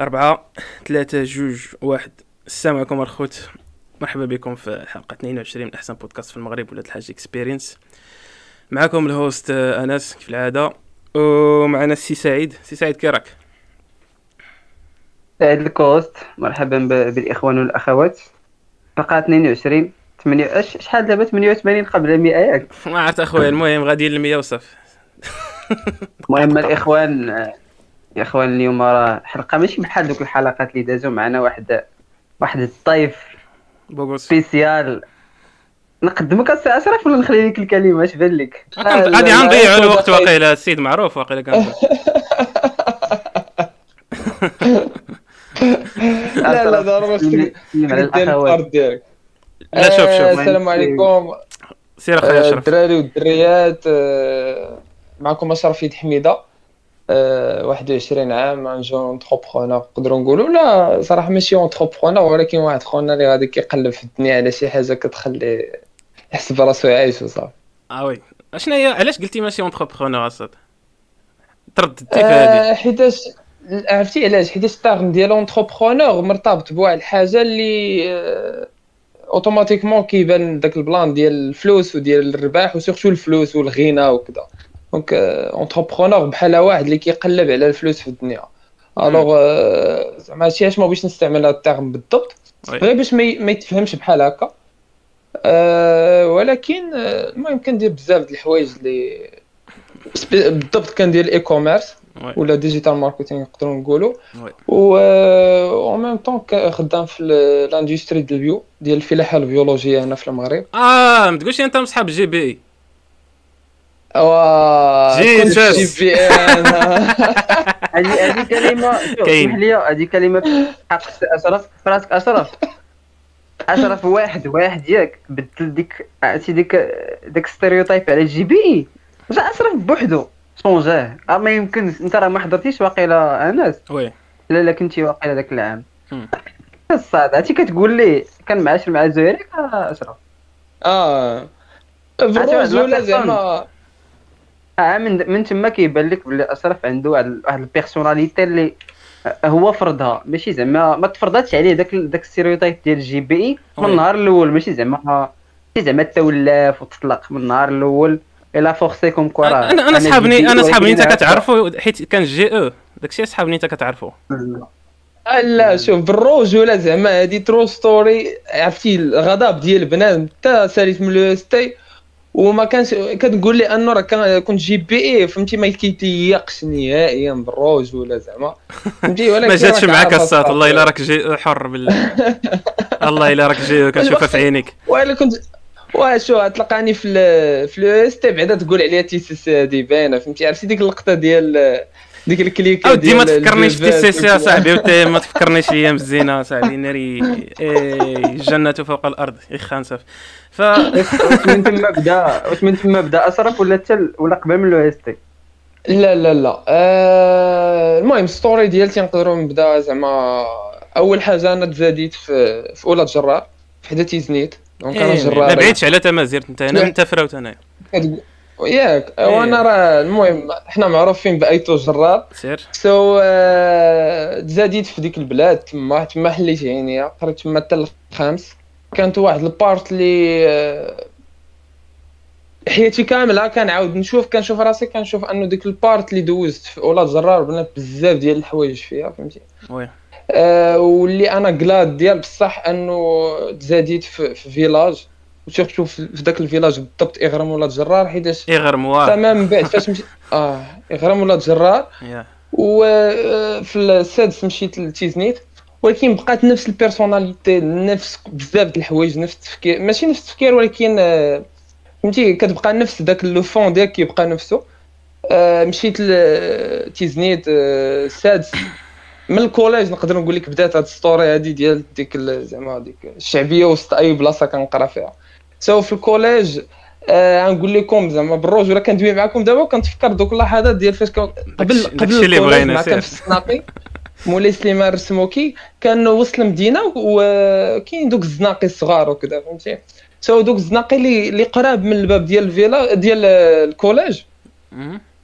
أربعة ثلاثة جوج واحد. السلام عليكم الخوت مرحبا بكم في حلقة 22 من أحسن بودكاست في المغرب ولاد الحاج Experience معكم ال host أنس كيف العادة؟ ومعنا السي سعيد. سي سعيد كي راك؟ سعيد ال co-host. مرحبا بالإخوان والأخوات. حلقة 22 8 أش- شحال دابا؟ 88 قبل 100 ياك ما عرفت أخويا المهم غادي للمية وصافي المهم الإخوان آه، يا إخوان اليوم راه حلقة ماشي بحال دوك الحلقات اللي دازو معنا واحد واحد الضيف beau gosse. spécial. نقدمك السي أشرف ولا نخلي لك الكلمة؟ اش بان لك؟ غادي غنضيعوا الوقت واقيلا السيد معروف واقيلا كان. لا لا ضروري ديالك لا شوف آه، شوف السلام عليكم. سير أخويا آه، أشرف. الدراري والدريات آه، معكم أشرف إد حميدة. آه، 21 عام un jeune entrepreneur نقدروا نقولوا لا صراحة ماشي entrepreneur ولكن واحد خونا اللي غادي كيقلب في الدنيا على شي حاجة كتخليه يحس براسو عايش وصافي آه oui. اشنا هي علاش قلتي ماشي entrepreneur اصاحبي ترددتي في هذه؟ آه، حيتاش عرفتي علاش؟ حيتاش ال terme ديال entrepreneur مرتبط بواحد الحاجة اللي آه، automatiquement كيبان داك ال plan ديال الفلوس وديال الربح و surtout الفلوس والغنى وكذا donc entrepreneur بحال واحد اللي كيقلب على الفلوس في الدنيا. alors آه، زعما هادشي علاش ما بغيتش نستعمل هاد ال terme بالضبط. غير باش ما يتفهمش بحال هكا. أه ولكن المهم كندير بزاف د الحوايج اللي بالضبط كندير ال e-commerce. ولا digital marketing نقدروا نقولوا. و أو ميم طون خدام في l'industrie ديال ال bio ديال الفلاحة البيولوجية هنا في المغرب. آه ما تقولش أنت مصحاب GBIste. كنت GBI هذه هذه كاين. اسمح لي هذه كلمة في حق السي أشرف. في راسك أشرف. أشرف واحد واحد ياك بدل ديك عرفتي ديك ديك stereotype على ال GBI. جا أشرف بوحدو. شونجاه. ما يمكنش أنت راه ما حضرتيش واقيلا أنس. oui. لا لا كنتي واقيلا ذاك العام. الصاد عرفتي كتقول لي كان معاشر مع زهيرك آه، اشرف آه بالرجولة لا زعما من من تما كيبان لك بلي اشرف عنده واحد ال personnalité اللي هو فرضها. ماشي زعما ما تفرضاتش عليه داك داك ال stereotype ديال ال GBI من. النهار الأول. ماشي زعما ماشي زعما تولاف وتطلق من النهار الأول إلى فورسيكم كوا راه أنا أنا صحابني أنا صحابني أنت ولكن كتعرفوا حيت كان جي أو داكشي صحابني أنت كتعرفوا آه، لا شوف بالرجوله زعما هادي ترو ستوري عرفتي الغضب ديال بنادم حتى ساليت من لو اس تي وما كانش كتقول لي أنه راه كنت جي بي اي فهمتي؟ ما كيتيقش نهائيا بالرجوله زعما. فهمتي؟ ولكن ما جاتش معاك الصات والله. إلا راك جي حر بالله الله إلا راك جي كنشوفها في عينيك. وأنا كنت وأشو تلقاني في ال- في لو اس تي بعدا تقول عليها تي سي سي هادي باينه فهمتي؟ عرفتي ديك اللقطة ديال ديك الكليك أو ديما تفكرنيش في تي سي سي اصاحبي ما تفكرنيش أيام الزينه صاحبي ناري. الجنه فوق الأرض. يخان صافي ف من تما بدا واش من تما بدا اشرف ولا حتى ولا قبل من لو اس تي لا لا لا. آه المهم story ديالتي نقدروا نبدا زعما أول حاجة أنا تزاديت في في أولاد جرار في حدا تيزنيت donc أنا جراري. ما بعيدش على تمازير أنت هنا. أنت فراوت انايا ياك إيه. وأنا راه المهم حنا معروفين بأيتو جرار. سير. so تزاديت في ديك البلاد تما تما حليت عينيا قريت تما حتى الخامس. كانت واحد ال part اللي آه، حياتي كاملة كنعاود نشوف كنشوف راسي كنشوف أنه ديك ال part اللي دوزت في أولاد جرار بنات بزاف ديال الحوايج فيها فهمتي؟ oui. آه واللي أنا glad ديال بصح أنه تزاديت في, في village و surtout في في ذاك ال village بالضبط اغرم ولاد جرار حيتاش موار تمام من بعد فاش مشيت آه اغرم ولاد جرار يا. وفي السادس مشيت لتيزنيت ولكن بقات نفس ال personnalité نفس بزاف د الحوايج نفس التفكير ماشي نفس التفكير ولكن آه، فهمتي؟ كتبقى نفس داك le fond ديالك كيبقى نفسه آه، مشيت لتيزنيت آه، السادس. من ال collège نقدر نقول لك بدات هاد story هادي ديال ديك زعما ديك الشعبية وسط أي بلاصة كنقرا فيها. so في ال collège آه غنقول لكم زعما بالرجوله كندوي معكم دابا وكنتفكر دوك اللحظات ديال فاش قبل قبل اللي ال collège بغينا، مع. كان في الزناقي مولاي سليمان الرسموكي كان وسط المدينة وكاين دوك الزناقي الصغار وكذا فهمتي so دوك الزناقي اللي قراب من الباب ديال الفيلا ديال ال collège.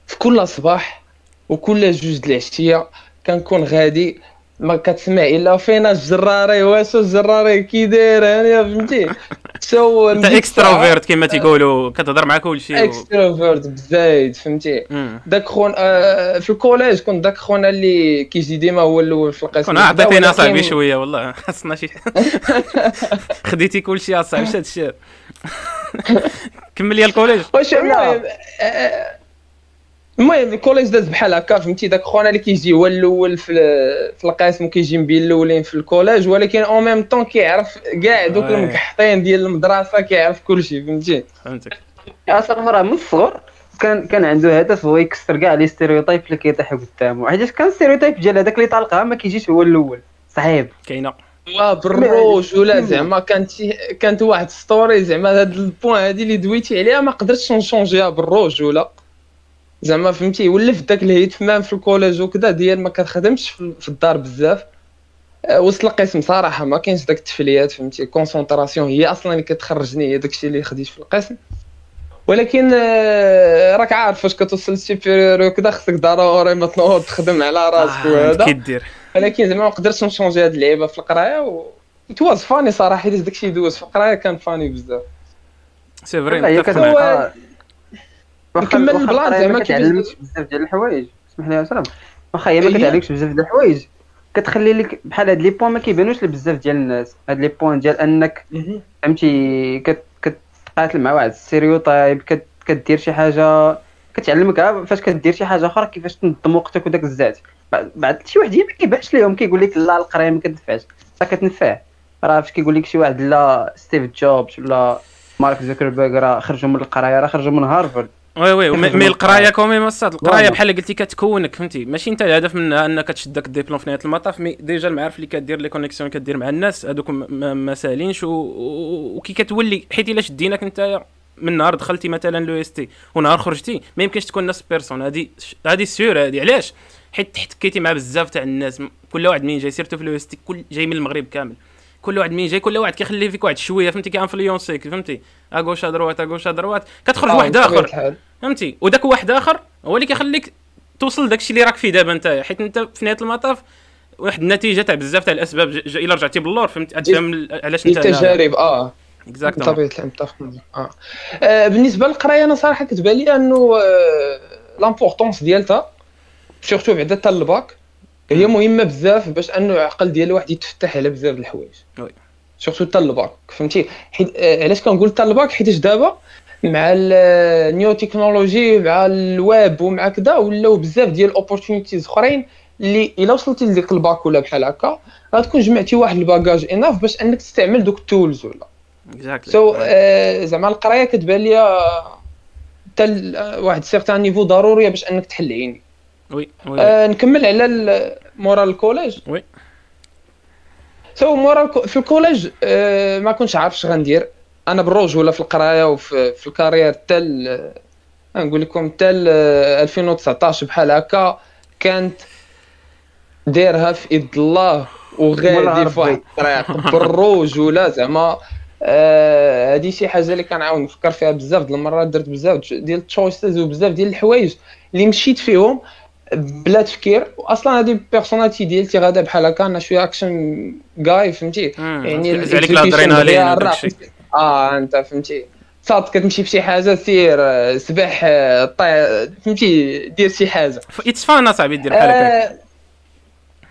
في كل صباح وكل جوج د العشية كنكون غادي ما كتسمع إلا فينا الجراري واش الجراري كي داير يعني فهمتي so انت extrovert كما تيقولوا كتهضر مع كلشي و... extrovert بزايد فهمتي. داك خون آه في ال collège كنت داك خونا اللي كيجي ديما هو الأول في القسم كون عطيتينا صاحبي شوية والله. خاصنا شي. خديتي كلشي اصاحبي شاد الشير كمل لي ال collège. واش المهم ال collège داز بحال هكا فهمتي؟ داك خونا اللي كيجي هو الأول في في القسم وكيجي من بين الأولين في ال collège ولكن en même temps كيعرف كاع دوك oui. المكحطين ديال المدرسة كيعرف كلشي فهمتي؟ فهمتك. أصلا مرة من الصغر كان كان عنده هدف هو يكسر كاع les stéréotypes اللي كيطيحوا قدامه. حيت كان stereotype ديال هذاك اللي طالقها ما كيجيش هو الأول؟ صعيب. كاينة. وا بالرجولة زعما كانت كانت واحد story زعما هاد ال point هادي اللي دويتي عليها ما قدرتش نشونجيها بالرجولة؟ زعما فهمتي ولف داك الهيتمان في ال collège وكذا ديال ما كتخدمش في في الدار بزاف. آه، وسط القسم صراحة ما كاينش داك التفليات فهمتي؟ concentration هي أصلا اللي كتخرجني هي داكشي اللي خديت في القسم. ولكن آه، راك عارف فاش كتوصل لل supérieur وكذا خصك ضروري ما تنوض تخدم على راسك آه، وهذا. كي دير. ولكن زعما ما قدرتش نشونجي هاد اللعيبة في القراية و تواز فاني صراحة حيت داكشي دوز في القراية كان فاني بزاف. c'est vrai واخا ال plan زعما ما بزاف ديال الحوايج. اسمح لي يا سلام. واخا هي ما هي- كتعلمكش بزاف ديال الحوايج. كتخلي لك بحال هاد les points ما كيبانوش لبزاف ديال الناس. هاد les points ديال انك فهمتي كت كتقاتل مع واحد ال stereotype كت كدير شي حاجة كتعلمك فاش كدير شي حاجة أخرى كيفاش تنظم وقتك وداك الزات بعد- شي واحد ما كيبانش ليهم كيقول لك لا القرايه ما كتنفعش راه كتنفع. راه فاش كيقول لك شي واحد لا ستيف جوبز ولا مارك زوكربيرغ راه خرجوا من القراية راه خرجوا من هارفارد oui oui mais. القراية كومي مصاد. القراية. بحال قلتي كتكونك فهمتي؟ ماشي انت الهدف منها انك تشدك الدبلوم في نهاية المطاف mais déjà المعارف اللي كدير les connexions كدير مع الناس هذوك ما سالينش وكي كتولي حيت إلا شديناك انت من نهار دخلتي مثلا l'EST ونهار خرجتي ما يمكنش تكون نفس personne هذه هذه sûr هذه علاش؟ حيت احتكيتي مع بزاف تاع الناس كل واحد منين جاي surtout في l'EST كل جاي من المغرب كامل. كل واحد منين جاي كل واحد كيخلي فيك واحد شوية فهمتي؟ كي influence يك فهمتي؟ اغوش ادروات اغوش ادروات كتخرج واحد بطبيعة آخر. فهمتي؟ وداك واحد آخر هو اللي كيخليك توصل داكشي اللي راك فيه دابا انت حيت انت في نهاية المطاف واحد النتيجة تاع بزاف تاع الأسباب إلا رجعتي باللور فهمت؟ غتفهم ال- علاش أنت التجارب آه. exactement بطبيعة الحال متفق. آه. آه، بالنسبة للقراية أنا صراحة كتبان لي أنه l'importance ديالتها surtout بعدا حتى الباك هي مهمة بزاف باش أنه العقل ديال الواحد يتفتح على بزاف د الحوايج. oui. surtout حتى الباك فهمتي؟ حيت آه، علاش كنقول حتى الباك حيتاش دابا مع ال new technology مع الويب ومع كذا ولاو بزاف ديال ال opportunities أخرين اللي إلا وصلتي لديك الباك ولا بحال هكا غتكون جمعتي واحد ال bagage enough باش أنك تستعمل دوك ال tools ولا. exactly so آه، زعما القراية كتبان لي حتى واحد certain niveau ضرورية باش أنك تحل عيني oui oui. آه، نكمل على مورا ال collège oui. so مورا في ال collège آه، ما كنتش عارف اش غندير. أنا بالرجوله في القراية وفي في ال carrière حتى ال- نقول لكم حتى ل 2019 بحال هكا كانت دايرها في يد الله وغادي في واحد الطريق. بالرجوله زعما آه، هادي شي حاجة اللي كنعاود نفكر فيها بزاف د المرات درت بزاف ديال ال choices وبزاف ديال الحوايج اللي مشيت فيهم بلا تفكير. واصلا هادي personality ديالتي غادا بحال هكا أنا شوية action guy فهمتي؟ يعني عليك ال الأدرينالين آه أنت فهمتي. صاد كتمشي في شي حاجة سير آه، سبح آه، طير فهمتي دير شي حاجة. it's fun اصاحبي دير بحال هكاك.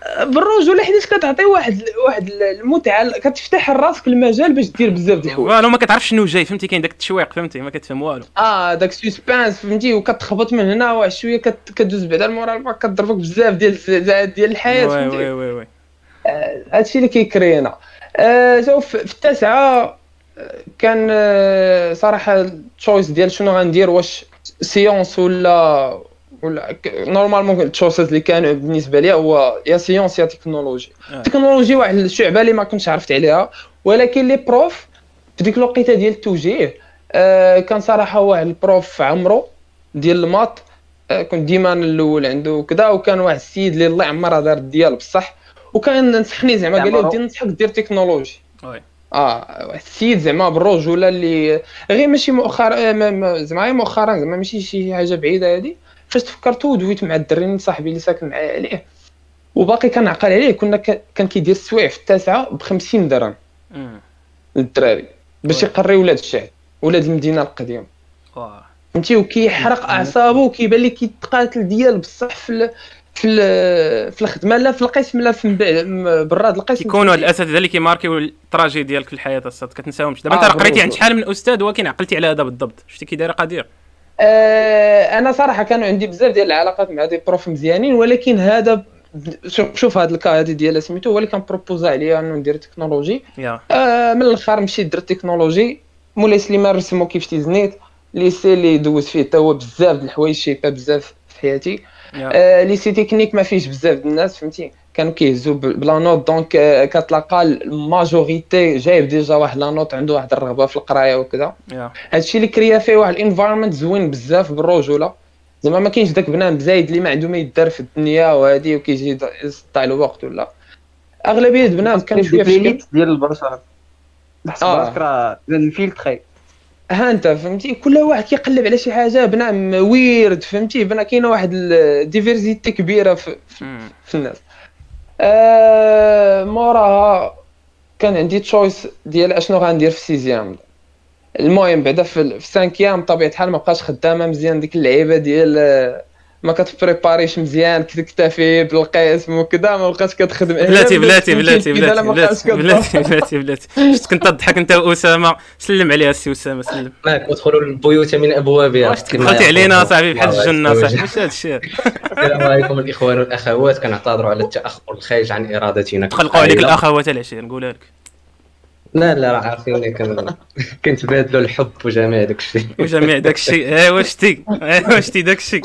آه، بالرجوله حيتاش كتعطي واحد واحد المتعة كتفتح راسك المجال باش دير بزاف د الحوايج. والو ما كتعرفش شنو جاي فهمتي؟ كاين داك التشويق فهمتي؟ ما كتفهم والو. آه داك suspense فهمتي؟ وكتخبط من هنا واحد شوية كت- كدوز بعدا المورا الباك كضربك بزاف ديال ديال الحياة oui oui oui oui. هادشي اللي كي créer نا. آه شوف في التاسعة كان آه، صراحة ال choice ديال شنو غندير واش sciences ولا ولا ك- normalement ال choices اللي كانوا بالنسبة لي هو يا sciences يا تكنولوجي آه. التكنولوجي واحد الشعبة اللي ما كنتش عرفت عليها ولكن les profs في ديك الوقيتة ديال التوجيه آه كان صراحة واحد ال prof عمرو ديال ال maths آه كنت ديما الأول عنده كذا وكان واحد السيد اللي الله يعمرها دار ديال بصح وكان نصحني زعما قال لي. ودي ننصحك دير technologie oui آه واحد السيد زعما بالرجولة اللي غير ماشي مؤخرا ما- زعما غير مؤخرا زعما ماشي شي حاجة بعيدة هادي فاش تفكرت ودويت مع الدري صاحبي اللي ساكن معايا عليه وباقي كنعقل عليه كنا كان كيدير السوايع في التاسعة ب 50 درهم. للدراري باش. يقري ولاد الشعب ولاد المدينة القديمة. فهمتي وكيحرق أعصابه وكيبان لي كيتقاتل ديال بصح في. في. في الخدمة لا في القسم لا في براد القسم كيكونوا هاد الأساتذة اللي كيماركيو التراجي ديالك في الحياة الصاد كتنساهمش دابا آه، انت راه قريتي. عند شحال من أستاذ ولكن عقلتي على هذا بالضبط. شتي كي داير قدير. آه أنا صراحة كانوا عندي بزاف ديال العلاقات مع دي بروف مزيانين ولكن هذا شوف شوف هذا الكا هذه ديال سميتو هو اللي كان بروبوزا عليا انه ندير تكنولوجي يا. آه من الأخر مشيت درت تكنولوجي مولاي سليمان رسمو كيف تيزنيت ليسي اللي دوز فيه تا هو بزاف د الحوايج شيبا بزاف في حياتي. يا آه ليسي تكنيك ما فيهش بزاف الناس فهمتي كانوا كيهزوا بلا نوت دونك كتلقى الماجوريتي جايب ديجا واحد لا نوت عنده واحد الرغبة في القراية وكذا. هادشي اللي كريا فيه واحد الانفايرمنت زوين بزاف بالرجوله زعما ما كاينش داك بنان زايد اللي ما عنده ما يدار في الدنيا وهادي وكيجي يضيع الوقت ولا؟ أغلبية البنات كانوا شوية في ديال البشر تحسب آه. راسك راه الفيلتري ها انت فهمتي؟ كل واحد كيقلب على شي حاجة بنام ويرد فهمتي؟ بنا كاينة واحد الديفيرسيتي كبيرة في, في, الناس. آه موراها كان عندي choice ديال أشنو غندير في sixième المهم بعدا في, cinquième بطبيعه الحال ما بقاش خدامة مزيان ديك اللعيبة ديال ما كت préparer يش مزيان كتكتفي بالقسم وكذا ما بقاش كتخدم. بلاتي بلاتي بلاتي بلاتي بلاتي. بلاتي بلاتي بلاتي شفت كنت تضحك أنت وأسامة؟ سلم عليها السي اسامه سلم. معك ادخلوا البيوت من أبوابها. واش دخلتي علينا صاحبي بحال الجنة صاحبي. واش هذا الشيء. السلام عليكم الإخوان والأخوات. كنعتذروا على التأخر الخارج عن إرادتنا. تخلقوا عليك الأخوات العشير نقولها لك. لا لا راه عارفيني كن... كنتبادلوا الحب وجميع داك الشيء. وجميع داك الشيء. ايوا شتي ايوا شتي داك الشيء؟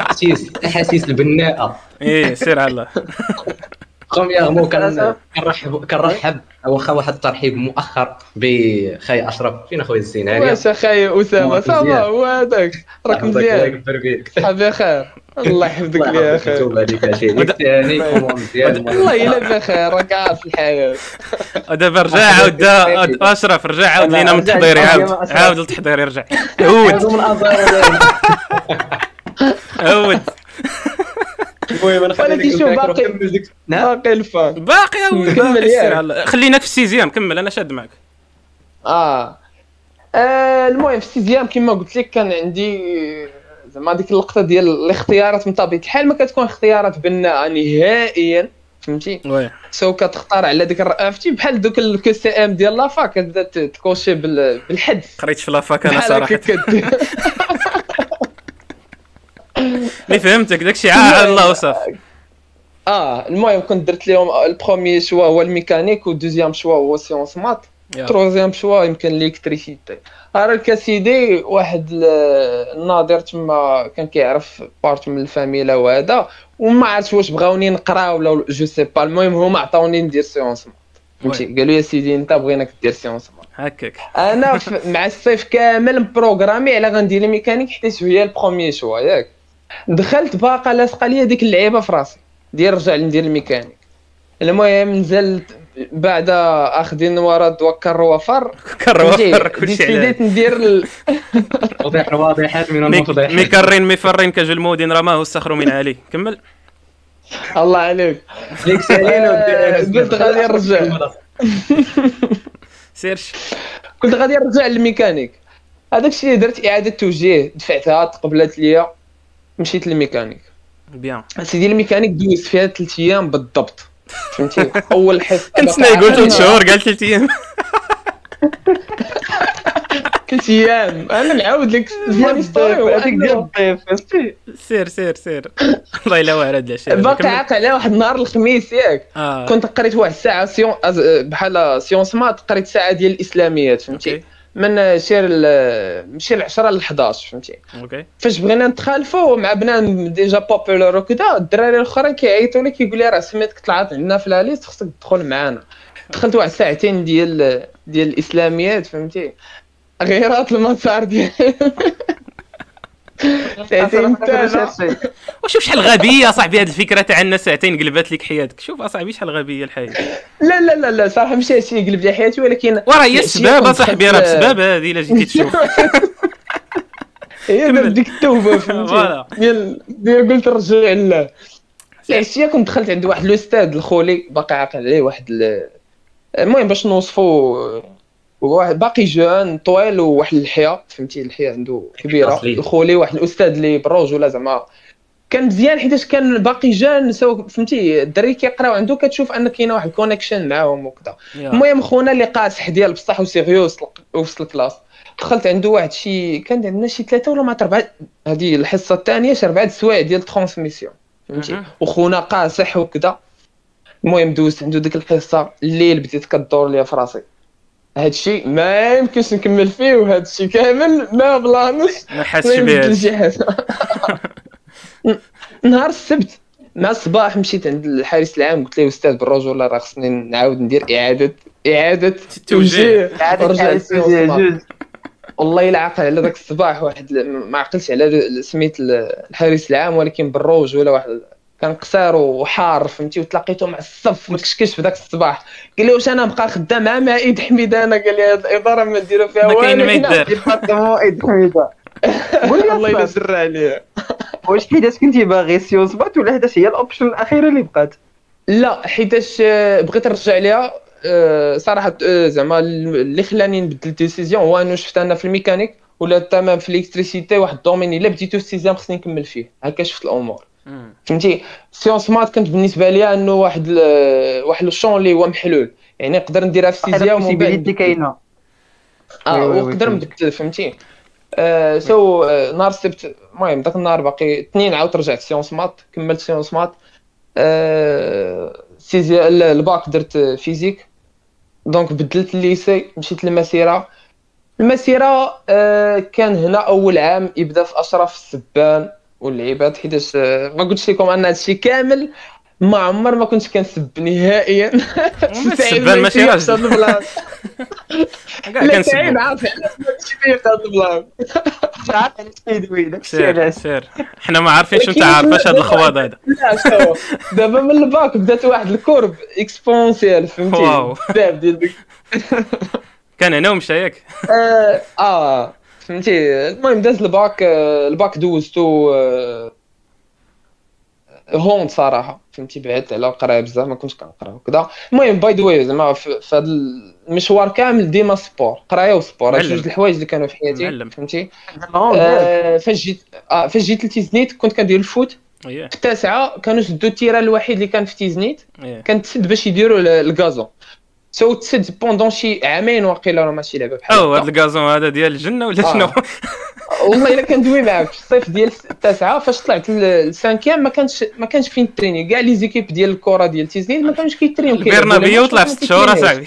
احاسيس أحاسيس البناءة. إيه سير على الله. برومييرمون كن- كنرحب كنرحب واخا واحد الترحيب مؤخر بخاي اشرف. فين اخويا الزيناني واش اخاي أسامة. صافا. هو هذاك. راك مزيان. صحابي خير. الله يحفظك لي أخي والله الا بخير راك عارف الحياة ودابا رجع عاود أشرف رجع عاود لينا من التحضير عاود. عاود للتحضير يرجع عود عود المهم أنا ولكن شوف باقي باقي الفان باقي باقي خليناك في السيزيام كمل أنا شاد معك. آه. آه، المهم في ال sixième كما قلت لك كان عندي زعما ديك اللقطة ديال الاختيارات من طبيعة الحال. ما كتكون اختيارات بناءه نهائيا فهمتي؟ سو كتختار على ديك عرفتي بحال دوك ال QCM ديال la fac كتبدا ت- ت cocher بال- بالحدس قريت في la fac أنا صراحة. mais فهمتك داكشي عاد الله وصافي آه المهم كنت درت لهم ال premier choix هو الميكانيك وال deuxième choix هو sciences maths yeah. troisième choix يمكن ال électricité. راك سيدي واحد ال- الناظر تما كان كيعرف part من الفاميلا وهذا وما عرفتش واش بغاوني نقرا ولا je sais pas. المهم هما عطاوني ندير sciences maths فهمتي قالوا يا سيدي أنت بغيناك دير sciences maths هكاك. أنا مع الصيف كامل م programmé على غندير الميكانيك حيت هي ال premier choix ياك. دخلت باقا لاصقة ليا ديك اللعيبة في راسي. ديال رجع ندير الميكانيك المهم نزلت بعد أخذين ورا دوكر وفر. كر؟ وفر كلشي على ديسيديت ندير ال... واضح واضحات من مي- المفضحات مكرين مفرين كجلمودين رماه الصخر من علي. كمل. الله عليك. ليك آه، قلت غادي نرجع. سيرش. كنت غادي نرجع للميكانيك. هذاك الشيء درت إعادة توجيه. دفعتها تقبلت ليا. مشيت للميكانيك. bien. سيدي الميكانيك دوزت فيها ثلاث أيام بالضبط. فهمتي؟ أول حصه كنت قلت ثلاث شهور قال ثلاث أيام. ثلاث أيام. أنا نعاود لك story هذيك ديال الضيف فهمتي؟ سير سير سير. الله يلا واعر هاد العشاء باقي. عاقل على واحد النهار الخميس ياك. آه. كنت قريت واحد الساعة سيون بحال sciences maths قريت ساعة ديال الإسلاميات فهمتي؟ من شير ال- من شير 10 ل 11 فهمتي؟ OK. فاش بغينا نتخالفوا مع بنان déjà populaire وكذا الدراري الأخرين كيعيطوا لي كيقول لي راه سميتك طلعت عندنا في la liste خصك تدخل معانا. دخلت واحد ساعتين ديال ديال الإسلاميات فهمتي؟ غيرات المسار ديال ساعتين وشوف شحال غبيه صاحبي؟ هاد الفكرة تاع ان ساعتين قلبات لك حياتك. شوف أصاحبي شحال غبيه الحياة؟ لا لا لا لا صراحة ماشي هادشي قلب لي حياتي ولكن وراه هي السباب أصاحبي راه بسباب هذه الا جيتي تشوف. هي ديك التوبه فهمتي. ديال ديال قلت رجع لله العشيه كنت دخلت عند واحد الأستاذ الخولي باقي عاقل عليه واحد ال- المهم باش نوصفو واحد باقي jeune طويل وواحد اللحيه فهمتي؟ اللحيه عنده كبيرة. الخولي واحد الأستاذ اللي بالرجوله زعما. كان مزيان حيتاش كان باقي jeune so فهمتي؟ الدراري كيقراو عنده كتشوف ان كاينة واحد ال connection معاهم وكذا. المهم خونا اللي قاصح ديال بصح و sérieux وسط ال classe. دخلت عنده واحد شي كان عندنا شي ثلاثة ولا ما اربعه هذه الحصة الثانية شي اربعه السوايع ديال ال transmission فهمتي. وخونا قاصح وكذا. المهم دوزت عنده ديك الحصه الليل بديت كدور ليا في راسي. هاد الشيء ما يمكنش نكمل فيه وهاد الشيء كامل ما بانليش. ما حاسش حاجة نهار السبت مع الصباح مشيت عند الحارس العام قلت له أستاذ بالرجوله راه خصني نعاود ندير اعاده إعادة توجيه. جوج والله. إلا عاقل على ذاك الصباح واحد ما عقلتش على سميت الحارس العام ولكن بالروج ولا واحد كان قصير وحار فهمتي؟ وتلاقيته مع الصف مكشكش في ذاك الصباح. قال لي واش أنا نبقى خدام مع مع إد حميدة؟ أنا قال لي هذه الإدارة ما نديرو فيها ما كاين والو. ما هنا. يدار département إد حميدة. قول لي الله سر عليه. واش حيتاش كنتي باغي sciences maths ولا حيتاش هي ال option الاخيره اللي بقات؟ لا حيتاش آه، بغيت نرجع ليها آه، صراحة آه، زعما اللي خلاني نبدل ال décision هو انه شفت أنا في الميكانيك ولا تمام في ال électricité واحد ال domaine إلا بديتو ال sixième خصني نكمل فيه. هكا شفت الأمور. فهمتي؟ sciences maths كانت بالنسبة لي انه واحد ال- واحد الشون اللي هو محلول. يعني نقدر نديرها في ال sixième ومن بعد كاينة. آه ونقدر. نبدل فهمتي؟ آه so آه نهار السبت المهم ذاك النهار باقي اثنين عاود رجعت sciences maths كملت sciences maths آه سيزي ال- الباك درت physique. donc بدلت ال lycée مشيت للمسيرة. المسيرة آه كان هنا أول عام يبدأ في أشرف السبان. واللعيبات حيتاش آه ما قلتش لكم أن هادشي كامل ما عمر ما كنت كنسب نهائيا. السبان ماشي راجل. لا كنسبو. تعين عارف علاش ما كنتش فيه هذا ال plan عارف علاش كيدوي داكشي سير علاش سير. حنا ما عارفينش أنت عارف لا- اش هاد الخواض هذا. لا شو دابا من الباك بدات واحد ال courbe exponentielle فهمتي wow. بزاف ديال ديك. كان هنا ومشى ياك. آه، آه. فهمتي؟ المهم داز الباك آه، الباك دوزتو آه، هون صراحة فهمتي؟ بعدت على القرايه بزاف ما كنتش كنقرا وكذا المهم by the way زعما في هذا المشوار كامل ديما sport قراية و sport هاد. جوج الحوايج اللي كانوا في حياتي معلم. فهمتي؟ آه، آه، فاش جيت آه فاش جيت لتيزنيت كنت كندير ال foot. في التاسعه كانوا شدوا ال terrain الوحيد اللي كان في تيزنيت إيه. كان تسد باش يديروا ال- تسد pendant شي عامين واقيلا راه ماشي لعبة بحال أو هكا. هاد ال gazon هذا ديال الجنة ولا آه. شنو؟ والله إلا كندوي معاك في الصيف ديال التاسعه فاش طلعت ال cinquième ما كانش ما كانش فين تريني كاع les équipes ديال الكره ديال تيزنيت ما كانوش كيترينيو البرنابيو وطلع في ست شهور اصاحبي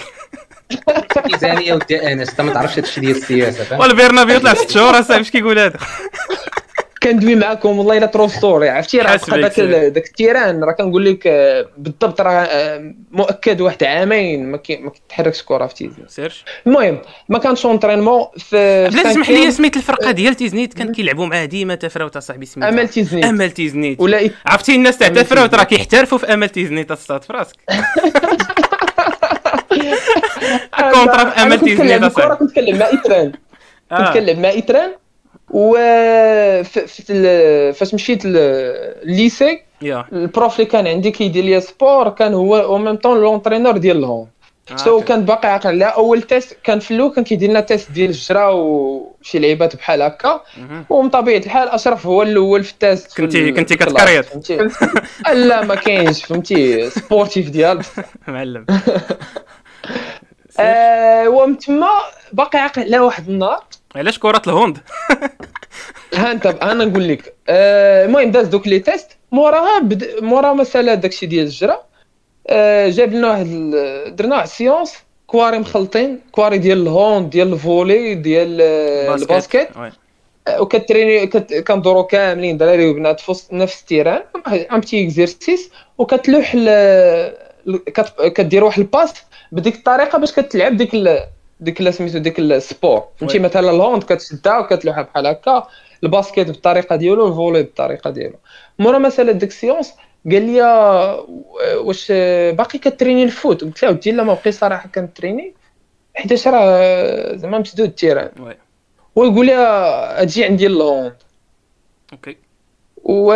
ميزانيه ودي أنس أنت ما تعرفش هادشي ديال السياسة. فاهم والبرنابيو طلع في ست شهور اصاحبي اش كيقول هذا؟ كندوي معاكم والله إلا true story عرفتي؟ راه بقى داك. داك ال terrain راه كنقول لك آه، بالضبط راه آه، مؤكد واحد عامين ما كتحركش كره في تيزنيت search المهم ما كانش entraînement في بلا في تسمح لي. سميت الفرقة ديال تيزنيت كان كيلعبوا معاه ديما تفراوت أصاحبي سميتها. امل تيزنيت. امل تيزنيت. ولا عرفتي الناس تاع تفراوت راه. كيحترفوا في امل تيزنيت اصاط في راسك contrat في امل تيزنيت كنت كنلعب مع إيتران. كنت آه. كنلعب مع إيتران و فاش مشيت ل- ال lycée يا. ال prof اللي كان عندي كيدير le sport كان هو en même temps l'entraîneur ديال ال hand so OK. كان باقي عاقل. عليها أول test كان في الأول كان كيدير لنا test ديال الجرا وشي لعيبات بحال هكا. ومن طبيعة الحال أشرف هو الأول في ال test كنتي- كنتي كتكريط. لا ما كاينش فهمتي؟ sportif ديال. معلم. آه ومن تما باقي عاقل على واحد النهار. علاش كرة ال hand ها انت أنا نقول لك. آه، المهم داز دوك les tests. موراها بد... مورا مسألة داكشي ديال الجرا. آه، جاب لنا واحد ال- درنا واحد ال séance. كواري مخلطين. كواري ديال ال hand ديال ال volley ديال آه، ال basket وكتريني كت... كندورو كاملين دراري وبنات في نفس ال terrain. un petit exercice وكتلوح ال... ال- كت... كدير واحد ال passe. بديك الطريقة باش كتلعب ديك ال... ديك ال- سميتو ديك ال sport فهمتي. مثلا ال hand كتشدها وكتلوحها بحال هكا ال basket بالطريقة ديالو ال volley بالطريقة ديالو. مورا مسألة ديك ال séance قال لي آه، واش باقي كتريني ال foot. قلت له ودي لا ما بقي صراحة كنتريني. حيتاش راه زعما مسدود ال terrain. oui. ويقول لي آه، أجي عندي ال hand okay. و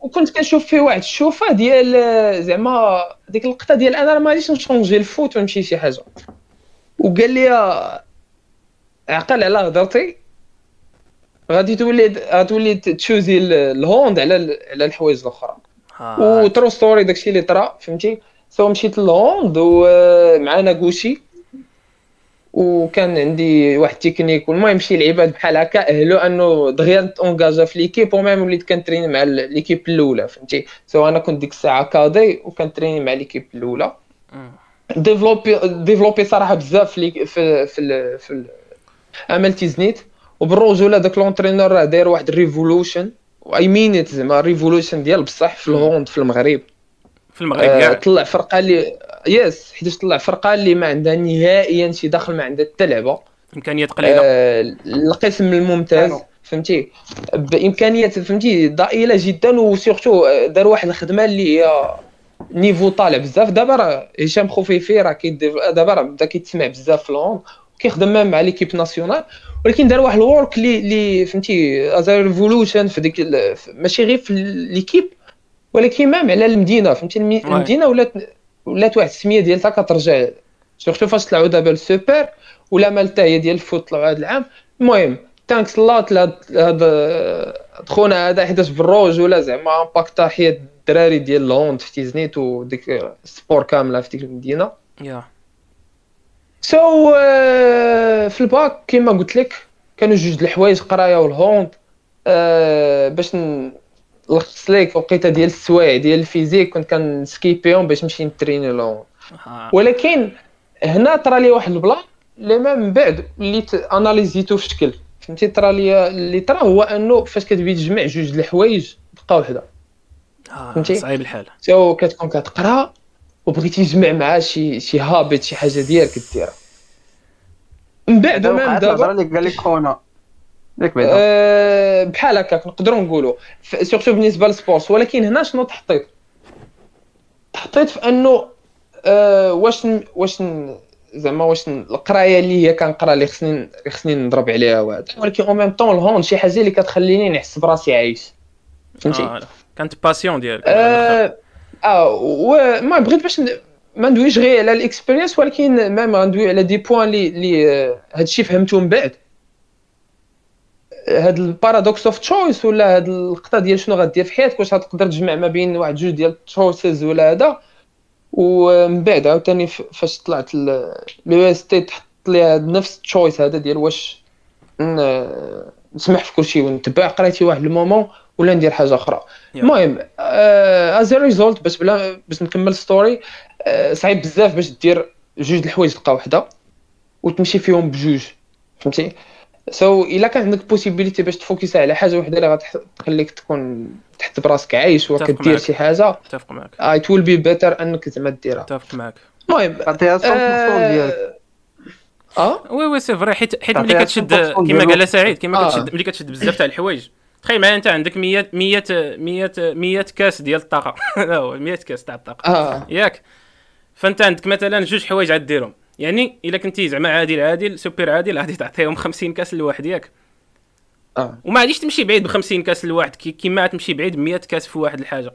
وكنت كنشوف فيه واحد الشوفة ديال زعما ديك اللقطه ديال أنا راه ما غاديش نشونجي ال foot ونمشي شي حاجة. وقال لي عقل على هضرتي. غادي تولي غتولي تشوزي ال- ال hand على على الحوايج الأخرى. و true story داكشي اللي طرا فهمتي؟ so مشيت لل hand وأنا gaucher وكان عندي واحد التكنيك والمهم شي لعيبات بحال هكا اهلوا أنه دغيا نتونجاجا في l'équipe و même وليت كنتريني مع l'équipe الأولى فهمتي؟ so أنا كنت ديك الساعة cadet وكنتريني مع l'équipe الأولى. développé développé صراحة بزاف في في في في ال- أمل تيزنيت. وبالرجوله داك l'entraîneur راه داير واحد ال revolution I mean زعما revolution ديال بصح في ال hand في المغرب. في المغرب آه، كاع. طلع فرقة اللي yes حيت طلع فرقة اللي ما عندها نهائيا شي دخل ما عندها حتى لعبة. إمكانيات قليلة. آه، القسم الممتاز. فهمتي؟ بإمكانيات فهمتي؟ ضئيلة جدا و surtout دار واحد الخدمة اللي هي niveau طالع بزاف. دابا راه هشام خفيفي راه كيدير دابا راه بدا كيتسمع بزاف في ال hand كيخدم مع l'équipe nationale. ولكن دار واحد ال work اللي اللي فهمتي as revolution في ديك ماشي غير في ليكيب ولكن مام على المدينة فهمتي. المدينة ولات ولات واحد السمية ديالها كترجع سورتو فاش طلعوا دابا السوبر ولا مالتا هي ديال الفوت طلعوا هذا العام. المهم تانكس لات لهذا خونا هذا حيتاش بالروج ولا زعما امباكتا حياه الدراري ديال الهوند في تيزنيت وديك السبور كاملة في ديك المدينة. يا. سو في الباك كما قلت لك كانوا جوج د الحوايج قراية وال hand آه، باش نلخص لك وقيتة ديال السوايع ديال ال physique كنت كنسكيبيهم باش نمشي نتريني ال hand آه. ولكن هنا طرا لي واحد ال plan اللي ما من بعد وليت اناليزيتو في شكل فهمتي طرا لي اللي طرا هو أنه فاش كتبي تجمع جوج د الحوايج تبقى وحدة آه. فهمتي؟ صعيب الحال so كتكون كتقرا وبغيتي تجمع معاه شي شي هابط شي حاجة ديالك ديرها من بعد الهضره دابا اللي قال لك خونا ياك بعدا. آه، بحال هكاك نقدروا نقولوا. surtout بالنسبة لل sport ولكن هنا شنو تحطيت تحطيت في أنه آه، واش واش زعما واش القراية اللي هي كنقرا اللي خصني اللي خصني نضرب عليها وهذا. ولكن au même temps ال hand شي حاجة اللي كتخليني نحس براسي عايش. فهمتي؟ آه. كانت passion ديالك. أه آه وما بغيت باش ما ندويش غير على ال experience ولكن même غندوي على des points اللي اللي آه، هادشي فهمته من بعد. هاد ال paradox of choice ولا هاد اللقطه ديال شنو غدير في حياتك؟ واش غتقدر تجمع ما بين واحد جوج ديال choices ولا هذا؟ ومن بعد عاوتاني فاش طلعت ل EST تحط لي هاد نفس ال choice هذا ديال واش نسمح في كلشي ونتبع؟ قريتي واحد المومون ولا ندير حاجة أخرى. المهم as result باش بلا باش نكمل story صعيب بزاف باش دير جوج د الحوايج تلقى وحدة وتمشي فيهم بجوج فهمتي؟ so so, إلا كان عندك possibilité باش ت focus على حاجة وحدة اللي غتخليك تكون تحت براسك عايش وكدير. شي حاجة أتفق معك. it will be better أنك زعما ديرها. أتفق معك. المهم عطيها 100% ديالك. آه؟ oui oui c'est vrai. حيت حيت تعطيها ملي كتشد 100% كما. قال سعيد كما آه. كتشد ملي كتشد بزاف تاع الحوايج. تخيل معايا أنت عندك 100 100 100 100 كاس ديال الطاقة. هذا هو 100 كاس تاع الطاقة. آه. ياك. فأنت عندك مثلا جوج حوايج غديرهم يعني إلا كنتي زعما عادل عادل سوبر عادل غادي تعطيهم 50 كاس لواحد ياك. آه. وما غاديش تمشي بعيد ب 50 كاس لواحد كي- كيما تمشي بعيد ب 100 كاس في واحد الحاجة.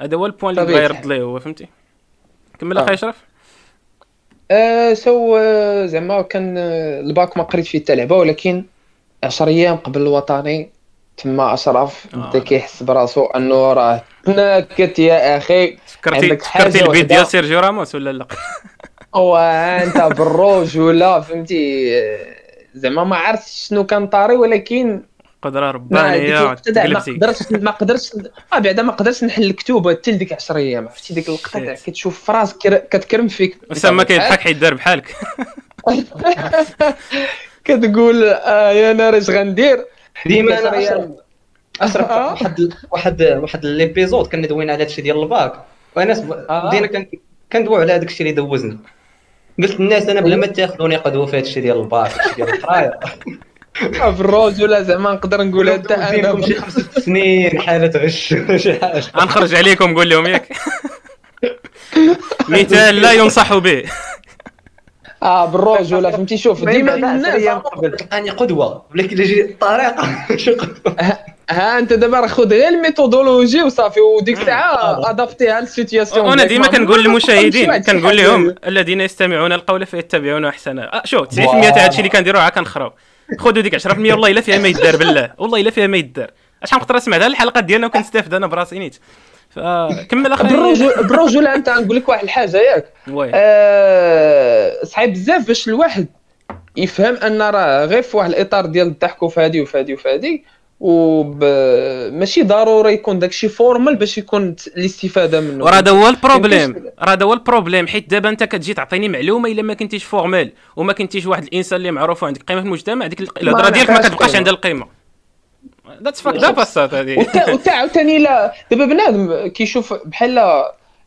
هذا هو ال point اللي بغا يرد ليه هو فهمتي؟ كمل آه. أخي أشرف. آه، so آه، زعما كان آه، الباك ما قريت فيه حتى لعبه ولكن 10 أيام قبل الوطني تما أشرف آه. بدا كيحس براسو أنه راه تناكت يا أخي. فكرتي عندك حاجة فكرتي البيت. ديال سيرجيو راموس ولا لا؟ وانت بالروج ولا فهمتي؟ آه، زعما ما عرفتش شنو كان طاري ولكن قدرة ربانية ما قدرتش ما قدرتش آه بعدا ما قدرتش نحل الكتوبه حتى لديك 10 أيام عرفتي؟ ديك اللقطه تاع. كتشوف في راسك كر- كتكرم فيك. اسامه كيضحك حيت دار بحالك. كتقول آه يا نار اش غندير؟ ديما أنا 10 أشرف آه. واحد واحد واحد l'épisode كنا دوينا على هادشي ديال الباك. وأنا آه. بدينا كن- كندويو على هذاك الشيء اللي دوزنا. قلت للناس أنا بلا ما تاخذوني قدوه في هادشي ديال الباك هادشي ديال القرايه بالرجولة زعما نقدر نقول حتى أنا شي خمس سنين حالة غش شي حاجة. غنخرج عليكم نقول لهم ياك. مثال لا ينصح به. آه بالرجوله فهمتي؟ شوف ديما الناس تلقاني قدوة. ولكن اللي يجي الطريقة ها أنت دابا راه خذ غير ال méthodologie وصافي وديك الساعة ادابتيها لل situation وأنا ديما كنقول للمشاهدين كنقول. لهم الذين يستمعون القول فيتبعون أحسنه. آه شوف 90% تاع هادشي اللي كنديروا عا كنخراو خذوا ديك 10% والله إلا فيها ما يدار بالله. والله إلا فيها ما يدار. أش نقدر نسمع؟ هذه الحلقة ديالنا وكنستافد أنا براسي نيت. فكمل أخي. بالرجوله بالرجوله أنت نقول لك واحد الحاجة ياك. آه، صعيب بزاف باش الواحد يفهم أن راه غير في واحد الإطار ديال الضحك وفي هادي وفي هادي وفي هادي وب... ماشي ضروري يكون داكشي formal باش يكون الاستفادة منه. وراه هذا هو ال problème. راه هذا هو ال problème. حيت دابا أنت كتجي تعطيني معلومة إلا ما كنتيش formal وما كنتيش واحد الإنسان اللي معروف وعندك قيمة في المجتمع ديك الهضرة ديالك ما كتبقاش. عندها القيمة. that's fuck the بساط هذه وتا وتا عاوتاني لا دابا بنادم كيشوف بحال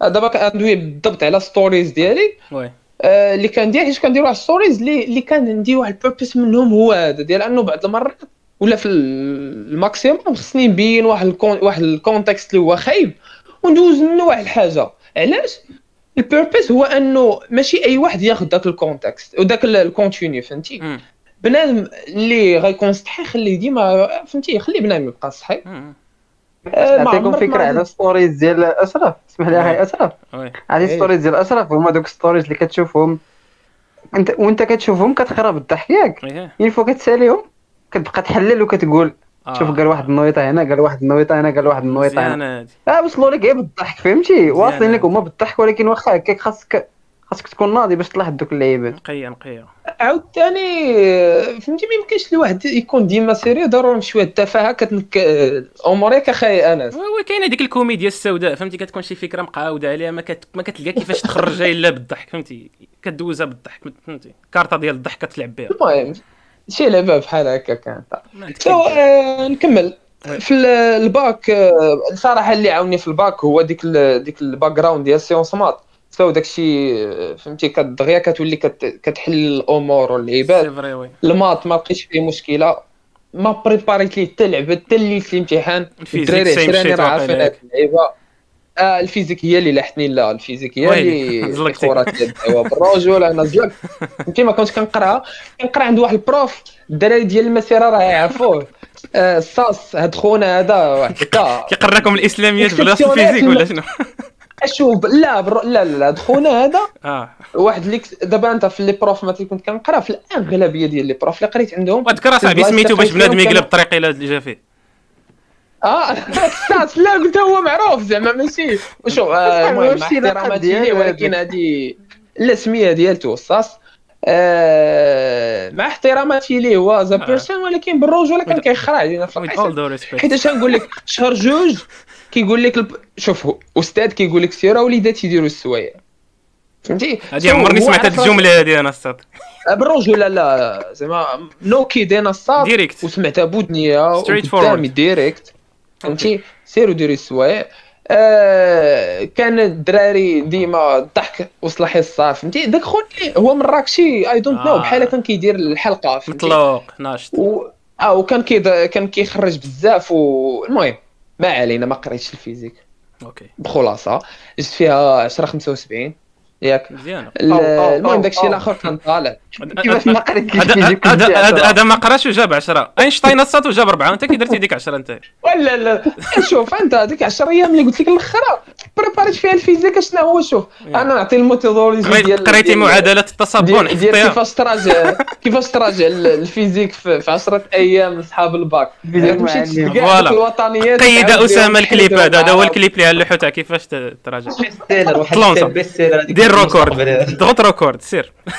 دابا كندوي بالضبط على stories ديالي. oui. آه، اللي كندير حيت كندير واحد stories اللي اللي كان عندي واحد ال purpose منهم هو هذا ديال أنه بعض المرات ولا في ال- ال maximum خصني نبين واحد الكون واحد ال contexte اللي هو خايب وندوز منه واحد الحاجة. علاش؟ ال purpose هو أنه ماشي أي واحد ياخذ ذاك ال contexte وداك ال- ال contenu فهمتي. بنادم اللي غيكون صحي خليه ديما فهمتي خلي بنادم يبقى صحي. آه، نعطيكم فكرة على stories ديال اشرف اسمح لي أخي اشرف هذه. stories ديال اشرف هما دوك stories اللي كتشوفهم. أنت وأنت كتشوفهم كتخرب الضحك ياك. إيه. يلفو كتساليهم كتبقى تحلل وكتقول آه. شوف قال واحد النويطة هنا قال واحد النويطة هنا قال واحد النويطة هنا. آه وصلوا لك غير بالضحك فهمتي؟ واصلين لك. هما بالضحك ولكن واخا هكاك خاصك خاصك تكون ناضي باش تلاحظ دوك اللعيبات. نقية نقية. عاوتاني فهمتي ما يمكنش الواحد يكون ديما sérieux ضروري شوية التفاهه كتنك أموريك أخي أنس. oui كاينة ديك الكوميديا السوداء فهمتي؟ كتكون شي فكرة مقاوده عليها ما, كت... ما كتلقى كيفاش تخرجها إلا بالضحك فهمتي؟ كدوزها بالضحك فهمتي؟ كارطة ديال الضحك كتلعب بها. المهم شي لعبة بحال هكا كانت. so. آه نكمل. في ال- الباك آه، الصراحه اللي عاوني في الباك هو ديك ال- ديك ال background ديال sciences maths so داكشي فهمتي كدغيا كتولي كت- كتحل الأمور oui. ال maths ما لقيتش فيه مشكلة. ما بريباريت ليه حتى لعبة حتى لي في الامتحان ال physique الدراري عشراني راه عارفين. هاد اللعيبة. آه ال physique هي اللي لاحتني لا ال physique هي اللي. خورات الدواء بالرجل أنا زلقت. فهمتي ما كنتش كنقرأها. كنقرأ عند واحد ال prof. الدراري ديال المسيرة راه يعرفوه. آه الصاص هاد خونا هذا واحد كيقرأكم الإسلاميات بلاصة ال physique ولا شنو؟ أشوف لا بر... لا لا هاد خونا هذا. آه. واحد اللي دابا أنت في les profs مثلا كنت كنقرأ في الأغلبية ديال les profs اللي قريت عندهم وذكر اصاحبي سميتو باش بنادم يقلب الطريق إلى اللي جا فيه. آه لا قلت هو معروف زعما ماشي. شوف آه، المهم احتراماتي ديالو ليه ولكن؟ هذه لا السميه ديالته الصاص آه، مع احتراماتي ليه هو ذا بيرسون ولكن بالرجوله كان كيخرع علينا في حيت اش نقول لك شهر جوج كيقول لك الب... شوف أستاذ كيقول لك سير وليدات يديروا السوايع. فهمتي؟ so عمرني سمعت هذه الجملة هذه أنا الصاد بالرجوله لا؟ زعما no kid أنا الصاد direct وسمعتها بودنيا Straight وقدامي forward. direct فهمتي سيروا ديروا السوايع. آه كان الدراري ديما الضحك وصل حصه فهمتي؟ داك خويا هو مراكشي I don't know. بحال كان كيدير الحلقة فهمتي؟ مطلوق ناشط. و... آه وكان كيد... كان كيخرج بزاف والمهم ما علينا ما قريتش ال physique. okay. بخلاصة جبت فيها 10 75 ياك. أو- المهم داكشي. الآخر كان طالع. كيفاش ما قريتش هذا ما قراش وجاب 10 أينشتاين الصاد وجاب 4 وانت كي درتي ديك 10 أنت. ولا لا. شوف أنت هذيك 10 أيام اللي قلت لك الأخرى. بريباريت فيها ال physique شنو هو؟ شوف أنا نعطي ال methodology قريت- ديال قريتي معادلة التصبن ديال, ديال حفظتيها كيفاش تراجع كيفاش تراجع ال- ال physique في في 10 أيام لاصحاب الباك. هذوك الوطنيات قيد أسامة الكليب هذا. هو الكليب اللي على تاع كيفاش ت- تراجع؟ best seller واحد دير المستقبل. ضغط record سير.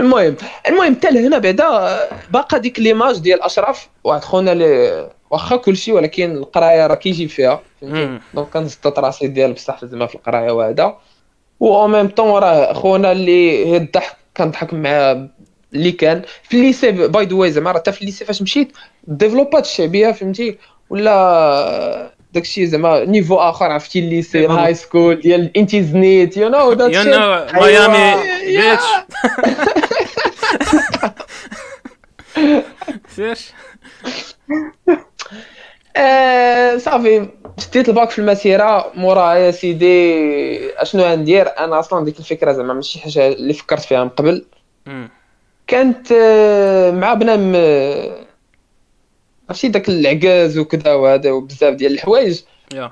المهم المهم حتى لهنا بعدا باقا ديك l'image ديال أشرف. واحد خونا اللي واخا كلشي ولكن القراية راه كيجي فيها فهمتي. donc كنزطط راسي ديال بصح زعما في القراية وهذا. و au même temps راه خونا اللي هي الضحك كنضحك مع اللي كان. في ال lycée by the way زعما راه حتى في الليسي فاش مشيت ديفلوبات الشعبية فهمتي؟ ولا داكشي زعما niveau اخر عرفتي ال lycée ال high school ديال انتي زنيت you know you know Miami Beach سير آه، صافي شديت الباك في المسيره موراها يا سيدي اشنو غندير أنا أصلا ديك الفكرة زعما ماشي حاجة اللي فكرت فيها من قبل. كانت مع بنادم عرفتي داك العكاز وكذا وهذا وبزاف ديال الحوايج.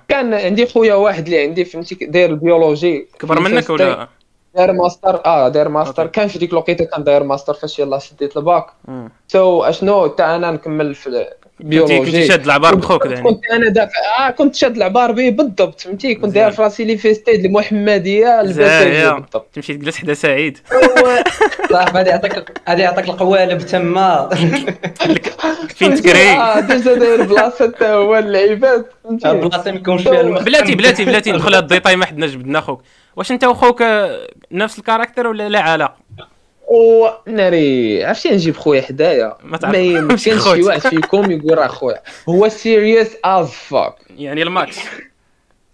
كان عندي خويا واحد اللي عندي فهمتي داير ال biologie كبر منك ولا؟ داير ماستر. آه داير ماستر. كان في ديك الوقيتة كان داير ماستر فاش يلاه شديت الباك. so أشنو؟ حتى أنا نكمل في كنتي ال biologie شاد العبار بخوك يعني. كنت أنا دافع آه كنت شاد العبار به بالضبط فهمتي؟ كنت داير. في راسي لي FST د المحمديه بالضبط. تمشي تجلس حدا سعيد. صاحبي غادي يعطيك غادي يعطيك القوالب تما. فين تكري آه déjà داير بلاصة حتى هو اللعيبات فهمتي؟ بلاصة ما يكونش فيها المخ بلاتي بلاتي بلاتي ندخل هاد ال détail ما حدنا جبدنا خوك. واش انت وخوك آه، نفس ال caractère ولا لا علاقة؟ و ناري عرفتي نجيب خويا حدايا ما تعرف- ما يمكنش. شي واحد فيكم يقول راه خويا هو serious as fuck يعني ال max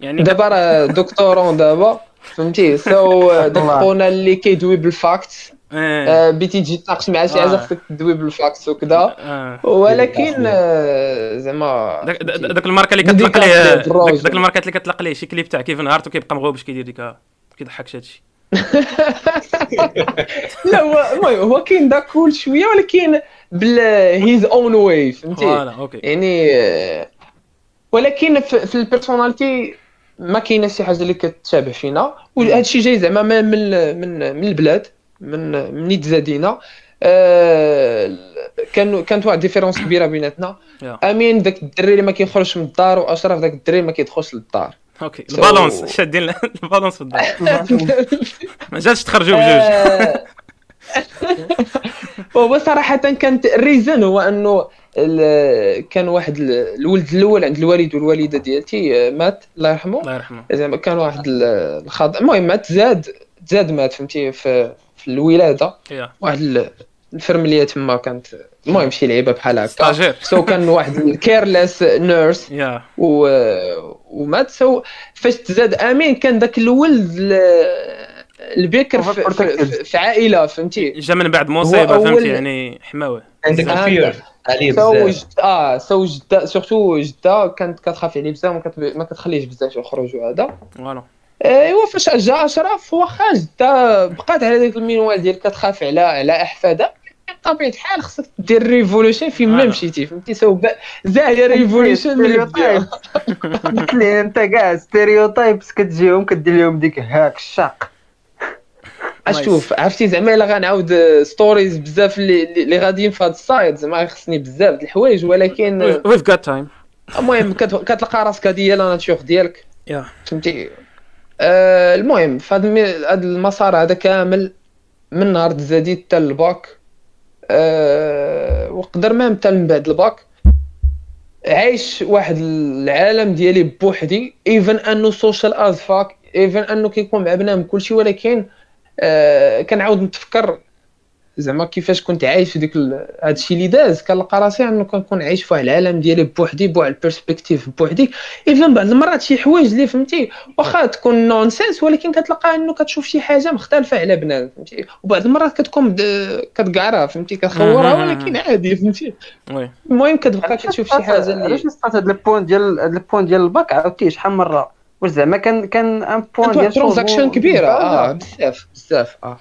يعني دابا راه doctorant دابا فهمتي so داك. خونا اللي كيدوي بال fact آه. بغيتي تجي تناقش مع شي حاجة آه. خصك تدوي بال fact وكذا. ولكن آه، زعما داك الماركه اللي كتطلق ليه داك, الماركات اللي كتطلق ليه شي كليب تاع كيفن هارت وكيبقى مغوبش كيدير ديك ها. كيضحكش هادشي لا هو المهم هو كاين داك cool شوية ولكن بال his own way فهمتي؟ يعني ولكن في, في ال personality ما كاينة شي حاجة اللي كتشابه فينا. وهذا الشيء جاي زعما من من من, البلاد من من نيت زادينا آه، كان كانت واحد différence كبيرة بيناتنا. أمين داك الدري اللي ما كيخرجش من الدار وأشرف داك الدري اللي ما كيدخلش للدار. OK ال balance شادين ال balance في الدار. ما جاتش تخرجوا بجوج. هو صراحة كانت ال reason هو أنه ال- كان واحد ال- الولد الأول عند الوالد والوالدة ديالتي آه، مات الله يرحمه. الله يرحمه. زعما كان واحد ال- الخض المهم مات زاد زاد مات فهمتي في في الولادة. yeah. واحد ال- الفرملية تما كانت المهم شي لعيبة بحال هكا. stagiaire so كان واحد ال careless nurse و... ومات سو فاش تزاد أمين كان داك الولد ال- البكر في, في, في, في عائلة فهمتي؟ جا من بعد مصيبة فهمتي؟ يعني حماوة. عندك آه، ال fear عليه so بزاف. جد... آه so جده surtout جدة كانت كتخاف عليه بزاف ما, كتخليهش بزاف يخرج وهذا. voilà. أيوا فاش جا أشرف واخا جدة بقات على ديك المنوال ديال كتخاف على على أحفادها. بطبيعه الحال خصك دير ريفولوشن فين ما. مشيتي فهمتي؟ so زاد revolution من قلت لي أنت كاع stereotypes كتجيهم كدير لهم ديك هاك الشاق أشوف عرفتي؟ زعما إلا غنعاود stories بزاف اللي غاديين في هذا ال side زعما خصني بزاف د الحوايج ولكن we've got time المهم كت- كتلقى راسك هذه هي la nature ديالك. yeah فهمتي؟ آه المهم في هذا المسار هذا كامل من نهار تزادي حتى الباك آه وقدر ما حتى من بعد الباك. عايش واحد العالم ديالي بوحدي even أنه social as fuck even أنه كيكون مع بنادم كلشي ولكن آه كنعاود نتفكر زعما كيفاش كنت عايش في ديك هادشي اللي داز كنلقى راسي أنه كنكون عايش في العالم ديالي بوحدي بواحد ال perspective بوحدي. even بعض المرات شي حوايج اللي فهمتي واخا تكون nonsense ولكن كتلقى أنه كتشوف شي حاجة مختلفة على بنادم فهمتي؟ وبعض المرات كتكون كتقعرها فهمتي؟ كتخورها. ولكن عادي فهمتي؟ المهم كتبقى كتشوف شي حاجة اللي علاش نسقط هاد ال point ديال هاد ال point ديال الباك؟ عاودتيه شحال من مرة؟ واش زعما كان كان un point ديال transition كبيرة؟ آه بزاف بزاف. آه.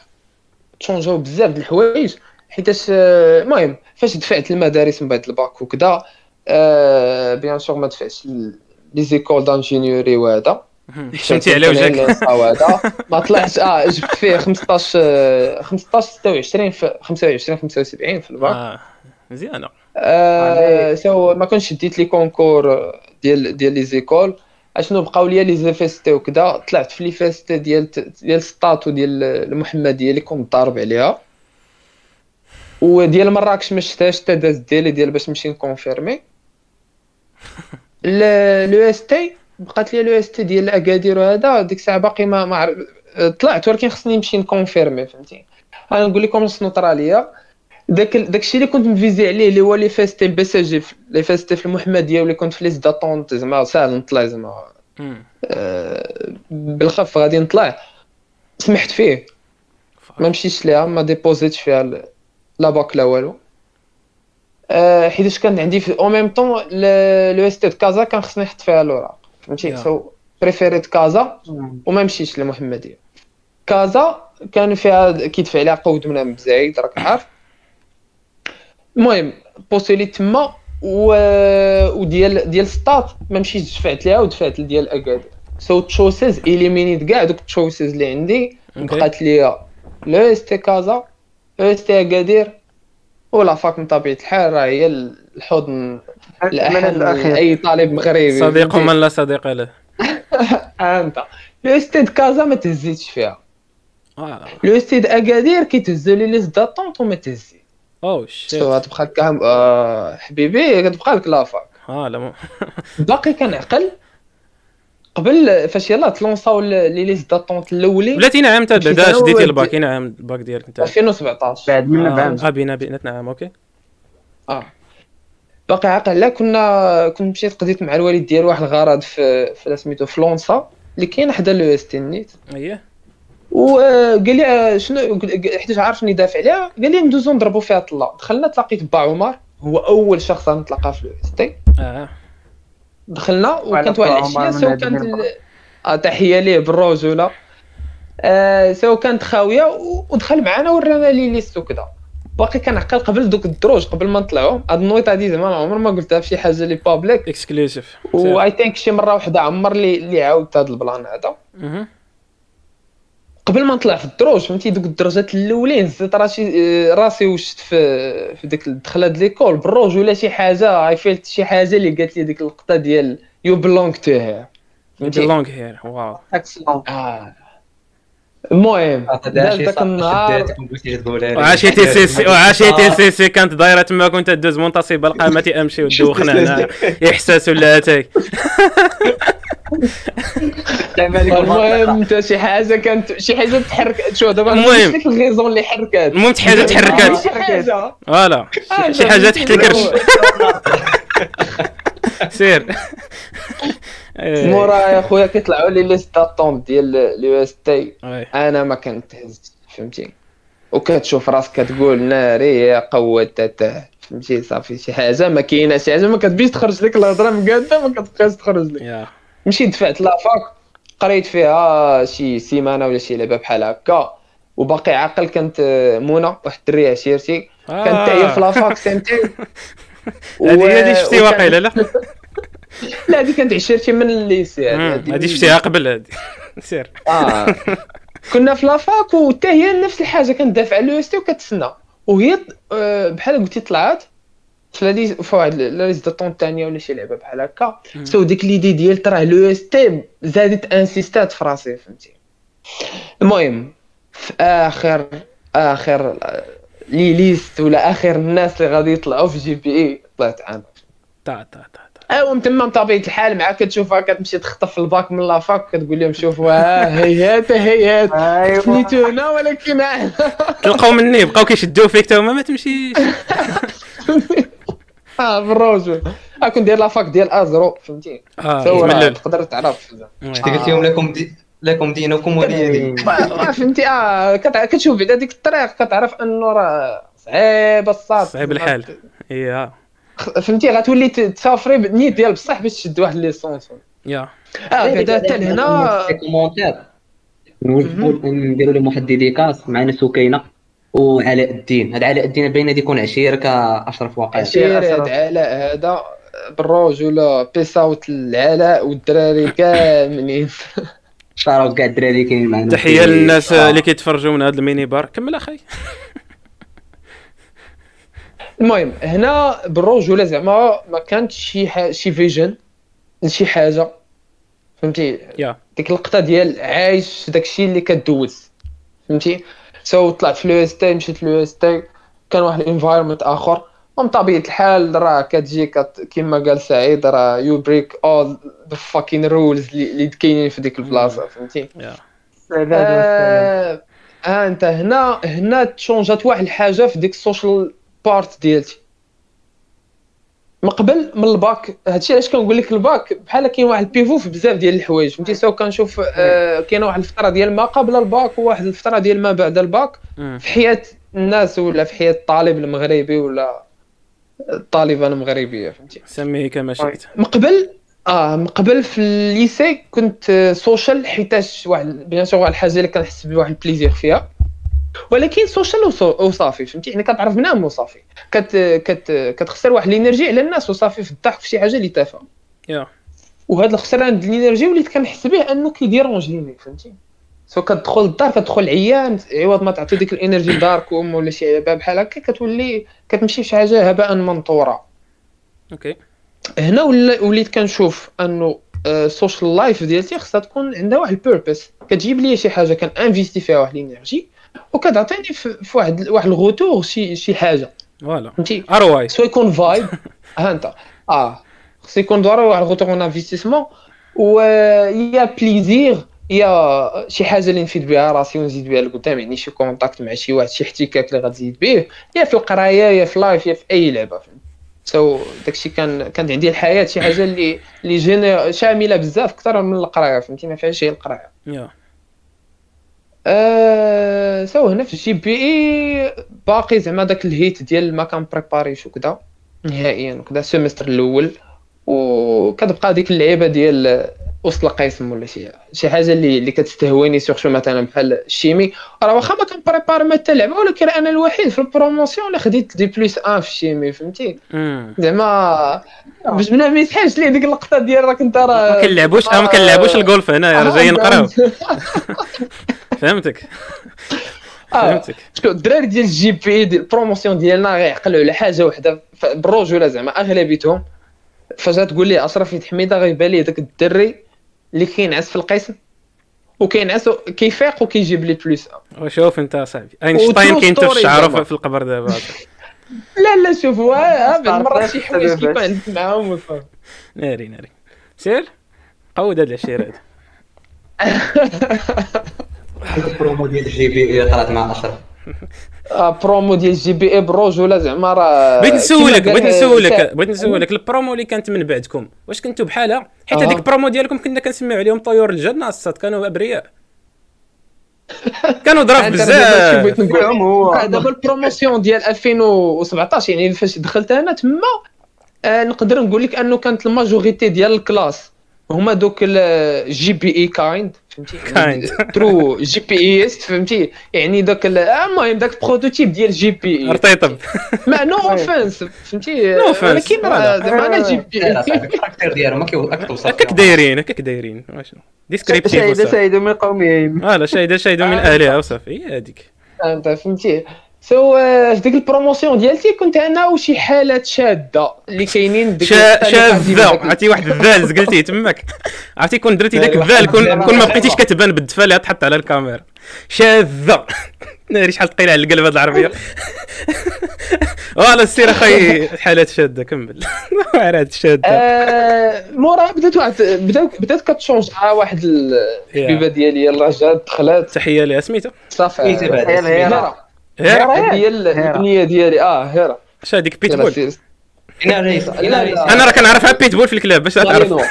تشونجاو بزاف د الحوايج حيتاش آه، المهم فاش دفعت المدارس من بعد الباك وكذا آه bien sûr ما دفعتش les écoles d'ingénieurs وهذا. شمتي عليه وجهك. ما طلعش آه جبت فيه 15 آه، 15 26 في 25 75 في الباك. آه، مزيانة. آه so ما كنتش ديت les concours ديال ديال les écoles. أشنو بقاو ليا les FST وكذا طلعت في les FST ديال ديال سطات و ديال المحمدية اللي كنت ضارب عليها. وديال مراكش ما شفتهاش حتى داز ديالي ديال باش نمشي نكونفيرمي. لو إس تي بقات لي لو إس تي ديال اكادير وهذا ديك الساعة باقي ما ما عرف طلعت ولكن خصني نمشي نكونفيرمي فهمتي؟ أنا نقول لكم شنو طرا ليا. داك داكشي اللي كنت مفيزي عليه اللي هو les FST الباساجي les FST في المحمدية واللي كنت في liste d'attente زعما ساهل نطلع زعما. آه، بالخف غادي نطلع. سمحت فيه. ما مشيتش ليها ما ديبوزيتش فيها ال- لا باك لا والو. آه، حيتاش كان عندي في en même temps l'EST كازا كان خصني نحط فيها الاوراق فهمتي. so بريفيريت كازا وما مشيتش للمحمديه كازا كان فيها كيدفع عليها قود من بزايد راك عارف. المهم بوصيلي تما و... وديال ديال سطات ما مشيتش دفعت ليها ودفعت لديال اكادير so choices eliminate كاع دوك ال choices اللي عندي. بقات ليا لو اس تي كازا لو اس تي اكادير و la fac من طبيعة الحال راه هي الحضن من الحضن الأخير. لأي طالب مغربي. صديق؟ من لا صديق له. أنت. l'EST د كازا ما تهزيتش فيها. l'EST د أكادير كيتهزو les listes d'attente وما تهزي oh shit so غتبقى كام آه حبيبي كتبقى لك la fac آه لا باقي كنعقل قبل فاش يلاه تلونساو ل- les listes d'attente الاولين بلاتي نعم انت بعدا شديتي الباك نعم الباك ديالك انت 2017 بعد منا بعام آه بينا بينا نعم OK. آه. باقي عاقل لا كنا كنت مشيت قضيت مع الوالد ديال واحد الغرض في في سميتو ف l'ENSA اللي كاين حدا l'EST نيت. أييه. وقال لي آه، شنو؟ حيت عارف اني دافع عليها قال لي ندوزو نضربو فيها طلا دخلنا تلاقيت با عمر هو أول شخص نتلاقى في l'EST آه. دخلنا وكانت واحد العشية so كانت آه تحية ليه بالرجوله آه so كانت خاوية ودخل معنا ورانا les listes وكذا باقي كنعقل قبل دوك الدروج قبل ما نطلعوا هاد النويط هادي زعما عمر ما قلتها في شي حاجة لي public exclusive I think شي مرة واحدة عمر لي اللي عاودت هاد البلان هذا. قبل ما نطلع في الدروج فهمتي؟ دوك الدرجات الأولين زدت راسي آه، راسي وشت في في ديك الدخله د ليكول بالروج ولا شي حاجة اي فيلت شي حاجة اللي قالت لي ديك اللقطه ديال يو بلونغ تو هير فهمتي لونغ هير واو. اكسلون آه المهم داك صح النهار. وعاشيتي سي سي وعاشيتي سي سي كانت دايرة تما كنت دوز منتصبه القامه أمشي ودوخنا هنا. احساس ولا أتاي؟ المهم أنت شي حاجة كانت شي حاجة تحرك شو دابا المهم. الغيزون اللي حركات. المهم شي حاجة تحركات. Voilà. آه، شي حاجة؟ تحت الكرش سير. مورا يا خويا كيطلعوا les listes d'attente ديال ال EST. أنا ما كنتهز فهمتي؟ وكتشوف راسك كتقول ناري يا قوتته فهمتي؟ صافي شي حاجة ما كاينة شي حاجة ما كتبيش تخرج لك الهضرة مقاده ما كتبقاش تخرج لك. مشيت دفعت la fac قريت فيها شي سيمانة ولا شي لعبة بحال هكا. وباقي عاقل كانت منى واحد الدرية عشيرتي كانت هي في la fac سنتي هذه هذه شفتي واقيلا لا؟ لا هذه كانت عشيرتي من ال lycée هذه شفتيها قبل هذه سير. آه. كنا في la fac وحتى هي نفس الحاجة كانت دافعه على ال EST وكتسنى. وهي آه، بحال قلتي طلعت في واحد l'attente الثانية ولا شي لعبة بحال هكا. So ديك l'idée ديال ترى l'EST زادت insist ات في راسي فهمتي. المهم في اخر آخر آه، لي ليست ولا آخر الناس اللي غادي يطلعوا في جي بي إي طلعت أنا تا تا. ايوا من تما بطبيعه الحال معاك كتشوفها كتمشي تخطف الباك من لافاك كتقول لهم شوفوا ها هيهات هيهات ايوا فنيتونا ولكن أنا. تلقاو مني بقاو كيشدوا فيك تا هما ما تمشيش آه بالروج آه كنت داير لافاك ديال ازرو فهمتي؟ آه تقدر تعرف. وي. قلت لهم لكم دي لكم دينكم ولي دين آه، فهمتي آه كتشوف بعدا ديك الطريق كتعرف أنه راه صعيب الصاد صعيب الحال. يا فهمتي غتولي تسافري بالنيت ديال بصح باش تشد واحد ليسونس. يا. آه بعدا حتى لهنا نديروا لهم واحد ديديكاس معنا سكينه وعلاء الدين. هذا علاء الدين باين هذه يكون عشير كأشرف واقع. عشير علاء هذا بالرجل peace out لعلاء والدراري كاملين. شاروا كاع الدراري كاينين معنا. تحية للناس اللي كيتفرجوا من هذا ال mini-bar. كمل أخي. المهم هنا بالرجوله زعما ما كانتش شي ح... شي vision لشي حاجة. فهمتي؟ Yeah ديك اللقطه ديال عايش داكشي اللي كدوز. فهمتي؟ So طلعت في ال EST مشيت لل EST كان واحد ال environment آخر. ومن طبيعة الحال راه كتجي كت... كما قال سعيد راه you break all the fucking rules اللي كاينين في ديك البلاصة. فهمتي؟ Yeah آه آه، انت هنا هنا change ات واحد الحاجة في ديك ال social part ديالتي. من قبل من الباك هادشي علاش كنقول لك الباك؟ بحال كاين واحد ال pivot في بزاف ديال الحوايج. فهمتي؟ سواء كنشوف آه كاينة واحد الفترة ديال ما قبل الباك وواحد الفترة ديال ما بعد الباك. في حياة الناس ولا في حياة الطالب المغربي ولا الطالبه المغربية فهمتي؟ سميه كما شئت. من قبل آه من قبل في ال lycée كنت social حيتاش واحد bien sûr واحد الحاجة اللي كنحس بواحد ال plaisir فيها. ولكن social وصافي فهمتي؟ يعني كتعرف بنادم وصافي. كت كت كتخسر واحد ال energy على الناس وصافي في الضحك في شي حاجة اللي تافهة. Yeah. وهذا الخسران ديال ال energy وليت كنحس به أنه كي dérange ني فهمتي؟ So كتدخل للدار كتدخل عيان عوض ما تعطي ديك ال energy لداركم ولا شي لعبة بحال هكا كتولي كتمشي في شي حاجة هباء منطورة. Okay. هنا ولا وليت كنشوف أنه ال social life ديالتي خصها تكون عندها واحد ال purpose كتجيب لي شي حاجة كان investi فيها واحد ال energy وكتعطيني في واحد واحد ال retour شي شي حاجة. Voilà. فهمتي؟ ROI so يكون vibe ها انت. آه. خص يكون ضروري واحد ال retour en investissement. و يا plaisir يا شي حاجة اللي نفيد بها راسي ونزيد بها لقدام. يعني شي contact مع شي واحد شي احتكاك اللي غتزيد به. يا في القراية يا في life يا في أي لعبة. فهمت so داكشي كان كانت عندي الحياة. شي حاجة اللي اللي شاملة بزاف أكثر من القراية. فهمتي؟ ما فيهاش غير القراية. Yeah. So هنا في ال GBI باقي زعما داك الهيت ديال ما كان prépare يش وكذا نهائيا وكذا ال semestre الأول. وكتبقى ديك اللعيبة ديال وسط القسم ولا شي شي حاجة اللي اللي كتستهويني surtout مثلا بحال ال chimie. راه واخا ما كن préparer ما حتى لعبه ولكن أنا الوحيد في ال promotion اللي خديت des plus un في ال chimie فهمتي. زعما باش بلا ما يسحاش لي ديك اللقطة ديال راك أنت راه ما كنلعبوش آه، ما كنلعبوش الجولف هنايا راه جايين نقراو. فهمتك. آه. فهمتك. الدراري ديال الجي بي اي ديال البروموسيون ديالنا غيعقلوا على حاجة وحدة. بالرجولة زعما أغلبيتهم فجأة تقول لي اشرف يد حميدة غيبان لي داك الدري. اللي كينعس في القسم. وكينعس كيفيق وكيجيب لي بلوس وشوف انت صاحبي. أينشتاين كينتف story شعره زعما. في القبر دابا. لا لا شوف بعض عرفت المرات شي حوايج كيكون. عندك معاهم وصافي ناري ناري. سير قود هاد العشير هذا la promo ديال ال GBE قرات مع أشرف. آه، برومو ديال ال GBE بالرجوله زعما راه بغيت نسولك بغيت نسولك بغيت نسولك la promo اللي كانت من بعدكم واش كنتو بحالها؟ حيت آه. هذيك la promo ديالكم كنا كنسميو عليهم طيور الجنة الصاد كانوا أبرياء. كانوا ظراف بزاف. بغيت نقول فيهم هو. آه، دابا la promotion ديال 2017 يعني فاش دخلت أنا تما آه، نقدر نقول لك أنه كانت la majorité ديال la classe. هما دوك الجي بي إي كايند فهمتي؟ Kind. ترو جي بي إي است فهمتي؟ يعني ال- آه، المهم داك البروتوتيب ديال جي بي إي. رطيطب ما نو اوفنس فهمتي؟ No offense. ولكن راه زعما أنا جي بي إي. الكاركتير ديالو ما كيوصل هكاك دايرين هكاك دايرين. واشنو ديسكريبتيف وصافي. شهد من قومهم آه لا شاهده شاهده من اهلها وصافي. هي هذيك. انت فهمتي؟ سو آه، في ديك البروموسيون ديالتي كنت أنا وشي حالات شاده اللي كاينين ديك شا- الثانية كان ديما شاذة داك ال- عرفتي واحد الذال زقلتيه تماك. عرفتي كون درتي داك الذال كون كون ما بقيتيش كتبان بالدفا اللي تحط على الكاميرا. شاذة. ناري شحال ثقيله على القلب هاد العربية. فوالا السير أخي حالات شادة كمل. حالات شادة. آه، مورا بدات واحد بدات بدات كتشونج مع واحد الحبيبة ديالي يلا جات دخلت تحية لها سميتو صافي. سميتها بعد. هيرا هيرا. هي البنيه ديالي. آه هيرا. اش هذيك؟ يلا بيتبول سير. أنا راه كنعرفها بيتبول في الكلاب باش تعرف. مالينو.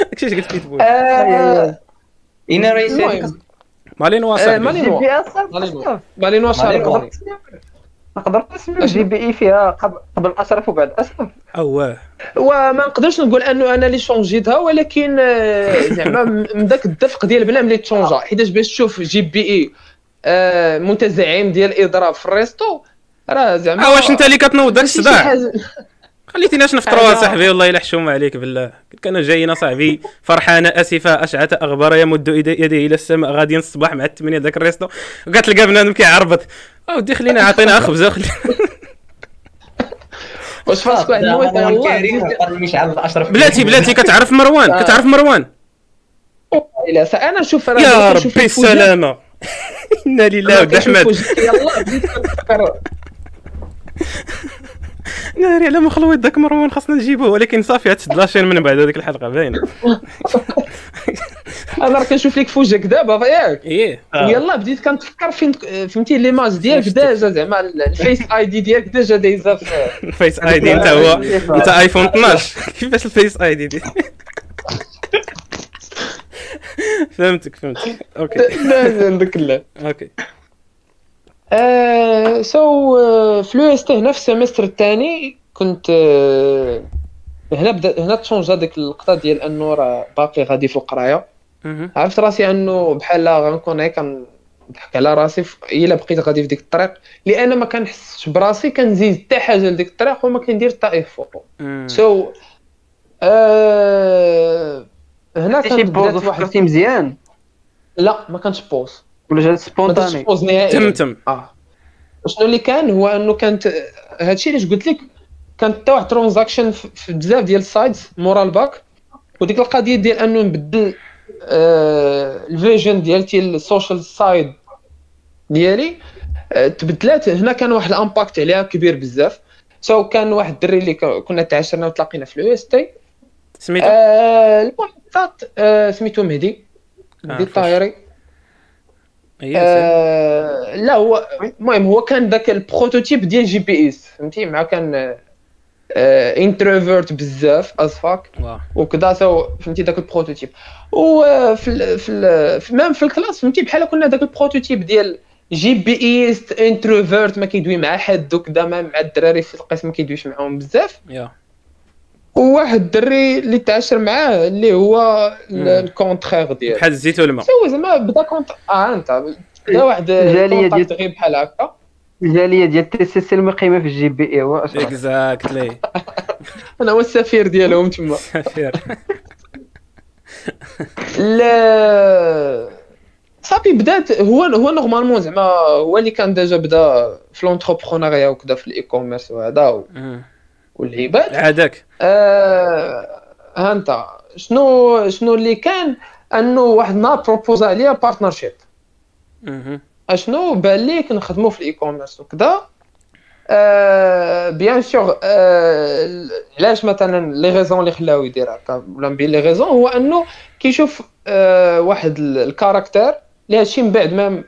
داكشي اش قلت بيتبول آه، أنا ريس. المهم. مالينو آه، صاحبي مالينو. جي بي نقدر نسمي جي بي إي فيها قبل قبل أشرف وبعد أشرف. اواه وما نقدرش نقول أنه أنا اللي شونجيتها ولكن آه، زعما من ذاك الدفق ديال بلا ملي تشونجا. حيتاش باش تشوف جي بي إي آه، متزعم ديال إضراب في الريستو راه زعما أه واش أنت اللي كتنوض داك الصداع؟ خليتيناش نفطروا أنا- صاحبي والله إلا حشومه عليك بالله. كان جايين صاحبي فرحانه آسفة اشعث أغبار يمد يد- يديه إلى السماء غاديين الصباح مع الثمانيه ذاك الريستو. وقالت لقى بنادم كيعربط اودي خلينا عطينا خبزه خلي واش فراسك واحد الموت كريم مشعل اشرف بلاتي بلاتي كتعرف مروان آه. كتعرف مروان. لا أنا نشوف راه يا ربي السلامه إنا لله ود أحمد. يلا ناري على مخلوط داك مروان خاصنا نجيبوه ولكن صافي تسد لاشين من بعد هذيك الحلقة باينة. أنا راه كنشوف لك فوجك دابا ياك إيه. يلا بديت كنتفكر فين فهمتي ليماج ديالك ديجا زعما الفيس آي دي ديالك ديجا دايزه في الفيس آي دي انت هو انت آيفون 12 كيفاش الفيس آي دي دي؟ فهمتك فهمتك. Okay. لا عندك لا okay. آه، so آه، في ال UST هنا في le semestre الثاني كنت آه، هنا بدا هنا ت changeا ديك اللقطه ديال أنه راه باقي غادي في القراية. عرفت راسي أنه بحال غنكون هيك كنضحك على راسي إلا بقيت غادي في ديك الطريق. لأن ما كنحسش براسي كنزيد حتى حاجة لديك الطريق وما كندير حتى effort. So آه هنا شي كانت pause بدات واحد فكرتي مزيان. لا ما كانش pause ولا جات spontanée؟ Pause نهائيا تمتم آه. شنو اللي كان هو إنه كانت هادشي اللي قلت لك كانت حتى واحد transaction في في بزاف ديال ال sites مورا le bac وديك القضية ديال إنه نبدل آه ال vision ديالتي ال social side ديالي آه تبدلات. هنا كان واحد ال impact عليها كبير بزاف. سو كان واحد الدري اللي ك- كنا تعاشرنا وتلاقينا في اليو إس تي. سميتو؟ آه المحطات آه سميتو مهدي مهدي آه، الطاهري. هي آه لا هو المهم هو كان ذاك البروتوتيب ديال جي بي اس فهمتي؟ مع كان انتروفيرت بزاف از فاك واو. وكذا سو فهمتي ذاك البروتوتيب. وفي ال في ال في ميم في الكلاس فهمتي؟ بحال كنا ذاك البروتوتيب ديال جي بي اس انتروفيرت ما كيدوي مع حد وكذا مع الدراري في القسم ما كيدويش معاهم بزاف. يا. وواحد الدري اللي تعاشر معاه اللي هو. الكونترير ديالو. بحال الزيت والماء سوي زعما بدا كونت آه أنت بدا واحد جالية كونتاكت ديال- غير بحال هكا. الجاليه ديال تي سي سي المقيمه في الجي بي اي هو اكزاكتلي أنا هو السفير ديالهم تما. سفير لا. صافي بدات هو هو normalement زعما هو اللي كان déjà بدا في l'entrepreneuriat وكذا في ال e-commerce وهذا. والهبات. عادك آه انت شنو شنو اللي كان انه واحد النهار propose عليا partnership. أشنو بان ليك نخدموا في ال e-commerce وكذا آه bien sûr آه علاش مثلا les raisons اللي خلاو يدير هكا؟ ولا bien les raisons هو أنه كيشوف آه واحد ال- le caractère اللي هادشي من بعد ما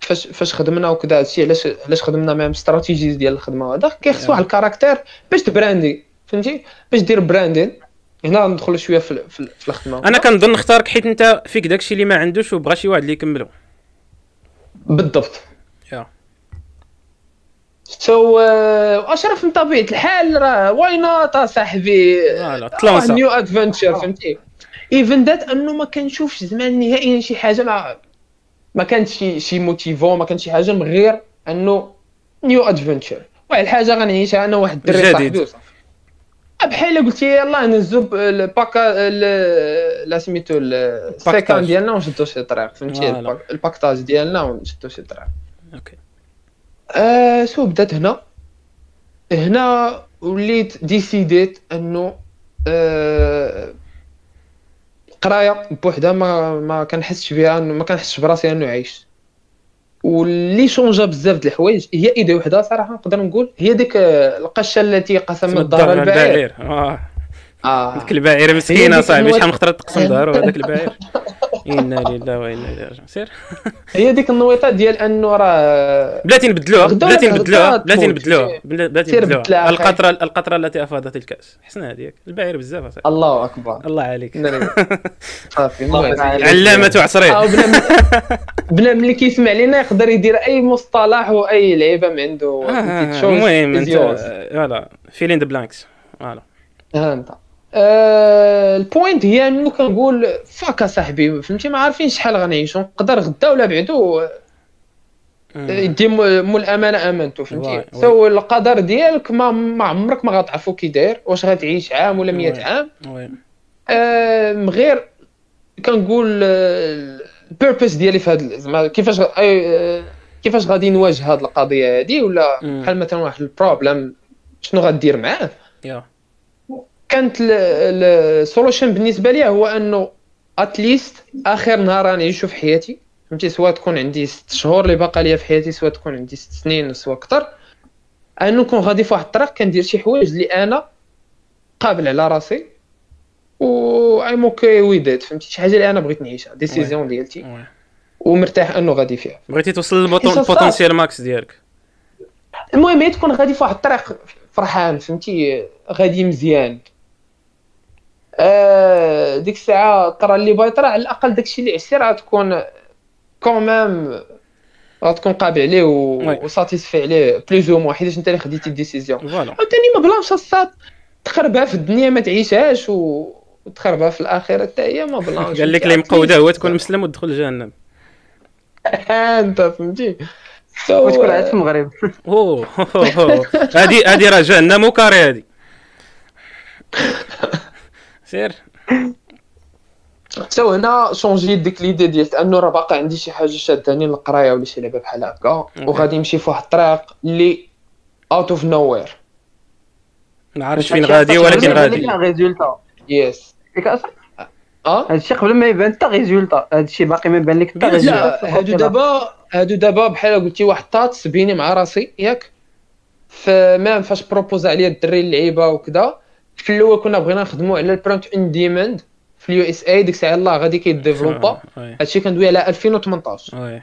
فاش فاش خدمنا وكذا هادشي علاش علاش خدمنا مع استراتيجي ديال الخدمة؟ وهذا كيخص واحد le caractère باش ت brandي فهمتي؟ باش دير branding. هنا ندخلوا شوية في في, ال- في الخدمة. أنا كنظن نختارك حيت أنت فيك داكشي اللي ما عندوش وبغى شي واحد اللي يكملو. بالضبط. يا so أشرف من طبيعة الحال راه why not صاحبي. new adventure فهمتي؟ even that أنه ما كنشوفش زعما نهائيا شي حاجة ما كانت شي شي motivation ما كانت شي حاجة من غير أنه new adventure واحد الحاجة غنعيشها أنا واحد الدري. صاحبي. وصافي بحال قلتي يلاه نهزو الباكا ال- لا سميتو ال- ال sac ديالنا ونشدو شي طريق فهمتي؟ ال packtage ديالنا ونشدو شي طريق. okay. آه so بدات هنا. هنا وليت décidيت أنه آه قراية بوحدها ما ما كنحسش بها ما كنحسش براسي إنه عايش واللي changeا بزاف د الحوايج هي idée وحده صراحة نقدر نقول هي ديك آه، القشة التي قسمت دار البعير. آه. آه. ديك البعيره مسكينه صاحبي شحال من خطره تقسم دارو هذاك البعير. إنا لله وإنا إليه راجعون. سير. هي ديك النويطة ديال أنه راه بلاتي نبدلوها بلاتي نبدلوها. بلاتي نبدلوها بلاتي سير نبدلوها. القطره القطرة التي افاضت الكأس. حسنا هذيك. البعير بزاف أصاحبي. الله أكبر. الله عليك. صافي علامة آه، بنادم بنادم اللي كيسمع لينا يقدر يدير أي مصطلح واي لعيبة من عنده آه، shows المهم فيلين ذا بلانكس فوالا. ها أنت. آه، ال point هي انه كنقول fuck صاحبي فهمتي ما عارفين شحال غنعيشوا نقدر غدا ولا بعدو يدي مول الامانة امانته فهمتي. so القدر ديالك ما ما عمرك ما غتعرفو كي داير واش غتعيش عام ولا 100 وي. عام. آه، من غير كنقول ال purpose ديالي في هذا زعما كيفاش آه، كيفاش غادي نواجه هذه القضية هذه ولا. بحال مثلا واحد ال problème شنو غدير معاه يا كانت ال solution بالنسبة لي هو أنه at least آخر نهار غنعيشو في حياتي فهمتي؟ سواء تكون عندي ست شهور اللي باقا ليا في حياتي سواء تكون عندي ست سنين سواء أكثر انه نكون غادي في واحد الطريق كندير شي حوايج اللي أنا قابل على راسي و I'm okay with it فهمتي؟ شي حاجة اللي أنا بغيت نعيشها décision ديالتي. ومرتاح أنه غادي فيها. بغيتي توصل. لل potentiel max ديالك. المهم هي تكون غادي في واحد الطريق فرحان فهمتي؟ غادي مزيان. ديك الساعة طرا اللي بايطرا على الأقل داكشي اللي عشتي راه تكون quand même غتكون قابع عليه. و satisfait عليه plus ou moins حيتاش انت اللي خديتي ال décision voilà عاوتاني ما بلانش الصاد تخربها في الدنيا ما تعيشهاش و... وتخربها في الآخرة حتى هي ما بلانش قال لك اللي مقودة هو تكون مسلم وتدخل جهنم. انت فهمتي؟ وتكون عاد في المغرب. أوه هادي هادي راه جهنم وكاري هادي سير so هنا changé ديك l'idée ديال انه راه باقي عندي شي حاجة شاداني للقراية ولا شي لعبة بحال هكا وغادي نمشي في واحد الطريق اللي اوت اوف نو وير ما عرفتش فين غادي ولكن غادي. résultat yes آه؟ هادشي قبل ما يبان حتى résultat هادشي باقي ما يبان لك حتى résultat لا هادو دابا هادو دابا بحال قلتي واحد الطات بيني مع راسي ياك. même فاش propose عليا الدري اللعيبة وكذا في الأول كنا بغينا نخدموا على ال print on demand في ال USA ديك الساعة الله غادي كي développa. هادشي كندوي على 2018 oui.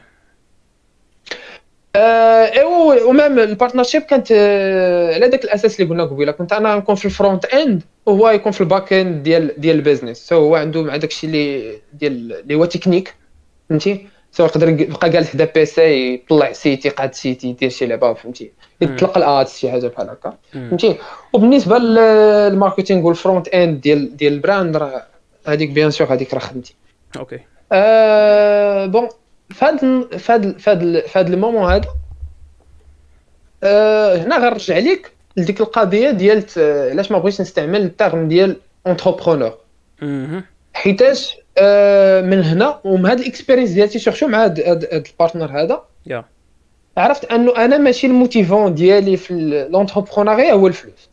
آه إيوا و même ال partnership كانت آه على داك الأساس اللي قلنا قبيلة. كنت أنا نكون في ال front end وهو يكون في ال back end ديال ديال ال business so هو عنده مع داكشي اللي ديال اللي هو تكنيك فهمتي؟ so يقدر يبقى جالس حدا PC يطلع سيتي قاد سيتي يدير شي لعبة فهمتي؟ يطلق ال ad شي حاجة بحال هكا. فهمتي؟ وبالنسبة لل marketing وال front end ديال ديال ال brand راه هذيك bien sûr هذيك راه خدمتي. okay آه bon فهاد فهاد فهاد فهاد ال moment هذا آه هنا غنرجع ليك لديك القضية ديال علاش ما بغيتش نستعمل ال terme ديال entrepreneur. حيتاش من هنا ومن هاد ال experience ديالتي surtout مع هاد, هاد, هاد ال partner هذا. yeah. عرفت أنه أنا ماشي ال motivation ديالي في l'entrepreneuriat هو الفلوس.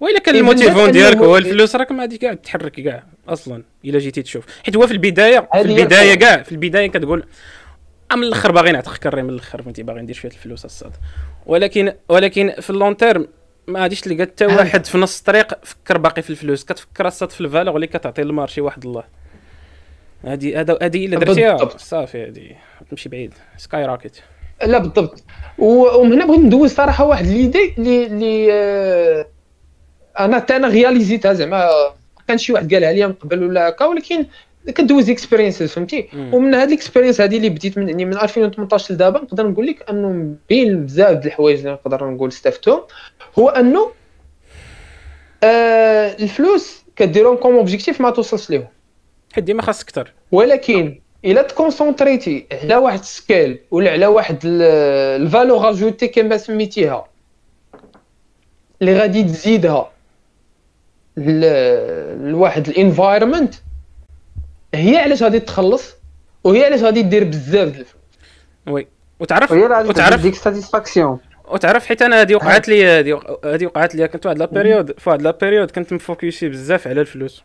وإلا كان ال motivation ديالك هو الفلوس راك ما غادي كاع تحرك كاع أصلا إلا جيتي تشوف. حيت هو في البدايه في البداية. كاع في البداية كتقول "أه من الأخر باغي نعتق كري من الأخر فهمتي؟ باغي ندير شوية الفلوس الصاد. ولكن ولكن في ال long term ما غاديش تلقى حتى واحد في نص الطريق فكر باقي في الفلوس. كتفكر الصاد في ال valeur اللي كتعطي لل marché واحد الله. هادي هذا هادي إلا درتيها. صافي هادي. تمشي بعيد. skyrocket لا بالضبط. ومن هنا بغيت ندوز صراحة واحد l'idée اللي اللي آه، أنا حتى أنا réalisيتها زعما كان شي واحد قالها لي من قبل ولا هكا ولكن كدوز experiences فهمتي. ومن هاد ال experience هذه اللي بديت من يعني من 2018 لدابا نقدر نقول لك أنه بين بزاف د الحوايج اللي نقدر نقول استفدتهم. هو أنه آه الفلوس كديرهم comme objectif ما توصلش ليهم. حيت ديما خاص أكثر ولكن إلا تconcentrيتي على واحد skill ولا على واحد ال valeur ajoutée كما سميتيها اللي غادي تزيدها لواحد ال environment هي علاش غادي تخلص وهي علاش غادي دير بزاف ديال الفلوس oui. وتعرف وتعرف ديك satisfaction وتعرف حيت أنا هذه وقعت لي هذه وقعت لي كنت واحد la période في واحد la période كنت م focusي بزاف على الفلوس.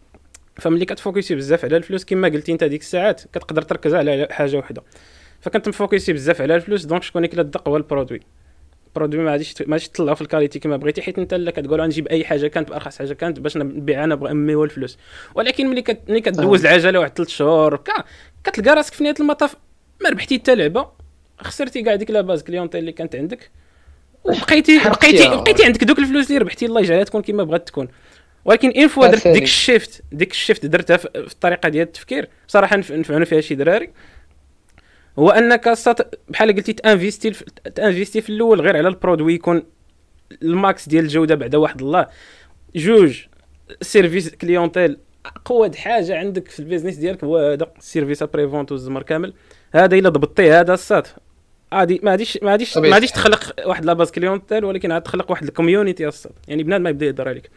فملي كت focusي بزاف على الفلوس كما قلتي انت هذيك الساعات كتقدر تركز على حاجة وحدة. فكنت م focusي بزاف على الفلوس donc شكون كلا الدق هو ال produit. ال produit ما غاديش ما غاديش تطلعو في ال qualité كما بغيتي حيت انت اللي كتقول غنجيب أي حاجة كانت بأرخص حاجة كانت باش نبيع أنا بغي هو الفلوس. ولكن ملي كت... ملي كدوز العجلة واحد 3 شهور كا كتلقى راسك في نهاية المطاف ما ربحتي حتى لعبة خسرتي كاع ديك la base clientèle اللي كانت عندك وبقيتي. بقيتي بقيتي عندك دوك الفلوس اللي ربحتي الله يجعلها تكون كما بغات تكون. ولكن une fois درت. ديك ال shift ديك ال shift درتها في الطريقة ديال التفكير صراحة نف- نفعنا فيها شي دراري. هو أنك سات بحال قلتي ت investi في- ت investi في الأول غير على ال produit يكون ال max ديال الجودة بعدا واحد الله. جوج service clientèle أقوى حاجة عندك في ال business ديالك هو هذا ال service après-vente والزمر كامل. هذا إلا ضبطتيه هذا السات غادي ما غاديش ما غاديش ما طبيعي. غاديش تخلق واحد la base clientèle ولكن غادي تخلق واحد ال community السات يعني بنادم ما يبدأ يهضر عليك.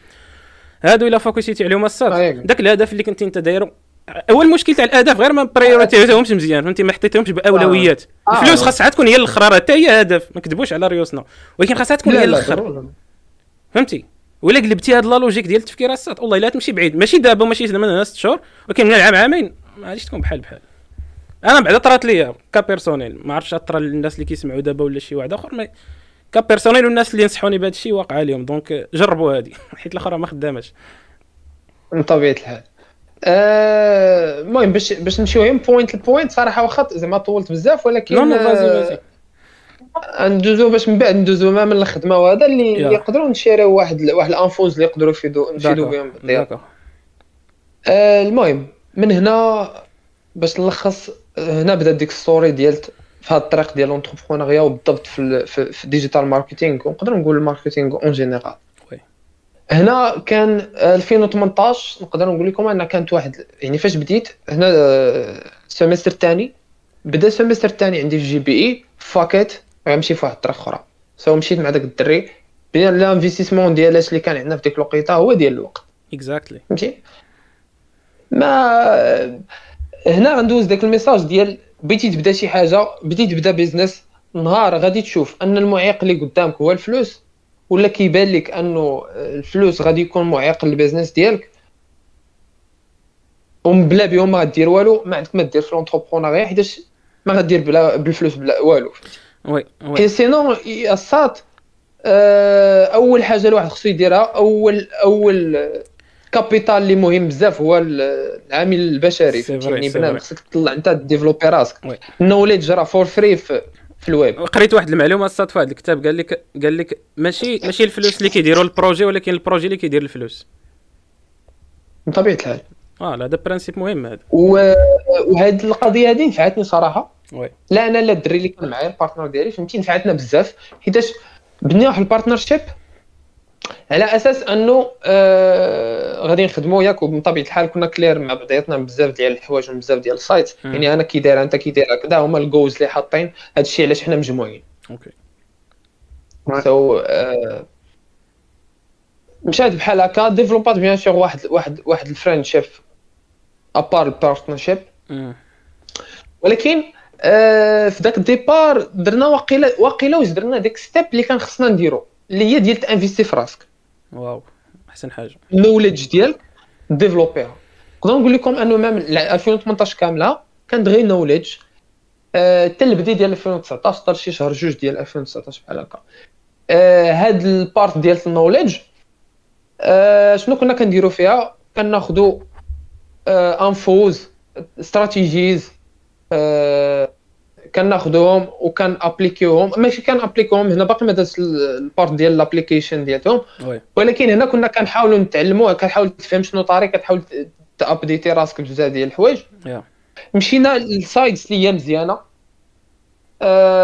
هادو الا focusيتي عليهم صحيح. داك الهدف اللي كنت أنت دايرو هو المشكل تاع الأهداف غير ما prioritéهمش مزيان. فهمتي؟ ما حطيتهمش بأولويات. آه. الفلوس خاصها تكون هي الاخرى حتى هي هدف. ما كذبوش على ريوسنا ولكن خاصها تكون هي لا لا الآخر. فهمتي؟ ولا قلبتي هاد la logique ديال التفكير السات والله إلا تمشي بعيد. ماشي دابا وماشي من هنا ست شهور. ولكن من العام عامين. ما غاديش تكون بحال بحال. أنا بعدا طرات ليا ك personnel ما عرفتش طرا للناس اللي كيسمعوا دابا ولا شي واحد آخر ما ك personnel والناس اللي نصحوني بهذا الشيء واقع عليهم donc جربوا هذه حيت الاخرى ما خداماش من طبيعه الحال آه، المهم باش باش نمشيو غير point ل point صراحة واخا زعما طولت بزاف ولكن non non vas-y آه، ندوزو باش من بعد ندوزو ما من الخدمه وهذا اللي يقدروا ن shareيو واحد واحد ال infos اللي يقدروا يفيدوا نفيدوا بهم آه، المهم من هنا باش نلخص آه، هنا بدات ديك story ديال في هذا الطريق ديال l'entrepreneuriat وبالضبط في في, في ال digital marketing ونقدر نقول ال marketing en général. هنا كان 2018 نقدر نقول لكم ان كانت واحد يعني فاش بديت هنا آه، ال semestre الثاني بدأ ال semestre الثاني عندي في جي بي إي فاكيت غنمشي في واحد الطريق أخرى. so مشيت مع داك الدري. بين ال investissement ديالاش اللي كان عندنا في ديك الوقيتة هو ديال الوقت. exactly فهمتي؟ ما هنا غندوز داك ال message ديال بغيتي تبدا شي حاجة بغيتي تبدا business نهار غادي تشوف أن المعيق اللي قدامك هو الفلوس ولا كيبان لك أنه الفلوس غادي يكون معيق لل business ديالك؟ ومن بلا بهم ما غدير والو ما عندك ما دير في l'entrepreneuriat حيتاش ما غدير بلا بالفلوس بلا والو. oui oui. et sinon السات آه، أول حاجة الواحد خصو يديرها اول أول capital اللي مهم بزاف هو ال- العامل البشري يعني بنادم. خصك تطلع انت développer راسك. ال knowledge راه فور فري في, في الويب. قريت واحد المعلومة الصاد في هذا الكتاب قال لك قال لك ماشي ماشي الفلوس اللي كيديروا ال projet ولكن ال projet اللي كيدير الفلوس. بطبيعة الحال. آه لا هذا principe مهم هذا. و- وهاد القضية هادي نفعتني صراحة. oui لا أنا لا الدري اللي كان معايا ال partner ديالي فهمتي نفعتنا بزاف. حيتاش بنينا واحد البارتنرشيب على أساس أنه آه غادي نخدموا ياك ومن طبيعه الحال كنا clair مع بعضياتنا بزاف ديال الحوايج وبزاف ديال السايت. يعني أنا كي داير أنت كي داير هكذا هما الجوز اللي حاطين. هذا الشيء علاش حنا مجموعين. أوكي سو آه مشات بحال هكا développات bien sûr واحد واحد واحد ال friendship à part ال partnership. ولكن آه في ذاك ال départ درنا واقيلا واقيلا واش درنا؟ ديك step اللي كان خصنا نديرو. اللي هي ديال ت investi في راسك. wow أحسن حاجة. ال knowledge ديالك développيها. نقدر نقول لكم أنه même 2018 كاملة كانت غير knowledge. حتى البداية ديال 2019 حتى شي شهر جوج ديال 2019 بحال هكا. آه، هاد ال part ديال ال knowledge آه، شنو كنا كنديرو فيها؟ كناخدو آه، infos strategies آه، كناخدوهم وكن appliquiوهم ماشي كن appliquiوهم هنا باقي ما دازت ال- part ديال ال application ديالهم ولكن هنا كنا كنحاولوا نتعلموا كنحاول تفهم شنو طريق كتحاول ت updateي راسك بزاف ديال الحوايج. مشينا لل sides اللي هي مزيانة.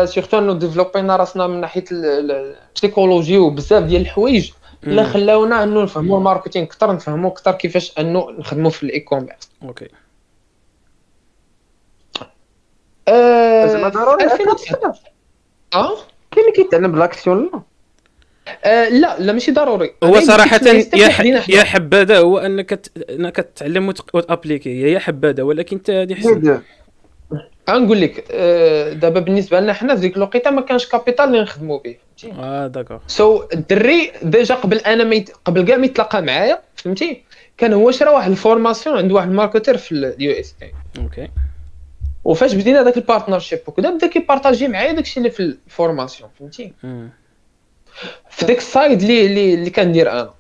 surtout انه développينا راسنا من ناحية ال- ال- psychologie وبزاف ديال الحوايج. اللي مم. خلاونا أنه نفهموا ال marketing أكثر نفهموا أكثر كيفاش أنه نخدموا في ال e-commerce okay آه زعما ضروري 2019 آه؟ كاين اللي كيتعلم بالاكسيون لا؟ آه، لا لا ماشي ضروري. هو يمكن يا يا حبذا هو انك انك تتعلم وت- وت appliquer. يا حبذا ولكن انت هذه حسن. غنقول لك آه، دابا بالنسبة لنا حنا في ديك الوقيته ما كانش capital اللي نخدموا به. فهمتي آه d'accord. so الدري déjà قبل أنا ميت قبل كاع ما يتلاقى معايا فهمتي؟ كان هو شرا واحد ال formation عند واحد ال marketer في ال USA. okay. وفاش بدينا داك ال partnership وكذا بدا كي partager معايا داكشي اللي في ال formation فهمتي. في ديك ال side اللي اللي, اللي كندير أنا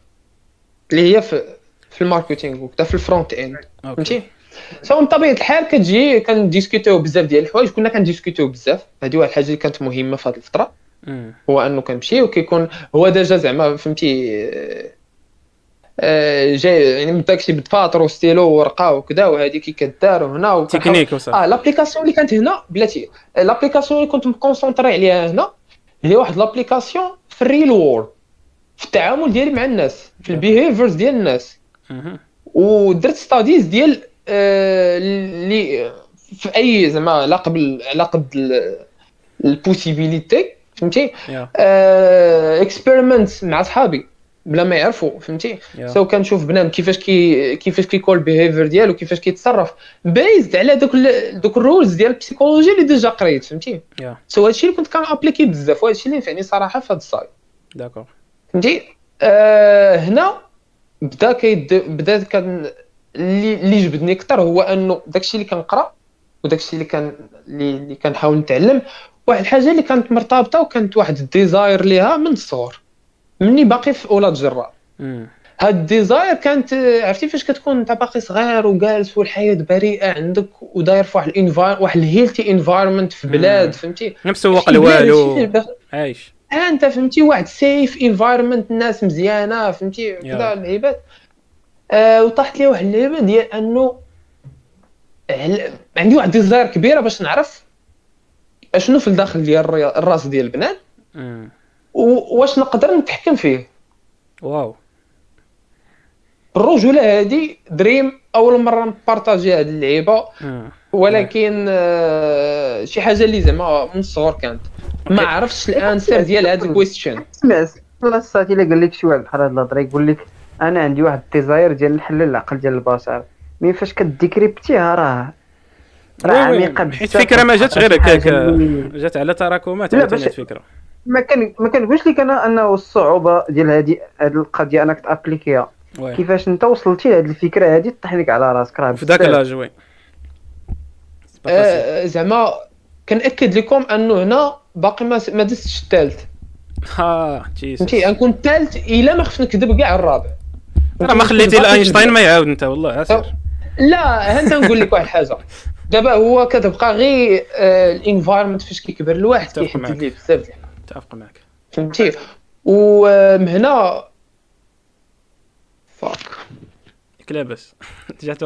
اللي هي في في ال marketing وكذا في ال front end فهمتي؟ so من طبيعة الحال كتجي كن discutiو بزاف ديال الحوايج كنا كن discutiو بزاف. هذه واحد الحاجة اللي كانت مهمة في هذه الفترة. هو أنه كنمشي وكيكون هو déjà زعما فهمتي جاي يعني من داكشي بالفاطر وستيلو وورقه وكذا وهذه كي كدار وهنا تكنيك وصافي. آه l'application اللي كانت هنا بلاتي. l'application اللي كنت مconcentré عليها هنا هي واحد l'application في ال real world في التعامل ديالي مع الناس في ال behaviors ديال الناس. ودرت studies ديال آه، اللي في أي زعما علاقة بال علاقة بال ال possibility فهمتي؟ experiment مع صحابي. بلا ما يعرفوا فهمتي؟ so كنشوف بنادم كيفاش كي كيفاش كيكون ال behavior ديالو كيفاش كيتصرف. بيزد على دوك ال- دوك ال rules ديال ال psychologie اللي déjà قريت فهمتي؟ سو هادشي اللي كنت كن appliquer بزاف وهادشي اللي نفعني صراحة في هاد ال side d'accord فهمتي؟ آه هنا بدا كيد بدا كان اللي اللي جبدني أكثر هو أنه داكشي اللي كنقرأ وداكشي اللي كان اللي, اللي كنحاول نتعلم واحد الحاجة اللي كانت مرتبطة وكانت واحد ال desire ليها من الصغر. مني باقي في أولاد جرار مم. هاد ال desire كانت آه، عرفتي فاش كتكون انت باقي صغير وجالس والحياة بريئة عندك وداير في واحد ال enviro واحد ال healthy environment في بلاد. فهمتي؟ مسوق شي بلاد، لوالو. عايش. آه انت فهمتي واحد safe environment الناس مزيانة فهمتي؟ كذا اللعيبات آه وطاحت لي واحد اللعبه ديال أنه عندي واحد desire كبيرة باش نعرف أشنو في الداخل ديال الراس ديال البنات. مم. وواش نقدر نتحكم فيه. واو. الرجولة هذه dream أول مرة ن partager هذه اللعيبة مم. ولكن آه، شي حاجة اللي زعما من الصغر كانت. ما. عرفتش الانسر ديال هذا الكويستشن بلاصات إلا قال لك شي واحد بحال هاد الهضرة يقول لك أنا عندي واحد الديزاير ديال نحلل العقل ديال البشر. مي فاش كديكريبتيها راه راه. عميقة حيت بزاف. الفكرة ما جاتش غير هكاك. جات على تراكمات باش- الفكرة. ما كان ما كنقولش لك أنا انه الصعوبة ديال هذه هذه القضية أنك تأبليكيها. كيفاش أنت وصلتي لهذه الفكرة هذه؟ طيح لك على راسك راه في ذاك بزاف. لاج وي. آه، زعما كنأكد لكم أنه هنا باقي ما ما دزتش الثالث ها Jesus فهمتي؟ غنكون الثالث إلا ما خفت نكذب كاع الرابع. راه ما خليتي لاينشتاين ما يعاود أنت والله عسير لا أنت نقول لك واحد الحاجة دابا هو كتبقى غير ال environment فاش كيكبر الواحد كيحدد. ليه بزاف متفق معك. فهمتي؟ ومن هنا فاك ياك لاباس جات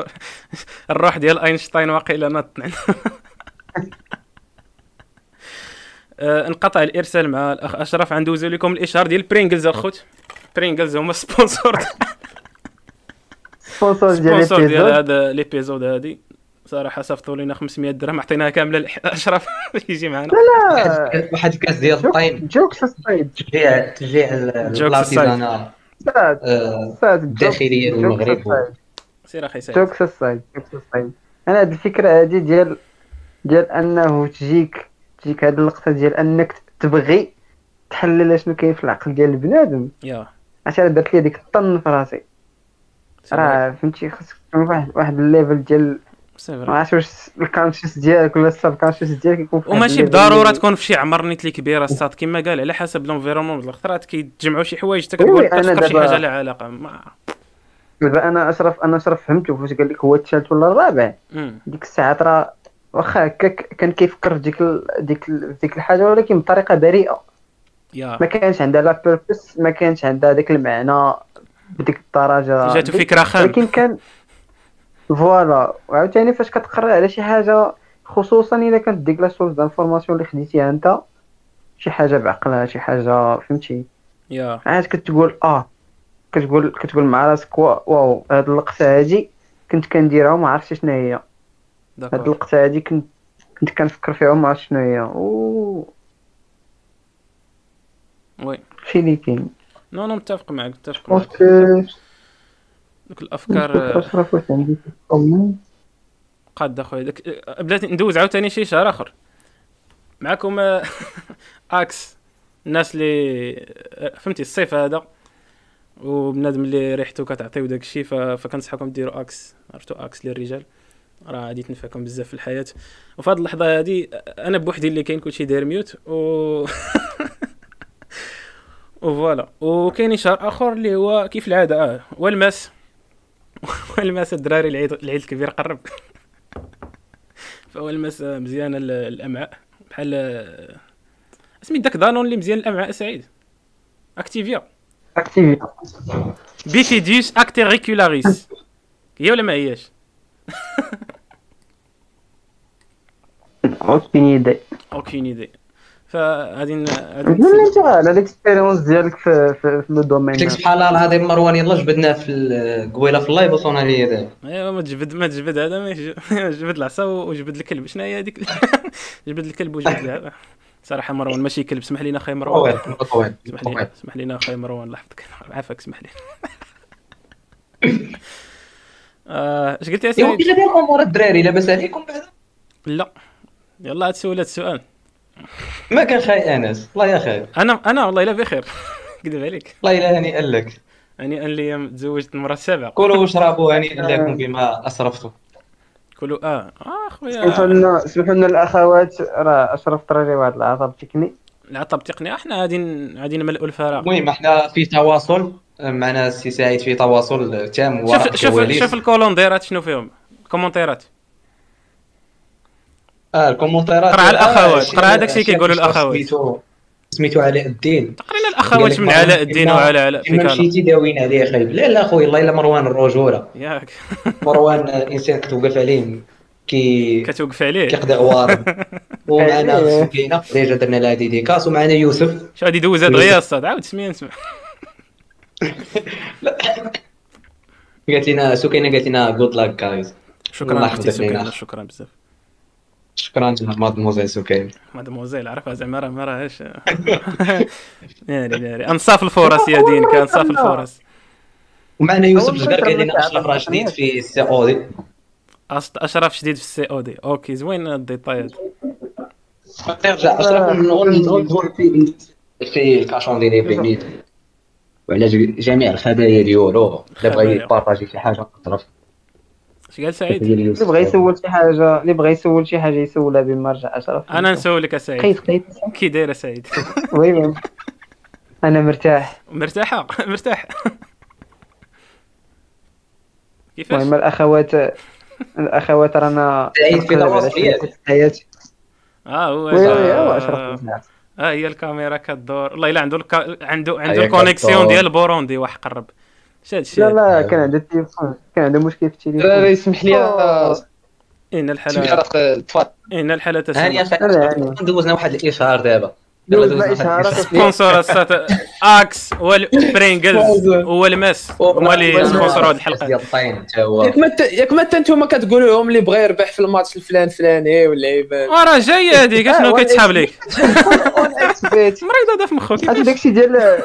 الروح ديال أينشتاين واقيلا نط آه، انقطع الإرسال مع الأخ أشرف. غندوزو لكم الإشهار ديال برينجلز الخوت برينجلز هما سبونسور سبونسور ديال هذا ليبيزود هادي. صراحة صيفطوا لنا 500 درهم عطيناها كاملة لاشرف يجي معنا. لا واحد الكاس ديال الطين. جوكس الصيد. تشجيع تشجيع الصيد. الارتيزانا للمغرب. الصيد. سير أخي سعيد جوكس الصيد جوكس الصيد. أنا هاد الفكرة هادي ديال ديال أنه تجيك تجيك هاد اللقطة ديال أنك تبغي تحلل شنو كاين في العقل ديال البنادم. يا. عشان درت لي ديك الطن في راسي. راه فهمتي خاصك تكون واحد واحد الليفل ديال ما. عرفتش واش الكونشس ديالك ولا السب كونشس ديالك يكون وماشي بالضرورة اللي- تكون في شي عمر نيت لي كبيره الصاد كما قال على حسب لونفيرومون بالخطرات كيتجمعوا شي حوايج حتى كتقول أنا كتفكر شي حاجة لها علاقة. ما دابا أنا أشرف أنا أشرف فهمته فاش قال لك هو الثالث ولا الرابع. ديك الساعات راه واخا هكاك كان كيفكر في ديك ال... ديك ال... ديك الحاجة ولكن بطريقة بريئة. ما كانش عندها la purpose ما كانش عندها داك المعنى بديك الدرجة. جاتو ديك- فكرة خام. ولكن كان voilà. وعاوتاني فاش كتقرا على شي حاجة خصوصا إلا كانت ديك la source d'information اللي خديتيها أنت شي حاجة بعقلها شي حاجة فهمتي؟ يا. عاد كتقول آه كتقول كتقول مع راسك وا- waw هاد اللقطة هادي كنت كنديرها وما عرفتش شنو هي. هاد اللقطة هادي كنت كنت كنفكر فيها وما عرفتش شنو هي. ah oui. شي اللي كاين. no no متفق معك متفق معك. دوك الأفكار اشرف واش عندي قاد أخويا. داك بلاتي ندوز عاوتاني شي شهر آخر. معكم Axe الناس اللي فهمتي الصيف هذا وبنادم اللي ريحته كتعطيو داك الشيء. فكنصحكم ديروا Axe عرفتوا؟ Axe للرجال. راه غادي تنفعكم بزاف في الحياة. وفي هذه اللحظة هذه أنا بوحدي اللي كاين كلشي داير mute و و voilà وكاين اشهار آخر اللي هو كيف العادة آه والماس. والماس الدراري العيد العيد الكبير قرب. فهو الماس مزيان ال- الأمعاء. بحال آه، سميت داك دانون اللي مزيان الأمعاء سعيد. أكتيفيا. اكتيفي بيفيديوس اكتيريكولاريس هي ولا ما هياش؟ اوكين يدي. اوكين ايدي فغادي غادي لي انت على الاكسبيريونس ديالك في في, في لو دومين قلت الله العظيم مروان يلا جبدناه في قبيلة في اللايف وصلنا ليا دابا. ايوا ما تجبد ما تجبد هذا ما جبد العصا وجبد الكلب. شنو هي هذيك؟ جبد الكلب وجبد العصا. صراحة مروان ماشي كلب. اسمح لينا أخي مروان. طويل طويل اسمح لي طويل. اسمح لينا أخي مروان لحظتك عافاك اسمح لي. آه، اش قلت يا ايوا سعيد كيف داير الأمور الدراري لاباس عليكم بعدا؟ لا. يلا تسول هذا السؤال. ما كان خاي أنس؟ الله يا خير أنا أنا والله إلا بخير. كذب عليك الله الا هنيئا لك. أن لي تزوجت المره السابعه كلوا واشربوا هنيئا لكم بما اسرفتم كلوا آه آه سمحوا خويا لنا سمحوا لنا الأخوات راه أشرف طريري واحد العطب تكني العطب التقني إحنا غادي غادي نملئوا الفراغ. المهم إحنا في تواصل معنا السي سعيد في تواصل تام شوف وراء شوف شوف الكولونديرات شنو فيهم. الكومنتيرات آه الكومنتيرات قرأ على شي- قرأ هذاك الشيء شي كيقولوا شخص الأخوات. سميتو سميتو علاء الدين. قرينا الأخوات من علاء الدين وعلى علاء بيكالا مشيتي داوين عليه خايب لا لا خويا الله إلا مروان الرجولة. ياك. مروان إنسان توقف عليه كي كتوقف عليه. كيقضي غوار. ومعنا. سكينه ديجا درنا لها ديديكاس ومعنا يوسف. شو غادي يدوز هاد غيا الصاد عاود سميه نسمع قالت لنا سكينه قالت لنا جود لاك جايز شكرا أختي. سكينه شكرا بزاف. شكرا مادموزيل سكينه مادموزيل عرفها زعما راه ما راهش ناري ناري أنصاف الفرص يا دينك أنصاف الفرص ومعنا يوسف فكرة قال لنا أشرف راه جديد. في ال COD أشرف شديد في ال COD OK زوين ال détail هذا ترجع أشرف ندور في في ال cash on delivery وعلى جميع الخبايا ديالو اللي بغى. يبارطاجي شي حاجة اشرف اش قال سعيد. اللي بغى يسول شي حاجة اللي بغى يسول شي حاجة يسولها بما رجع اشرف أنا نسولك يا سعيد. قيس قيس كي داير يا سعيد؟ oui. أنا مرتاح. مرتاحة؟ مرتاح. كيفاش؟ المهم الأخوات الأخوات رانا سعيد في. حياتي آه هو وي وي هو آه، اشرف. آه هي الكاميرا كدور. والله إلا عنده الكا... عنده عنده الكونيكسيون. ديال بوروندي واحد قرب. اش هادشي لا لا كان عنده التليفون كان عنده مشكل في لا التليفون يسمح لي. إن سمح الحاله إن الحالة هاني لا، لا، سعيد دوزنا واحد الاشهار دابا. لا. sponsor أكس والبرينجلز والماس هما اللي سبونسوروا هاد الحلقة. ديال الطين حتى هو. ياك ما أنتم كتقولوا لهم اللي بغى يربح في الماتش الفلان الفلاني ولا يبان وراه جاي هذيك شنو كيتسحاب لك 1xBet. مريض هذا في مخو هذا داكشي ديال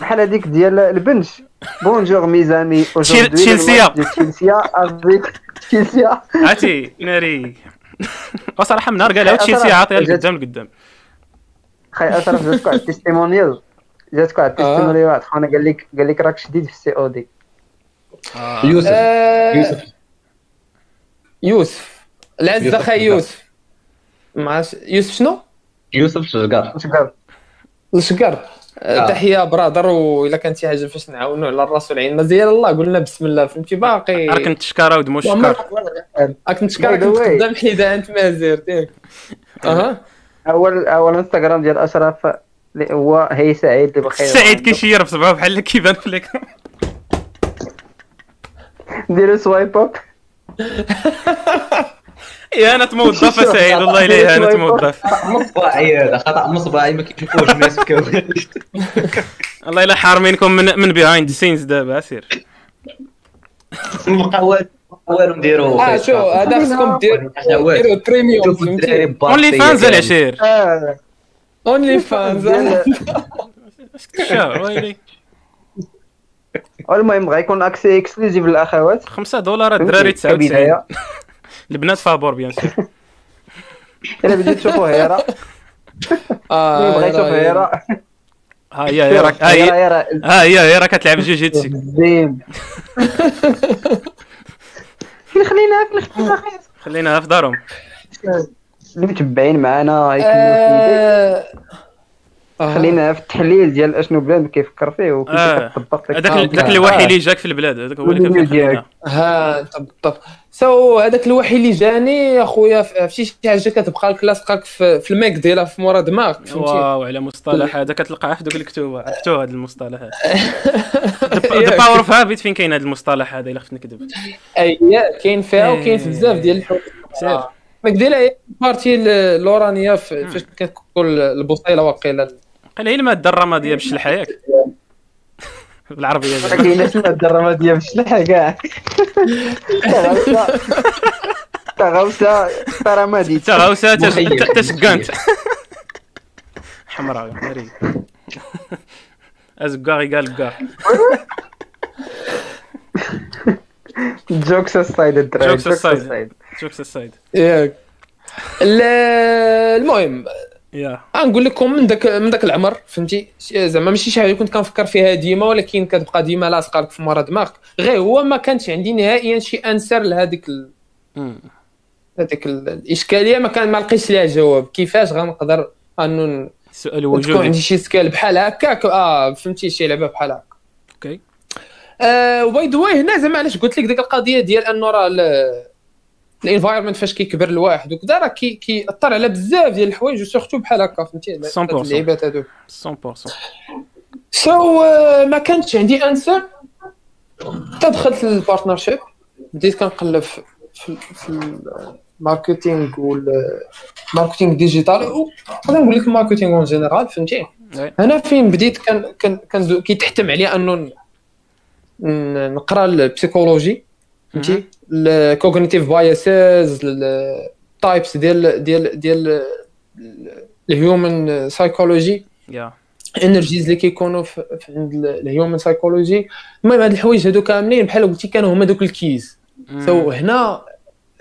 بحال هذيك ديال البنش. bonjour mes amis تشيلسيا. تشيلسيا avec تشيلسيا عرفتي ناري. وصراحه من نهار قالها تشيلسي عاطيها لقدام لقدام خي اشرف جاتك واحد ال testimonial جاتك واحد ال testimonial واحد خونا قال لك قال لك راك شديد في ال COD. يوسف. آه، يوسف. يوسف. العز يوسف أخي شجار. يوسف. معاش يوسف شنو؟ يوسف شجار قال الشقر آه. تحية brother وإلا كانت شي حاجة فاش نعاونوا على الرأس والعين. ما ديال الله قلنا بسم الله فهمتي؟ باقي راه كنت تشكارة ودمو الشكار راك نتشكر كنت. قدام حيدة أنت ما زرت ياك أها. اول أول إنستغرام ديال أشرف اللي هو هي سعيد اللي بخير. سعيد كيشير في صبعه بحال كيبان في l'écran ديروا swipe up يا أنا موظف سعيد والله الا أنا موظف مصباعي هذا خطأ مصباعي ما كيشوفوش الناس والله إلا حارمينكم من من behind scenes دابا سير نبقى والو نديرو آه شو هذا خصكم. ديروا premium OnlyFans. العشير. OnlyFans ويلي؟ المهم غيكون اكسي exclusive للاخوات 5 دولار الدراري فهمتي؟ 99 كبداية. البنات فابور bien sûr الا بديت تشوفوا هيرا آه يشوف هيرا ها هي هي ها هيرا راه كتلعب جوجيتسي زين. فين خلينا فين خلينا خليناها في دارهم. اللي متبعين معنا في. خلينا في التحليل ديال أشنو plan كيفكر فيه وكيف آه. كتطبق لك هذاك آه، ذاك آه. الوحي اللي جاك في البلاد هذاك هو اللي كان ها بالضبط so هذاك الوحي اللي جاني أخويا في شي حاجة كتبقى لك لاصقك في, في الميك ديالها في مورا دماغك فهمتي؟ واو على مصطلح هذا. كتلقاه في دوك الكتوبه عرفتوا هذا المصطلح هذا. باور اوف هابيت فين كاين هذا المصطلح هذا؟ إلا خفت نكذب أي كاين فيها وكاين في بزاف ديال الحوايج سير ما ديالها هي البارتي ال- الأورانية في- فاش كتكون البصيله واقيلا. قال هي الماده الرماديه بالشلحه ياك بالعربية ما زعما. كايناش الماده الرماديه بالشلحه كاع تغوسه تغوسه ترمادي. تا- تسكانت حمراء ناري ازكاغي قال كاع جوكس الدراري Jokes aside. جوكس السايد ياك ال- المهم غنقول لكم من ذاك من ذاك العمر فهمتي؟ زعما ماشي شي حاجة كنت كنفكر فيها ديما ولكن كتبقى ديما لاصقه لك في مورا دماغك. غير هو ما كانش عندي نهائيا شي answer لهذيك ال... هذيك ال- الإشكالية ما كان ما لقيتش ليها جواب. كيفاش غنقدر انه السؤال تكون وجودي. عندي شي skill بحال هكاك آه فهمتي؟ شي لعبة بحال هكا. OK. آه و by the way هنا زعما علاش قلت لك ديك القضية ديال انه راه ال environment فاش كيكبر الواحد وكذا راه كي كيأثر على بزاف ديال الحوايج و surtout بحال هكا فهمتي؟ هاد 100%. اللعيبات هادوك 100% so ما كانش عندي answer حتى دخلت لل partnership بديت كنقلب في في, في ال marketing وال marketing digital نقدر نقول لك ال marketing en général فهمتي. هنا فين بديت كان كان كان كيتحتم عليا أنه نقرأ ال psychologie فهمتي؟ ال cognitive biases ال types ديال ديال ديال ال human psychology energies اللي كيكونوا عند ال human psychology المهم هاد الحوايج هادو كاملين بحال قلتي كانوا هما دوك ال keys. so هنا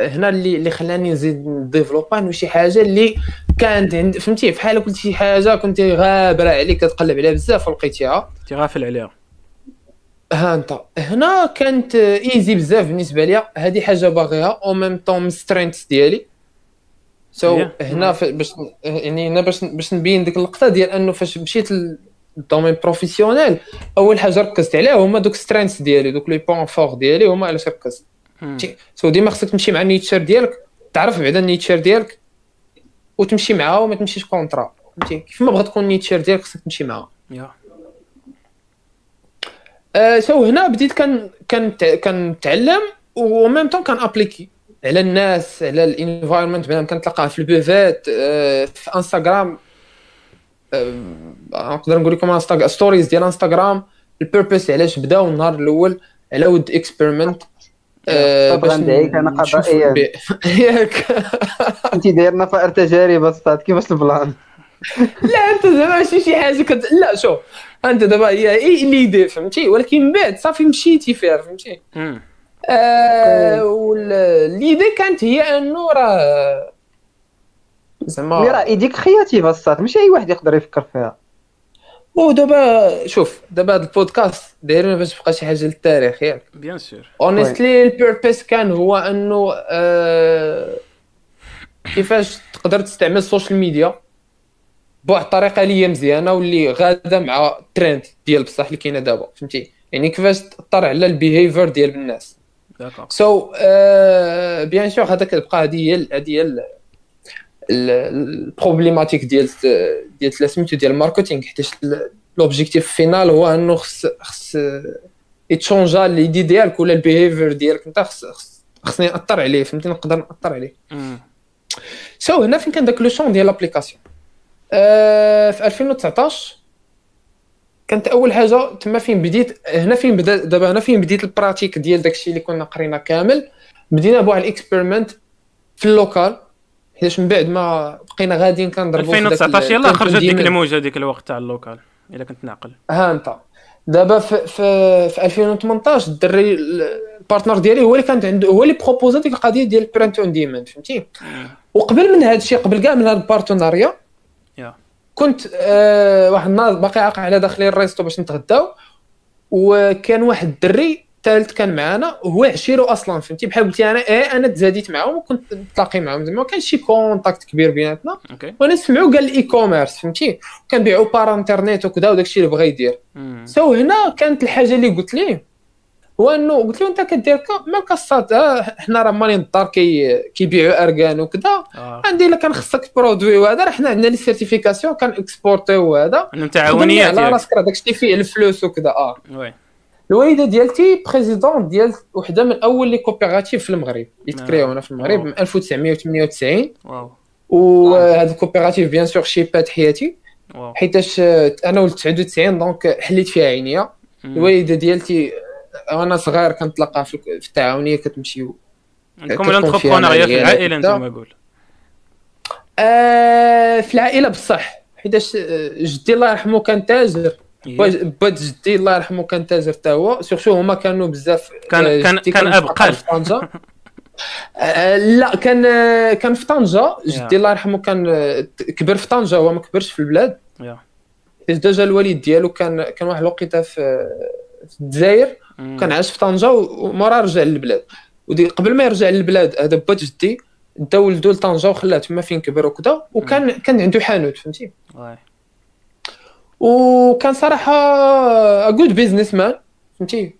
هنا اللي اللي خلاني نزيد ن développa انه شي حاجة اللي كانت عند فهمتي؟ بحال قلت شي حاجة كنت غابرة عليك كتقلب عليها بزاف ولقيتيها انت غافل عليها. ها انت. هنا كانت easy بزاف بالنسبة لي هذه حاجة باغيها. en même temps strength ديالي. so Yeah. هنا ف- باش يعني هنا باش باش نبين ديك اللقطة ديال أنه فاش مشيت لل domaine professionnel أول حاجة ركزت عليها هما دوك strength ديالي دوك les points forts ديالي هما علاش ركزت. so ديما خصك تمشي مع ال nature ديالك تعرف بعدا ال nature ديالك وتمشي معاه وما تمشيش contra فهمتي؟ كيف ما بغات تكون ال nature ديالك خصك تمشي معاه يا. آه، so هنا بديت كان كان كنتعلم وميم طون كان ابليكي على الناس على الانفايرمنت مثلا كنتلقاه في البوفات آه، في انستغرام آه، نقدر نقول لكم انستغرام ستوريز ديال انستغرام البيربس علاش بداو النهار الأول؟ على ود اكسبيرمنت طبعاً دعيك أنا قضائياً. ياك انت داير نفائر تجارب أستاذ كيفاش البلان؟ لا أنت زعما ماشي شي حاجة كت... لا شوف أنت دابا هي إي ليدي فهمتي؟ ولكن من بعد صافي مشيتي فيها فهمتي. آه و l'idée كانت هي أنه راه mais زعما راه idée créative أستاذ ماشي أي واحد يقدر يفكر فيها. ودابا شوف دابا هذا البودكاست دايرين باش تبقى شي حاجة للتاريخ ياك. bien sûr. honestly ال purpose كان هو أنه آه كيفاش تقدر تستعمل ال social media بواحد الطريقة اللي هي مزيانة واللي غاده مع الترند ديال بصح اللي كاينة دابا فهمتي؟ يعني كيفاش تأثر على ال behavior ديال الناس. so bien sûr هذا كتبقى هذه هي هذه ال problématique ديال ديال سميتو ديال ال marketing حيت l'objectif final هو أنه خص خص يت changea l'idée ديالك ولا ال behavior ديالك. أنت خص خص- خصني نأثر عليه فهمتي نقدر نأثر عليه. so هنا فين كان داك le champ ديال l'application آه في 2019 كانت أول حاجة تما فين بديت؟ هنا فين بدا؟ دابا هنا فين بديت ال pratique ديال داكشي اللي كنا قرينا كامل؟ بدينا بواحد ال experiment في ال local حيتاش من بعد ما بقينا غاديين كنضربوا في داك 2019 يلا ال- خرجت ديك. الموجة ديك الوقت تاع ال local إلا كنت ناقل. ها أنت. دابا في في, في 2018 الدري ال partner ديالي هو اللي كانت عنده هو اللي proposa ديك القضية ديال print on demand فهمتي؟ وقبل من هذا الشيء قبل كاع من هذا ال partenariat يا كنت آه واحد النهار باقي عاقل على داخلين ال resto باش نتغداو وكان واحد الدري ثالث كان معانا وهو عشيرو أصلا فهمتي؟ بحال قلتي أنا إيه أنا تزاديت معاهم وكنت نتلاقي معاهم زعما ما كانش شي contact كبير بيناتنا. okay. وأنا سمعوا قال ال e-commerce فهمتي؟ كنبيعوا par internet وكذا وداك الشيء اللي بغى يدير. so هنا كانت الحاجة اللي قلت ليه. هو انه قلت له انت كدير ما كاصات آه، حنا راه مالين الدار كي كيبيعوا اركان وكذا آه. عندي إلا كان خصك produit وهذا راه حنا عندنا les certifications كان exporter وهذا. انهم تعاونيات على ياك راسك راه داكشي فيه الفلوس وكذا آه. oui. الوالدة ديالتي présidente ديال وحدة من أول les coopératives في المغرب. اللي آه. ت créaو هنا في المغرب wow. من 1998 wow وهذا ال coopérative bien sûr شيبات حياتي. حيتاش آه، أنا ولد 99 donc حليت فيها عينيا. الوالدة ديالتي آه، وأنا صغير كنتلاقى في في التعاونية كتمشيو عندكم كتكون ال entrepreneuriat في العائله. أنتم أقول آه في العائلة بصح حيتاش آه، جدي الله يرحمه كان تاجر با- باد جدي الله يرحمه كان تاجر حتى هو surtout هما كانوا بزاف كان- آه، كان- كان في أبقال. في طنجة آه، لا كان كان في طنجة جدي الله يرحمه كان كبر في طنجة هو ما كبرش في البلاد. حيت déjà الوالد ديالو كان كان واحد الوقيتة في الجزائر. كان عاش في طنجة ومورا رجع للبلاد و déjà قبل ما يرجع للبلاد هذا با جدي دا ولدو لطنجة وخلاه تما فين كبر وكذا وكان كان عنده حانوت فهمتي. وكان صراحة a good businessman فهمتي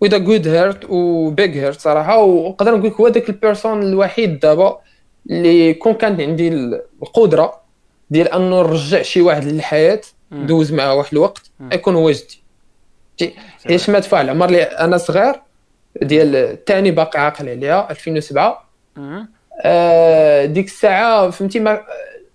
with a good heart و big heart صراحة ونقدر نقول لك هو ذاك ال personne الوحيد دابا اللي كون كان عندي القدرة ديال أنه نرجع شي واحد للحياة مم. دوز معاه واحد الوقت. يكون هو جدي فهمتي حيت ما دفع العمر اللي أنا صغير ديال الثاني باقي عاقل عليها 2007 مهم. آه، ديك الساعة فهمتي ما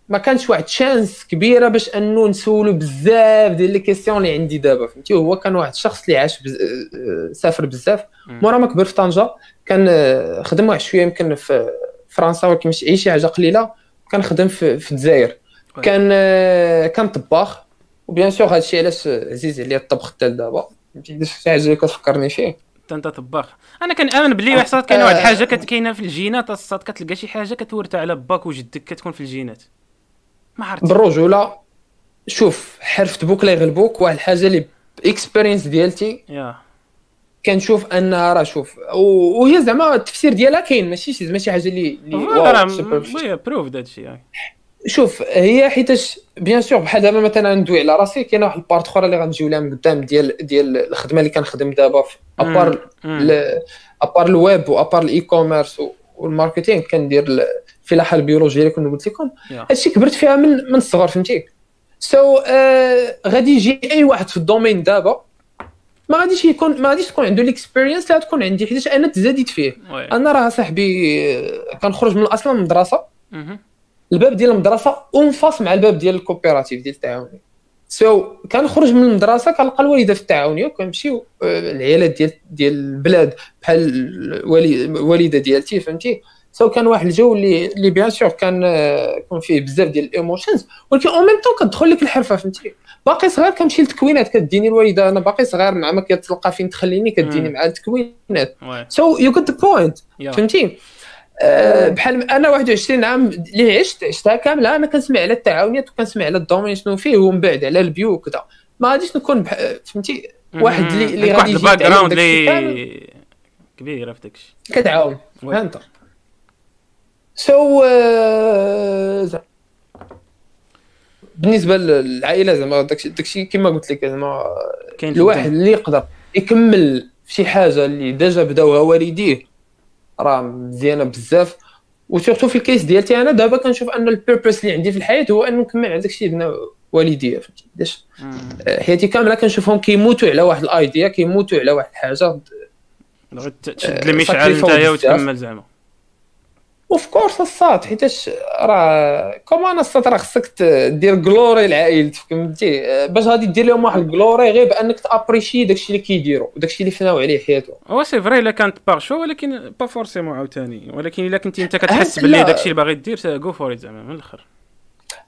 ما كانش واحد chance كبيرة باش انه نسولو بزاف ديال les questions اللي عندي دابا فهمتي؟ هو كان واحد الشخص اللي عاش بز... آه، سافر بزاف. مورا ما كبر في طنجة كان آه، خدم واحد شوية يمكن في فرنسا ولكن ماشي اي شي حاجة قليلة كان خدم في, في الجزائر. كان آه، كان طباخ. و bien sûr هادشي علاش عزيز عليا الطبخ حتى لدابا فهمتي؟ شي حاجة كتفكرني فيه. انت انت طباخ. أنا كنامن باللي واحد الصاط كاين واحد آه. الحاجة كت- كاينة في الجينات الصاط كتلقى شي حاجة كتورثها على باك وجدك كتكون في الجينات. ما عرفت بالرجولة شوف حرفة بوك لا يغلبوك واحد الحاجة اللي experience ديالتي. yeah. كنشوف أنها راه شوف وهي زعما التفسير ديالها كاين ماشي شي ماشي حاجة اللي اللي وي بروف يعني. شوف هي حيتاش bien sûr بحال دابا مثلا ندوي على راسي كاينة واحد ال part أخرى اللي غنجيو لها من قدام ديال ديال الخدمة اللي كنخدم دابا في ابار. ابار الويب وابار الاي كوميرس وال marketing كندير ال- الفلاحه البيولوجية اللي كنت قلت لكم. هادشي كبرت فيها من من الصغر فهمتي so so, uh, غادي يجي أي واحد في ال domaine دابا ما غاديش يكون ما غاديش تكون عنده ال experience اللي غتكون عندي حيت أنا تزاديت فيه oui أنا راه صاحبي آه، كنخرج من أصلا من المدرسة. الباب ديال المدرسة en face مع الباب ديال ال coopérative ديال التعاوني so so, كنخرج من المدرسة كنلقى الوالدة في التعاونيه وكنمشيو آه، العيالات ديال ديال البلاد بحال الوالدة ديالتي فهمتي؟ so so, كان واحد الجو اللي اللي bien sûr كان آه، كان فيه بزاف ديال ال emotions ولكن en même temps كتدخل لك الحرفة فهمتي؟ باقي صغير كنمشي للتكوينات كديني الوالدة أنا باقي صغير مع ما كتلقى فين تخليني كديني. مع التكوينات. oui so you got the point. فهمتي؟ آه، بحال أنا 21 عام اللي عشت؟ عشتها كاملة. أنا كنسمع على التعاونيات وكنسمع على ال domaine شنو فيه ومن بعد على ال bio وكذا. ما غاديش نكون بح... فهمتي؟ واحد اللي اللي عندك غادي واحد يجي الباك داكشي كامل. اللي كبيره في داكشي. كتعاون. انت so بالنسبة للعائلة زعما داكشي داكشي كما قلت لك زعما الواحد. اللي يقدر يكمل في شي حاجة اللي déjà بداوها والديه. راه مزيانة بزاف. و surtout في ال case ديالتي أنا دابا كنشوف أن ال purpose اللي عندي في الحياة هو أنه نكمل على داكشي اللي بنا والديا فهمتي؟ علاش. حياتي كاملة كنشوفهم كيموتوا على واحد ال idea كيموتوا على واحد الحاجة. تشد المشعل نتايا. وتكمل زعما. of course الصاط حيتاش راه كومان الصاد راه خصك دير glory لعائلتك فهمتي باش غادي دير لهم واحد ال glory غير بأنك ت apprécier داكشي اللي كيديروا وداكشي اللي فناو عليه حياتهم هو c'est vrai الا كانت par choix ولكن pas forcément عاوتاني ولكن الا كنتي انت كتحس باللي. داكشي اللي باغي دير go for زعما من الآخر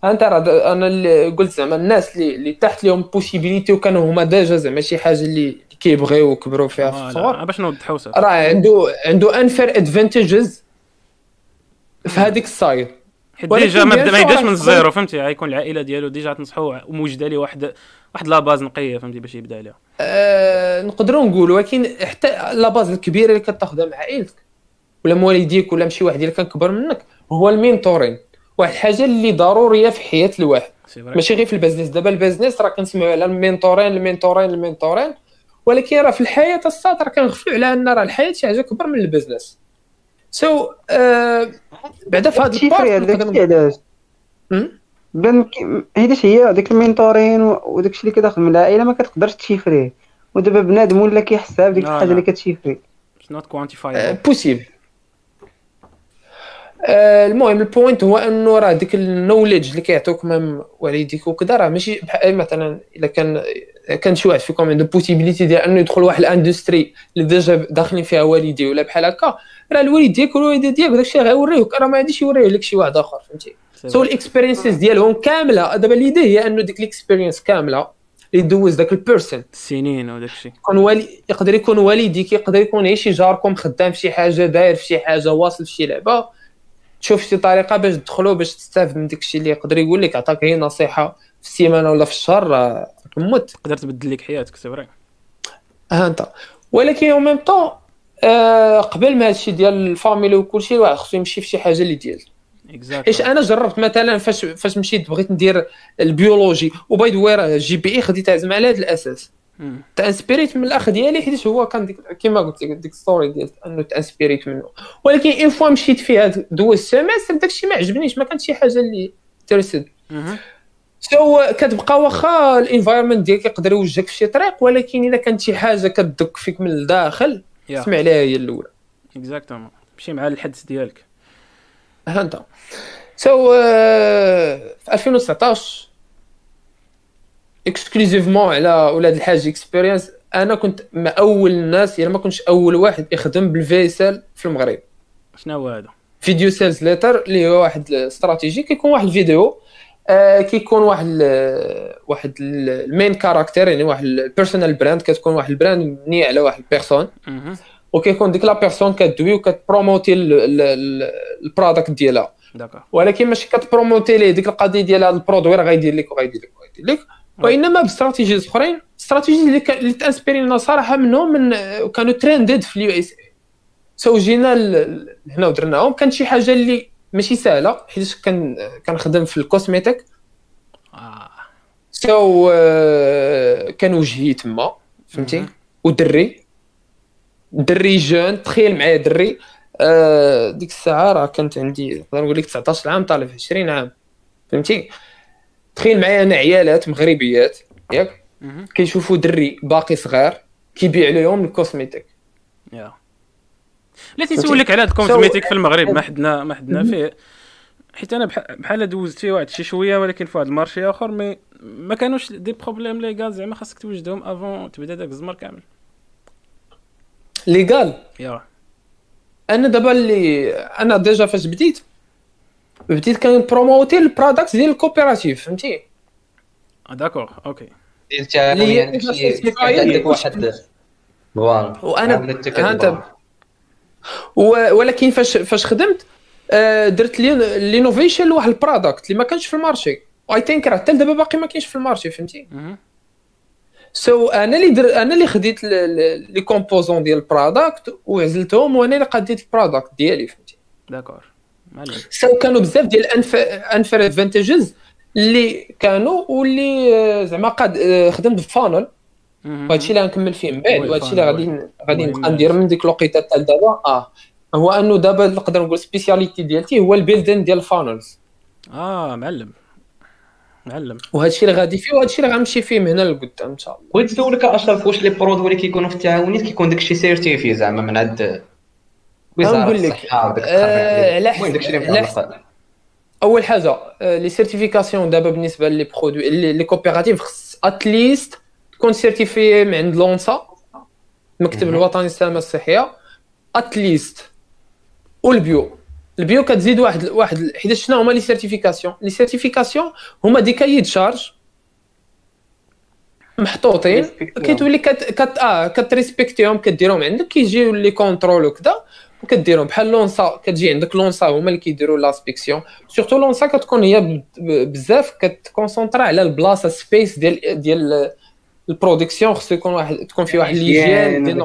انت راه أنا اللي قلت زعما الناس اللي اللي تحت لهم possibilité وكانوا هما déjà زعما شي حاجة اللي كيبغيو وكبروا فيها في. الصغر باش نوضحوا راه عنده عنده unfair advantages في هذيك ال side حيت ديجا ما يبداش من ال zéro فهمتي؟ غيكون العائلة ديالو déjà تنصحو وموجده ليه واحد واحد la base نقية فهمتي؟ باش يبدأ عليها آه نقدروا نقولوا ولكن حتى la base الكبيره اللي كتاخذها مع عائلتك ولا مع والديك ولا شي واحد اللي كان كبر منك هو ال mentoring. واحد الحاجة اللي ضرورية في حياة الواحد. ماشي غير في ال business. دابا ال business راه كنسمعوا على ال mentoring ال mentoring ال mentoring. ولكن راه في الحياة الصاط راه كنغفلوا على أن راه الحياة شي حاجة اكبر من ال business. so آه بعدا في هذا مم؟ بأن ك- حيتاش هي داك ال mentoring وداك الشيء اللي كتاخذ من العائلة ما كتقدرش ت chiffrer يه ودابا بنادم ولا كيحسها بديك لا، الحاجة. اللي كت chiffrer not quantify possible المهم ال point هو أنه راه ديك ال knowledge اللي كيعطوك même والديك وكذا راه ماشي بحال مثلا إلا كان كان شي واحد فيكم عنده possibilité ديال أنه يدخل واحد ال industry اللي déjà داخلين فيها والديه ولا بحال هكا راه الوالد ديالك والوالده ديالك داكشي غيوريوك راه ما غاديش يوريه لك شي واحد آخر فهمتي؟ so ال experiences ديالهم كاملة دابا l'idée هي أنه ديك ال experience كاملة اللي دوز داك ال person السنين وداك الشيء يكون والي يقدر يكون والديك يقدر يكون غير شي جاركم خدام في شي حاجة داير في شي حاجة واصل في شي لعبة تشوف شي طريقة باش تدخلوا باش تستافد من داك الشيء اللي يقدر يقول لك عطاك غير نصيحة في السيمانة ولا في الشهر راه كموت تقدر تبدل لك حياتك c'est vrai. ها انت. ولكن أو ميم طون قبل ما هادشي ديال ال famille وكلشي الواحد خصو يمشي في شي حاجة اللي ديال. إيش exact أنا جربت مثلا فاش فاش مشيت بغيت ندير البيولوجي وباي ذا واي جي بي إي خديتها زعما على هذا الأساس. تأنسبيريت من الأخ ديالي حيت هو كان ديك كما قلت لك ديك ستوري ديال أنه تأنسبيريت منه. ولكن اون فوا مشيت فيها دوز سيمستر داكشي ما عجبنيش ما كانت شي حاجة اللي ترسد سو كتبقى واخا الانفايرمنت ديالك يقدر يوجهك في شي طريق ولكن اذا كانت شي حاجة كتدك فيك من الداخل يا سمع عليها هي الأولى. اكزاكتومون مشي مع الحدث ديالك. ها أنت. so آه، في 2019 exclusivement على ولاد الحاج experience أنا كنت ما أول الناس يعني ما كنتش أول واحد يخدم بال VSL في المغرب. شنو هو هذا؟ video sales letter اللي هو واحد استراتيجي كيكون واحد الفيديو كيكون واحد ال واحد ال- ال main character يعني واحد ال personal brand كتكون واحد ال brand مبني على واحد ال person. وكيكون ديك la personne كدوي وكتبروموتي ال- ال- ال- ال product ديالها. ولكن ماشي كتبروموتي ليه ديك القضية ديال هذا ال produit راه غيدير لك وغيدير لك وغيدير لك. وإنما ب strategies أخرين استراتيجي اللي كان- اللي تأنسبيرينا صراحة منهم من كانوا trended في ال USA so جينا ل- هنا ودرناهم كانت شي حاجة اللي ماشي سهلة حيت كان كنخدم في ال cosmétique. آه. so آه، كان وجهي تما فهمتي. ودري. دري جون تخيل معايا دري. آه، ديك الساعة راه كانت عندي نقدر نقول لك 19 عام طالع في 20 عام فهمتي؟ تخيل معايا أنا عيالات مغربيات ياك. كيشوفوا دري باقي صغير كيبيع لهم ال cosmétique. Yeah. لا تيسولك على هاد ال cosmétique في المغرب ما حدنا ما حدنا فيه. حيت أنا بح- بحال دوزت فيه واحد شي شوية ولكن في واحد ال marché آخر mais ما كانوش des problèmes légaux زعما خاصك توجدهم avant تبدا داك الزمر كامل. légal؟ Yeah. أنا دابا اللي أنا déjà فاش بديت بديت كنبروموتي ال product ديال ال coopérative فهمتي؟ آه، d'accord okay. هي يعني عندك واحد. voilà عملت لك ها أنت- البرا. و- ولكن فاش فاش خدمت آه، درت لي l'innovation لواحد ال product اللي ما كانش في ال marché. و I think راه حتى دابا باقي ما كاينش في ال marché فهمتي. so so, أنا اللي در... أنا اللي خديت les composants ديال ال product وعزلتهم وأنا اللي قديت ال product ديالي فهمتي؟ d'accord so كانوا بزاف ديال unfair advantages اللي كانوا واللي آه، زعما قد آه، خدمت ب funnel. وهادشي اللي غنكمل فيه من بعد وهادشي اللي غادي. غادي نبقى. ندير من ديك الوقيته حتى لدابا آه هو أنه دابا نقدر نقول spécialité ديالتي هو ال building ديال ال funnels آه معلم. معلم. وهادشي اللي غادي فيه وهادشي اللي غنمشي فيه من هنا لقدام إن شاء الله. بغيت نسولك أشرف واش les produits اللي كيكونوا في التعاونيات كيكون داكشي certifié زعما من عند وزارة غنقول لك، الصحة وداك آه، على على متعلق أول حاجة آه، les certifications دابا بالنسبة les produits les les coopératives خص at least تكون certifié من عند l'ONSSA المكتب. الوطني للسلامه الصحية at least وال bio ال bio. كتزيد واحد واحد حيت شنو هما les certifications les certifications هما des cahiers charge محطوطين كتولي كت كت آه كتريسبكتيهم كديرهم عندك كيجيو les contrôles وكذا وكديرهم. بحال l'ONSSA كتجي عندك l'ONSSA هما اللي كيديروا l'inspection surtout l'ONSSA كتكون هي بزاف كتكونسونطرا على البلاصة espace ديال ديال ال production خصو يكون واحد تكون فيه واحد l'hygiène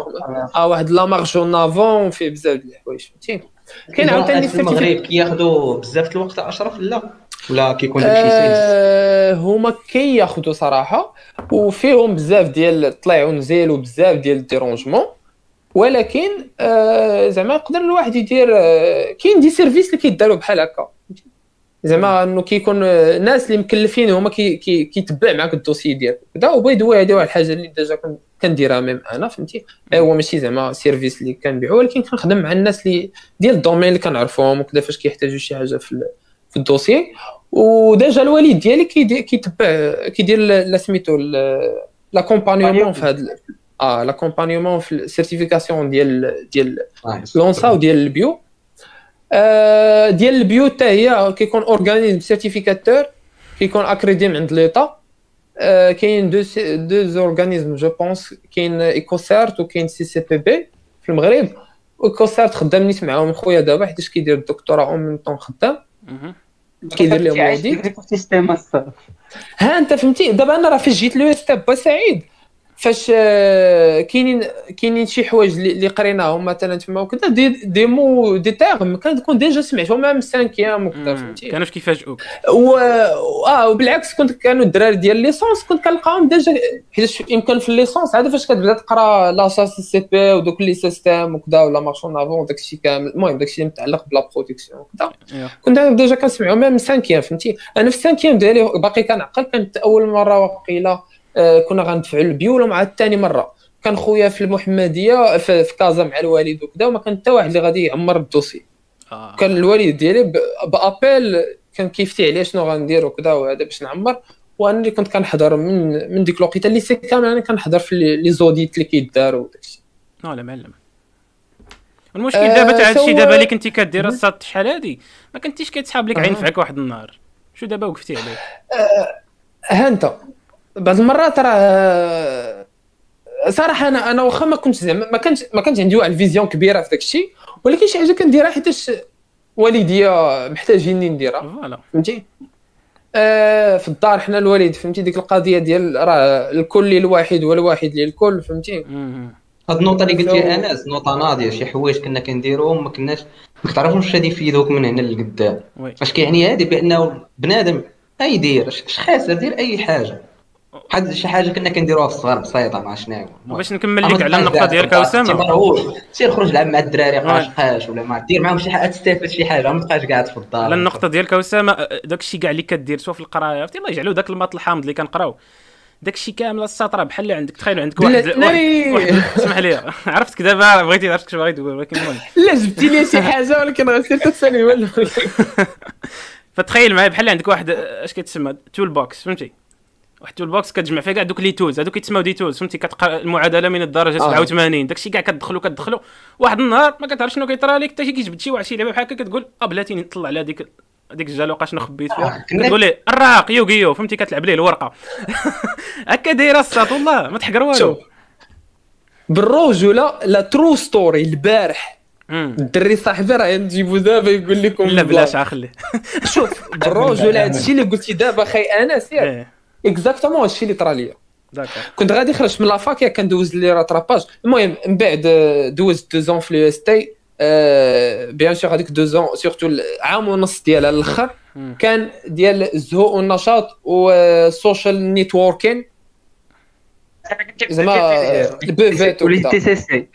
آه واحد la marche en avant فيه بزاف ديال الحوايج فهمتي كاين عاوتاني في المغرب كياخذوا بزاف الوقت اشرف لا؟ ولا كيكون داكشي سيلز آه هما كياخذوا صراحة وفيهم بزاف ديال الطلع ونزيل وبزاف ديال ال dérangement. ولكن آه زعما يقدر الواحد يدير آه كاين des services اللي كيداروا بحال هكا. زعما انه كيكون آه، ناس اللي مكلفين هما كي كي كيتبع معاك ال dossier ديالك. كذا وبغيت هو هذه واحد الحاجة اللي déjà كن- كنديرها même أنا فهمتي؟ آه، هو ماشي زعما service اللي كنبيعو ولكن كنخدم مع الناس اللي ديال ال domaine اللي كنعرفهم وكذا فاش كيحتاجوا شي حاجة في في ال dossier. و déjà الوالد ديالي كيتبع كيدير لا سميتو l'accompagnement في هذا آه l'accompagnement في ال certification ديال ديال l'ONSSA وديال ال bio. آه ديال ال bio حتى هي كيكون organisme certificateur كيكون أكريدي من عند ليطا. آه كاين دو دو أورغانيزم جو بونس كاين إيكوسيرت وكاين سي سي بي بي في المغرب. إيكوسيرت خدام نيت معاهم خويا دابا حيت كيدير الدكتوراه اون ميم طون خدام. كيدير لهم ها أنت فهمتي؟ دابا أنا راه فاش جيت لو ستاب با سعيد فاش آه، كاينين كاينين شي حوايج اللي قريناهم مثلا تما وكذا دي دي مو دي تيرم كنكون ديجا سمعتهم من السانكيام وكذا مم. فهمتي كانوش كيفاجئوك و آه وبالعكس كنت كانوا الدراري ديال licence كنت كنلقاهم déjà حيت يمكن في ال licence عاد فاش كتبدا تقرا l'HACCP ودوك les systèmes وكذا و la marche en avant داك الشيء كامل المهم داك الشيء اللي متعلق ب la production وكذا. كنت déjà كنسمعهم من ال cinquième فهمتي أنا في ال cinquième ديالي باقي كنعقل كانت أول مرة وقيلة كنا غندفعوا ال bio ولا مع الثاني مرة. كان خويا في المحمدية في, في كازا مع الوالد وكذا وما كان حتى واحد اللي غادي يعمر ال dossier. آه. كان الوالد ديالي ب appel كان كيفتي عليا شنو غندير وكذا وهذا باش نعمر. وأنا اللي كنت كنحضر من من ديك الوقيتة اللي سي كامل أنا كنحضر في les audits اللي كيداروا وداكشي لا معلم المشكل دابا تاع هادشي دابا اللي كنتي كدير الصاد شحال هادي؟ ما كنتيش كتسحاب لك غينفعك واحد النهار. شو دابا وقفتي عليه؟ ها أنت. بعض المرات راه صراحة أنا أنا واخا ما كنتش زعما ما كانش ما كانش عندي واحد ال vision كبيرة في داك الشيء ولكن شي حاجة كنديرها حيتاش والديا محتاجيني نديرها. voilà. فهمتي؟ آه في الدار حنا الوالد فهمتي؟ ديك القضية ديال راه الكل للواحد والواحد للكل فهمتي. هاد النقطة اللي قلتي so- أنس نقطة ناضية شي حوايج كنا كنديروهم ما كناش ما كتعرفوش واش غادي يفيدوك من هنا لقدام اش كيعني هادي؟ بأنه بنادم ايدير اش اش خاسر دير أي حاجة. بحال شي حاجة كنا كنديروها في الصغر بسيطة مع شنو باش نكمل لك على النقطة ديالك اسامه سير خرج لعب مع الدراري oui. قاش قاش ولا ما دير معاهم شي حاجة تستافد شي حاجة ما تبقاش قاعد في الدار. على النقطة ديالك اسامه داك الشيء كاع اللي كدير سواء في القراية عرفتي؟ الله يجعلو داك ال maths الحامض اللي كنقراو. داك الشيء كامل السطر بحال اللي عندك. تخيل عندك واحد اسمح لي. عرفتك دابا بغيتي عرفتك شنو باغي تقول ولكن المهم. لا جبتي لي شي حاجة ولكن غير تسالي ولا فتخيل معايا بحال عندك واحد اش كيتسمى؟ toolbox فهمتي؟ واحد toolbox كتجمع فيها كاع دوك les tools هذوك كيتسموا des tools فهمتي؟ كتقرا المعادلة من الدرجة آه. 87 داكشي كاع كتدخلو كتدخلو. واحد النهار ما كتعرف شنو كيطرى لك حتى شي كيجبد شي واحد شي لعبة بحال هكا كتقول أه بلاتي نطلع على ديك ديك الجالوقه شنو خبيت فيها. آه، كتقول لي الراق Yu-Gi-Oh فهمتي؟ كتلعب ليه الورقة. هكا دايرة الساط والله ما تحقر والو. شوف بالرجوله la true story البارح. الدري صاحبي راه نجيبو دابا يقول لكم لا بلاش خليه شوف بالرجوله هادشي اللي قلتي دابا خي أنس ياك. إيه. exactement هادشي اللي طرا ليا. كنت غادي خرجت من la fac ياك كندوز les rattrapages. المهم من بعد آه، دوزت deux ans في ال EST bien sûr هذيك deux ans surtout عام ونص ديالها الأخر. كان ديال الزهو والنشاط وال social networking زعما آه، ال buvette وليت وكذا تي سي سي.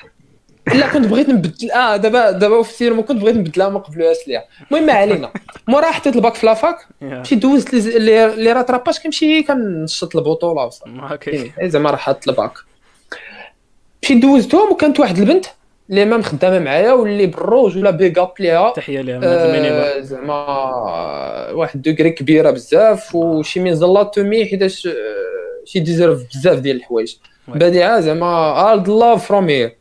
لا كنت بغيت نبدل. آه دابا دابا في السينما كنت بغيت نبدلها من قبل ليها المهم ما علينا. مورا حطيت الباك في لافاك. يا. مشيت دوزت لي- راتراباج كنمشي كنشط البطولة وصافي. أوكي زعما راه حاط الباك. مشيت دوزتهم وكانت واحد البنت اللي ما مخدامه معايا واللي بالروج ولا بيغ اب ليها تحيه المينيبار آه، زعما واحد دوغري كبيرة بزاف وشي من زلات تومي حيتاش آه، شي ديزيرف بزاف ديال الحوايج. بديعه زعما هارد لاف فروم هير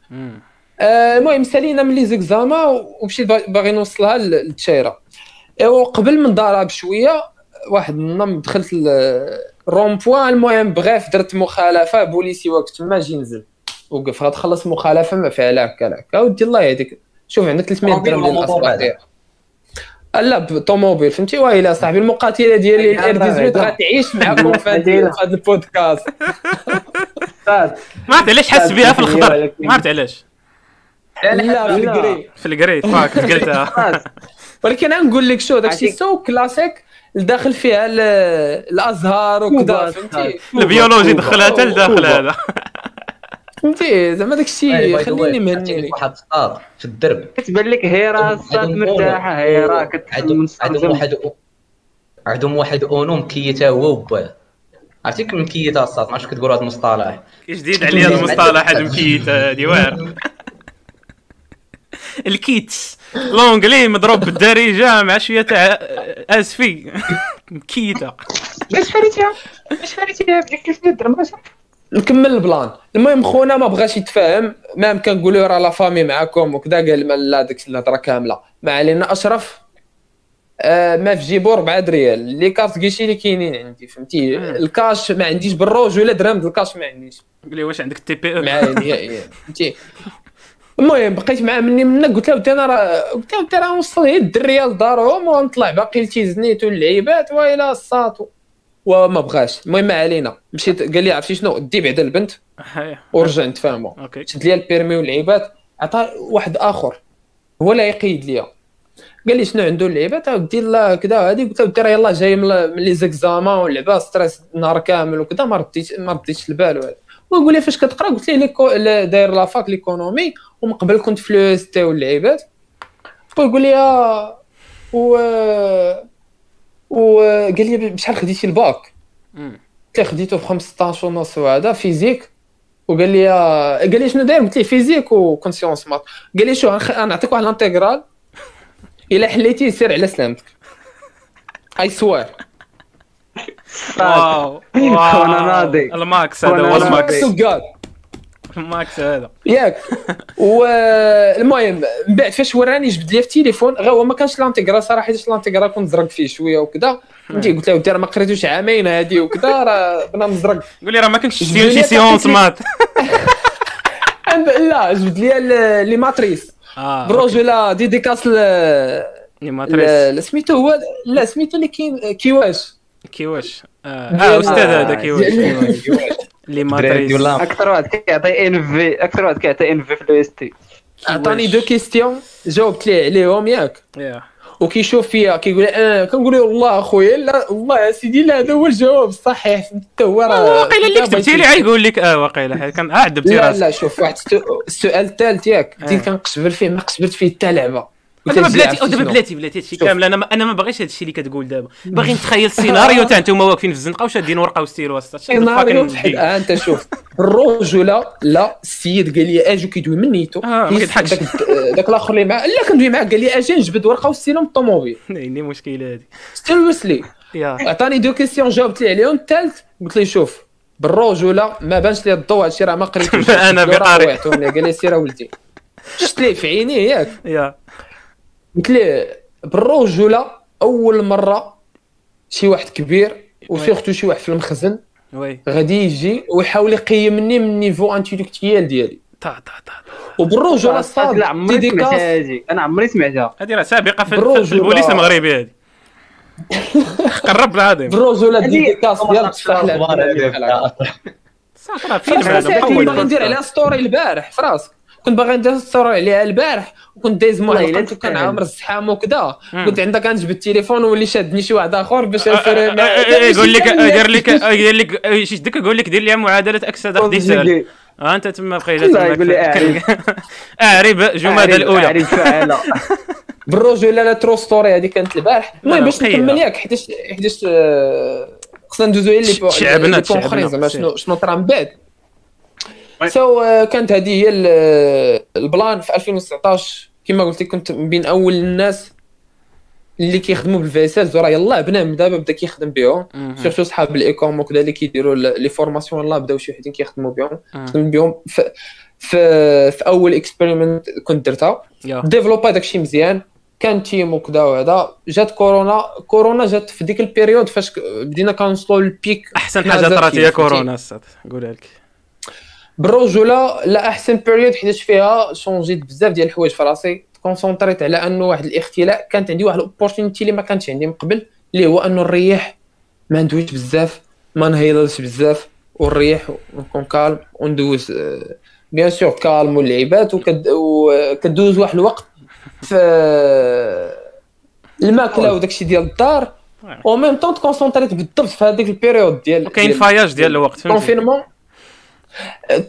المهم سالينا من لي زيكزاما ومشيت با- باغي نوصلها للتشايره ايوا قبل من دارها بشويه واحد النهار دخلت ال- الرون بوان المهم بغيف درت مخالفة بوليسي وقت تما جي نزل. وقف غتخلص مخالفة ما فيها هكا لا هكا ودي الله يهديك. شوف عندك 300 طوموبيل درهم ديال الاصبع ديالك لا بالطوموبيل فهمتي؟ ويلا صاحبي المقاتلة ديالي لا، الار لا، 18 لا. غتعيش معكم في هذا في هذا البودكاست. ما عرفت علاش حس بها في الخضر ما عرفت علاش. لا في لا. الكري في الكريت فاك قلتها ولكن أنا نقول لك شو داكشي سو كلاسيك داخل فيها ال- الأزهار وكذا فهمتي؟ البيولوجي. دخلها حتى لداخل. هذا. فهمتي؟ زعما داكشي خليني مهنيني واحد الصاد في الدرب. كتبان لك هيرا الصاد عندهم مرتاحة هيرا عندهم عندهم واحد عندهم واحد اونو مكيته هو وباه عرفتي كيف مكيته الصاد ما عرفتش كتقولوا هذا المصطلح. جديد عليا هذا المصطلح هذا مكيت هذه واعر الكيتس. لونجلي مضروب بالدارجه مع شوية تاع اسفي مكيته باش فريتيها باش فريتيها بديك 300 درهم نكمل البلان. المهم خونا ما بغاش يتفاهم. مام كنقولوا راه لا فامي معاكم وكذا. قال ما لا ديك الهضره كاملة. ما علينا أشرف. آه ما في جيبو 4 ريال. les cartes guichet اللي كاينين عندي فهمتي؟ الكاش ما عنديش بالرجولة درهم الكاش ما عنديش. قال لي واش عندك TPE معايا نهائيا فهمتي؟ المهم بقيت معاه مني منا قلت له ودي أنا راه قلت له ودي راه نوصل غير الدريه لدارهم ونطلع باقي لتيزنيت واللعيبات ويلا الساط. وما بغاش. المهم ما علينا. مشيت قال لي عرفتي شنو؟ دي بعدا البنت. ورجع نتفاهموا شد لي ال permis واللعيبات عطى واحد آخر. هو اللي يقيد ليا. قال لي شنو عنده اللعيبات؟ ودي لا كذا هادي. قلت له ودي راه يلاه جاي من من les examens واللعبه stress نهار كامل وكذا ما رديتش ما رديتش البال وهذا. ويقول لي فاش كتقرا؟ قلت ليه داير la fac l'économie ومن قبل كنت في l'EST واللعيبات ويقول لي آه، و وقال لي بشحال خديتي الباك. قلت له خديته ب 15 ونص وهذا physique. وقال لي قال لي شنو داير؟ قلت ليه physique وكون sciences maths قال لي شو غنعطيك واحد ال intégrale إلا حليتي سير على سلامتك. I swear واو ناضي. الماكس هذا هو. الماكس الماكس هذا ياك. والمهم من بعد فاش وراني جبد لي في التليفون غير هو ما كانش l'intégrale صراحة حيت l'intégrale كنت زرق فيه شوية وكذا فهمتي قلت له ودي راه ما قريتوش عامين هادي وكذا راه بنا مزرق. قول لي راه ما كنتش لي شي sciences. maths. لا جبد لي ال- لي ماتريس. آه بروجولا ديديكاس لي ماتريس. سميتو هو لا سميتو اللي كاين كيواش. كيواش؟ آه. آه، أستاذ هذا كيواش ديال- لي دراري ماتريس أكثر واحد كيعطي ان في أكثر واحد كيعطي ان في في الاو اس تي عطاني دو كيستيون جاوبت ليه عليهم ياك يا وكيشوف فيا كيقول لي آه كنقول له والله أخويا لا والله يا سيدي لا هذا هو الجواب الصحيح انت هو راه واقيلا اللي كتبتي لي غايقول لك. آه واقيلا حيت كان آه لا راسك. لا شوف واحد السؤال الثالث ياك. آه. بديت كنقشبر فيه ما قشبرت فيه حتى لعبة. دابا بلاتي دابا؟ بلاتي بلاتي هادشي. كامل. أنا ما أنا ما باغيش هادشي اللي كتقول دابا. باغي نتخيل السيناريو تاع نتوما واقفين في الزنقة وشادين ورقة وستيلو سيناريو آه أنت شوف. الرجل لا السيد قال لي أجي كيدوي من نيتو. آه، ما كيضحكش. داك داك الآخر اللي معاه لا كندوي معاه قال لي أجي نجبد ورقة وستيلو من الطوموبيل. عندي مشكلة هادي. ستيل وسلي يا. عطاني deux questions جاوبت لي عليهم. الثالث قلت لي شوف بالرجولة ما بانش لي الضوء. هادشي راه ما قريتوش. راه بقاري. قال لي سير ولدي شفت ليه في عينيه ياك. يا. قلت ليه بالرجوله أول مرة شي واحد كبير و surtout شي واحد في المخزن. oui. غادي يجي ويحاول يقيمني من ال niveau intellectuel ديالي. تا تا تا وبالرجوله صات لا عمري سمعتها هادي أنا عمري سمعتها. هادي راه سابقة في, البوليس المغربي هادي قرب العظيم بالرجوله ديديكاس؟ ديال بصح لا صافي راه فيلم ندير عليها ستوري البارح في راسك. كنت باغي ندير ستوري عليها البارح وكنت دايز مع والله إلا القنت وكان. عامر الزحام وكذا. قلت عندك غنجبد التليفون وولي شادني شي واحد آخر باش نسير يقول لك دير لك دير لك شي ديك يقول لك دير لي معادلة أكسد ها أنت تما بقيت لا يقول لي أعرف. اعرب جمادى الأولى. أعرف فعلا بالرجوله لا true story هذه كانت البارح. المهم باش. نكمل ياك حيت حيت آه، خصنا ندوزو غير لي بو- شعبنا، شنو شنو طرا من بعد. so آه، كانت هذه هي ال- ال plan في 2019 كما قلت لك كنت من بين أول الناس اللي كيخدموا بالفيسلز وراه يلاه بنادم دابا بدا كيخدم بهم. surtout صحاب ال e-com وكذا اللي كيديروا لي formation. الله بداو شي وحدين كيخدموا بهم. خدمت بهم في في, في أول experiment كنت درتها. ديفلوبا داكشي مزيان. كان team وكذا وهذا جات كورونا. كورونا جات في ديك ال période فاش بدينا كنوصلوا لل pic أحسن حاجة طرات هي كورونا الصات نقولها لك. بالرجولة لا أحسن période حيتاش فيها شونجيت بزاف ديال الحوايج في راسي كونسونطريت على أنه واحد الاختلاء. كانت عندي واحد ال opportunité اللي ما كانتش عندي من قبل اللي هو أنه نريح ما ندويش بزاف ما نهيلش بزاف ونريح ونكون calme وندوز bien sûr calme واللعيبات وكد- وكدوز واحد الوقت في الماكلة وداكشي ديال الدار. و même temps تكونسونطريت بالضبط في هذيك ال période ديال وكاين ديال- voyage ديال الوقت فهمتي confinement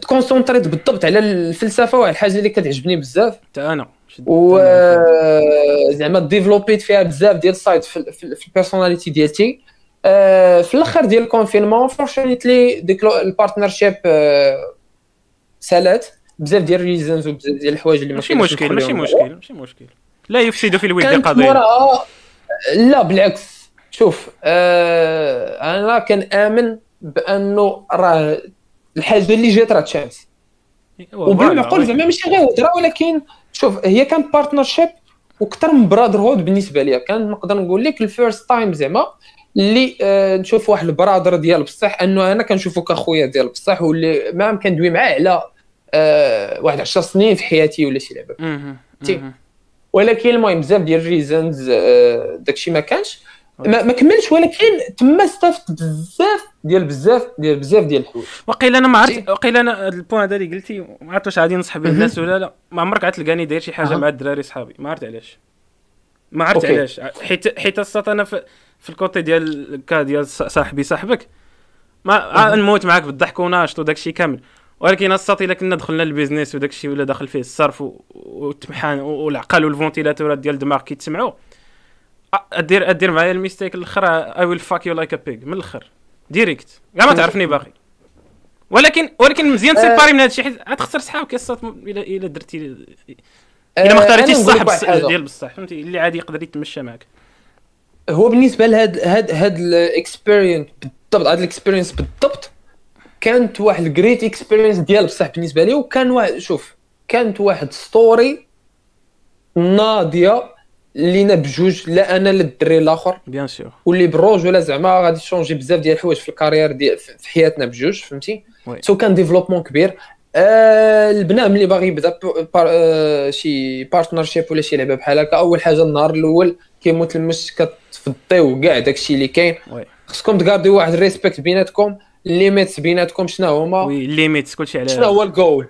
تكونسونطريت بالضبط على الفلسفة واحد الحاجة اللي كتعجبني بزاف. حتى أنا و زعما ديفلوبيت فيها بزاف ديال ال sides في, في, في ال personnalité ديالتي. آه، في الأخر ديال ال confinement fortunately ديك ال partnership آه، سالات. بزاف ديال ال reasons وبزاف ديال الحوايج اللي ماشي مشكل ماشي مشكل ماشي مشكل. لا يفسد في الود قضية. لا بالعكس. شوف آه أنا كنامن بأنه راه الحاجة اللي جات راه chance وبالمعقول زعما ماشي غير هضره ولكن شوف هي كانت partnership وكثر من brotherhood بالنسبة ليا. كان نقدر نقول لك ال first time زعما اللي آه نشوف واحد ال brother ديال بصح أنه أنا كنشوفو كأخويا ديال بصح واللي ما كندوي معاه على آه واحد 10 سنين في حياتي ولا شي لعبة. ولكن المهم بزاف ديال ال reasons داكشي ما كانش. ما, ما كملش ولكن تما استفدت بزاف ديال بزاف ديال بزاف ديال الحوايج. وقيل أنا ما. عرفت وقيل أنا ال point هذا اللي قلتي ما عرفت واش غادي ننصح به الناس ولا لا. ما عمرك عاد تلقاني داير شي حاجة أها. مع الدراري صحابي؟ ما عرفت علاش. ما عرفت. علاش. حيت حيت أنا في, في الكوتي ديال الكا ديال صاحبي صاحبك ما نموت معاك بالضحك وناشط وداك الشيء كامل. ولكن الصات إلا كنا دخلنا للبيزنس وداك الشيء ولا داخل فيه الصرف والتمحان والعقل والفونتيلاتورات ديال الدماغ كيتسمعوا ادير أدير معايا الميستيك الآخر اي ويل فاك يو لايك ا بيج من الأخر. ديريكت كاع ما تعرفني باقي ولكن ولكن مزيان آه. تسيباري من هذا الشيء حيت غتخسر صحابك الصوت الا الا درتي الا آه، ما اختاريتيش الصاحب. ديال بصح. فهمتي؟ اللي عادي يقدر يتمشى معك هو بالنسبة لهاد هاد هاد ال experience بالضبط هاد ال experience بالضبط كانت واحد ال great experience ديال بصح بالنسبة لي. وكان واحد شوف كانت واحد story ناضية لينا بجوج لا أنا لا الدري الآخر bien sûr واللي بالرجوله زعما غادي تشونجي بزاف ديال الحوايج في ال carrière ديال في حياتنا بجوج فهمتي. so كان développement كبير. آه البنادم ملي باغي يبدا par آه شي partnership ولا شي لعبة بحال هكا أول حاجة النهار الأول كيموت المش كتفضيو كاع داكشي اللي كاين. خصكم تغارديو واحد ال respect بيناتكم ال limits بيناتكم شنو هما؟ و les limites كلشي على شنو هو الجول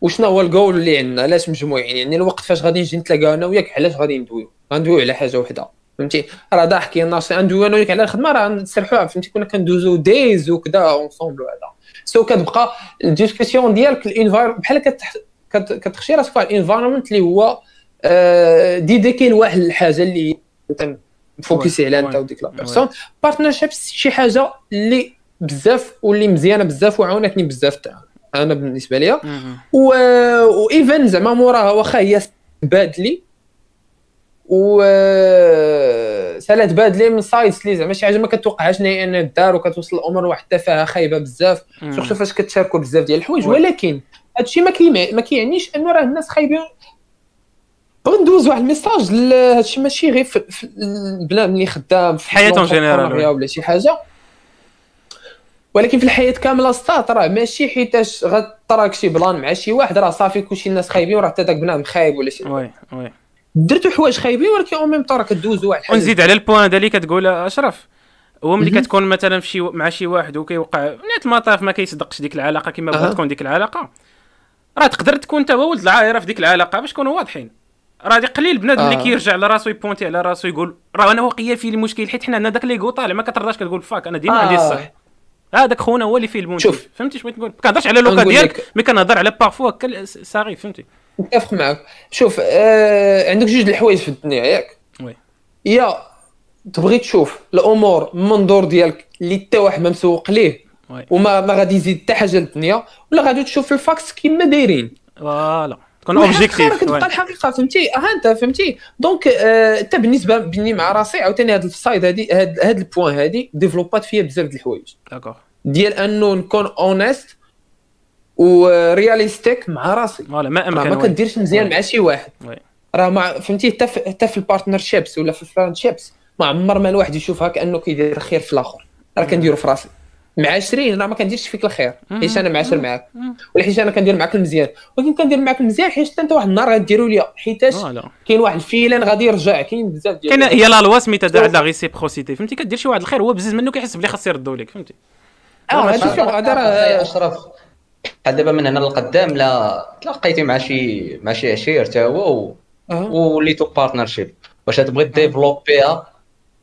وشنو هو الجول اللي عندنا؟ علاش مجموعين؟ يعني الوقت فاش غادي نجي نتلاقاو أنا وياك علاش غادي ندويو؟ غندويو على حاجة وحدة فهمتي؟ راه ضاحكين ناشي غندويو أنا على الخدمة راه نسرحوها فهمتي؟ كنا كندوزو دايز وكذا ensemble وهذا so كتبقى ال discussion ديالك بحال كتخشي راسك في واحد ال environment اللي هو آه، dédié لواحد الحاجة اللي انت مفوكسي عليها انت. وديك la personne partnership شي حاجة اللي بزاف واللي مزيانة بزاف وعاونتني بزاف تاع أنا بالنسبة ليا. و even زعما موراها واخا هي badly و سالات badly من sides لي زعما شي حاجة ما كتوقعهاش نهائيا دار وكتوصل الأمور لواحد التفاهه خايبة بزاف. surtout فاش كتشاركوا بزاف ديال الحوايج. ولكن هادشي ما ما كيعنيش إنه راه الناس خايبين. بغيت ندوز واحد ال message هادشي ماشي غير في, البنادم ملي خدام في général, ال entrepreneuriat ولا شي حاجة. ولكن في الحياة كاملة صات راه ماشي حيتاش غتراك شي plan مع شي واحد. راه صافي كلشي الناس خايبين وراه حتى داك بنادم خايب ولا شي. oui oui. درتو حوايج خايبين ولكن en même temps راه كدوزو واحد الحاجة ونزيد على ال point هذا اللي كتقول أشرف هو ملي. كتكون مثلا في شي مع شي واحد وكيوقع نهاية المطاف ما كيصدقش ديك العلاقة كما بغات. تكون ديك العلاقة راه تقدر تكون انت هو ولد العائره في ديك العلاقة باش نكونوا واضحين راه دي قليل بنادم اللي آه. كيرجع لراسو يبونتي على راسو يقول راه أنا واقيلا فيه المشكل حيت حنا عندنا داك l'ego طالع ما كترضاش كتقول fuck أنا ديما عندي آه. الصح هذاك خونا هو اللي فيه شوف. فهمتي شنو بغيت نقول ما كنهضرش على le cas ديالك لك. mais كنهضر على parfois هكا صغير فهمتي متفق معك شوف آه عندك جوج الحوايج في الدنيا ياك؟ oui. يا تبغي تشوف الأمور من منظور ديالك اللي حتى واحد ما مسوق ليه oui. وما ما غادي يزيد حتى حاجة للدنيا ولا غادي تشوف les facts كيما دايرين. فوالا. تكون objectif كتبقى الحقيقة فهمتي؟ ها أنت فهمتي؟ donc آه، حتى بالنسبة بيني مع راسي عاوتاني هاد ال side هادي هاد هاد ال point هادي ديفلوبات فيا بزاف د الحوايج. ديال أنه نكون honest و realistic مع راسي. voilà ما أمكن ما. كديرش مزيان. مع شي واحد. راه مع فهمتي حتى في حتى في ال partnerships ولا في ال friendships ما عمر ما الواحد يشوفها كأنه كيدير الخير في الآخر. راه كنديرو في راسي. مع 20 راه ما كنديرش فيك الخير. حيت أنا معاشر معاك. ولا حيت أنا كندير معاك المزيان. ولكن كندير معاك المزيان حيت حتى أنت واحد النهار غديروا ليا. حيتاش كاين واحد ال feeling غادي يرجع. كاين بزاف ديال كاين هي la loi سميتها داع la réciprocité فهمتي؟ كدير شي واحد الخير هو بزز منه كيحس بلي خاص يردوا لك. فهمتي؟ آه هذا راه أشرف بحال دابا من هنا للقدام لا تلاقيتي مع شي مع شي عشير حتى هو و... آه. وليتو partnership واش تبغي développer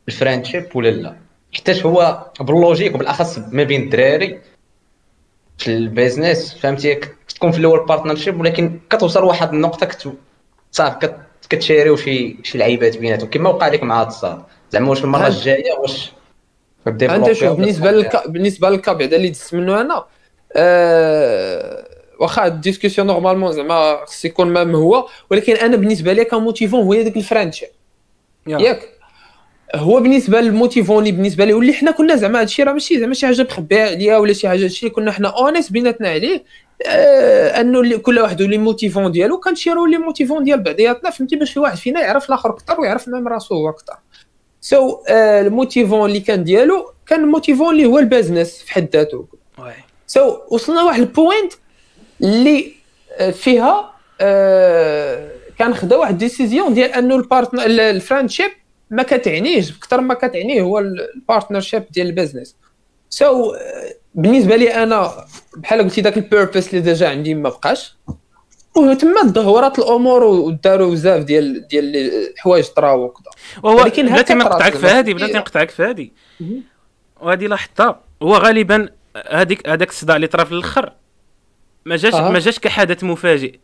ها ال friendship ولا لا؟ حيتاش هو بال logique وبالاخص ما بين الدراري في ال business فهمتي؟ تكون في الأول partnership ولكن كتوصل لواحد النقطة كت... صافي كت... كت share يو شي شي لعيبات بيناتهم. كما وقع لك مع هاد الصاط زعما واش المرة الجاية واش أنت شوف بالنسبة بالنسبة لل cas بعدا اللي دزت منه أنا؟ آه واخا la discussion normalement زعما خص يكون même هو ولكن أنا بالنسبة لي ك motivation هو داك ال friendship yeah. ياك هو بالنسبة لل motivation اللي بالنسبة لي واللي حنا كنا زعما هادشي راه ماشي زعما شي حاجة مخبيه عليا ولا شي حاجة هادشي اللي كنا حنا honest بيناتنا عليه آه انه اللي كل واحد و les motivations ديالو كن share و les motivations ديال بعضياتنا فهمتي باش واحد فينا يعرف الآخر أكثر ويعرف même راسو هو أكثر so, آه ال motivation اللي كان ديالو كان ال motivation اللي هو ال business في حد ذاته so وصلنا لواحد ال point اللي آه، فيها آه، كان خدا واحد décision ديال انه ال partner ال friendship ما كتعنيش أكثر ما كتعنيه هو ال partnership ديال ال business so, بالنسبة لي أنا بحال قلتي داك ال purpose اللي déjà عندي ما بقاش. وتما تدهورات الأمور وداروا بزاف ديال ديال الحوايج طراو وكذا. ولكن بلاتي ما نقطعك في. هذه بلاتي نقطعك في هذه. وهذه لاحظتها هو غالبا هذيك هذاك الصداع اللي طرا في الآخر. ما جاش أها. ما جاش كحدث مفاجئ.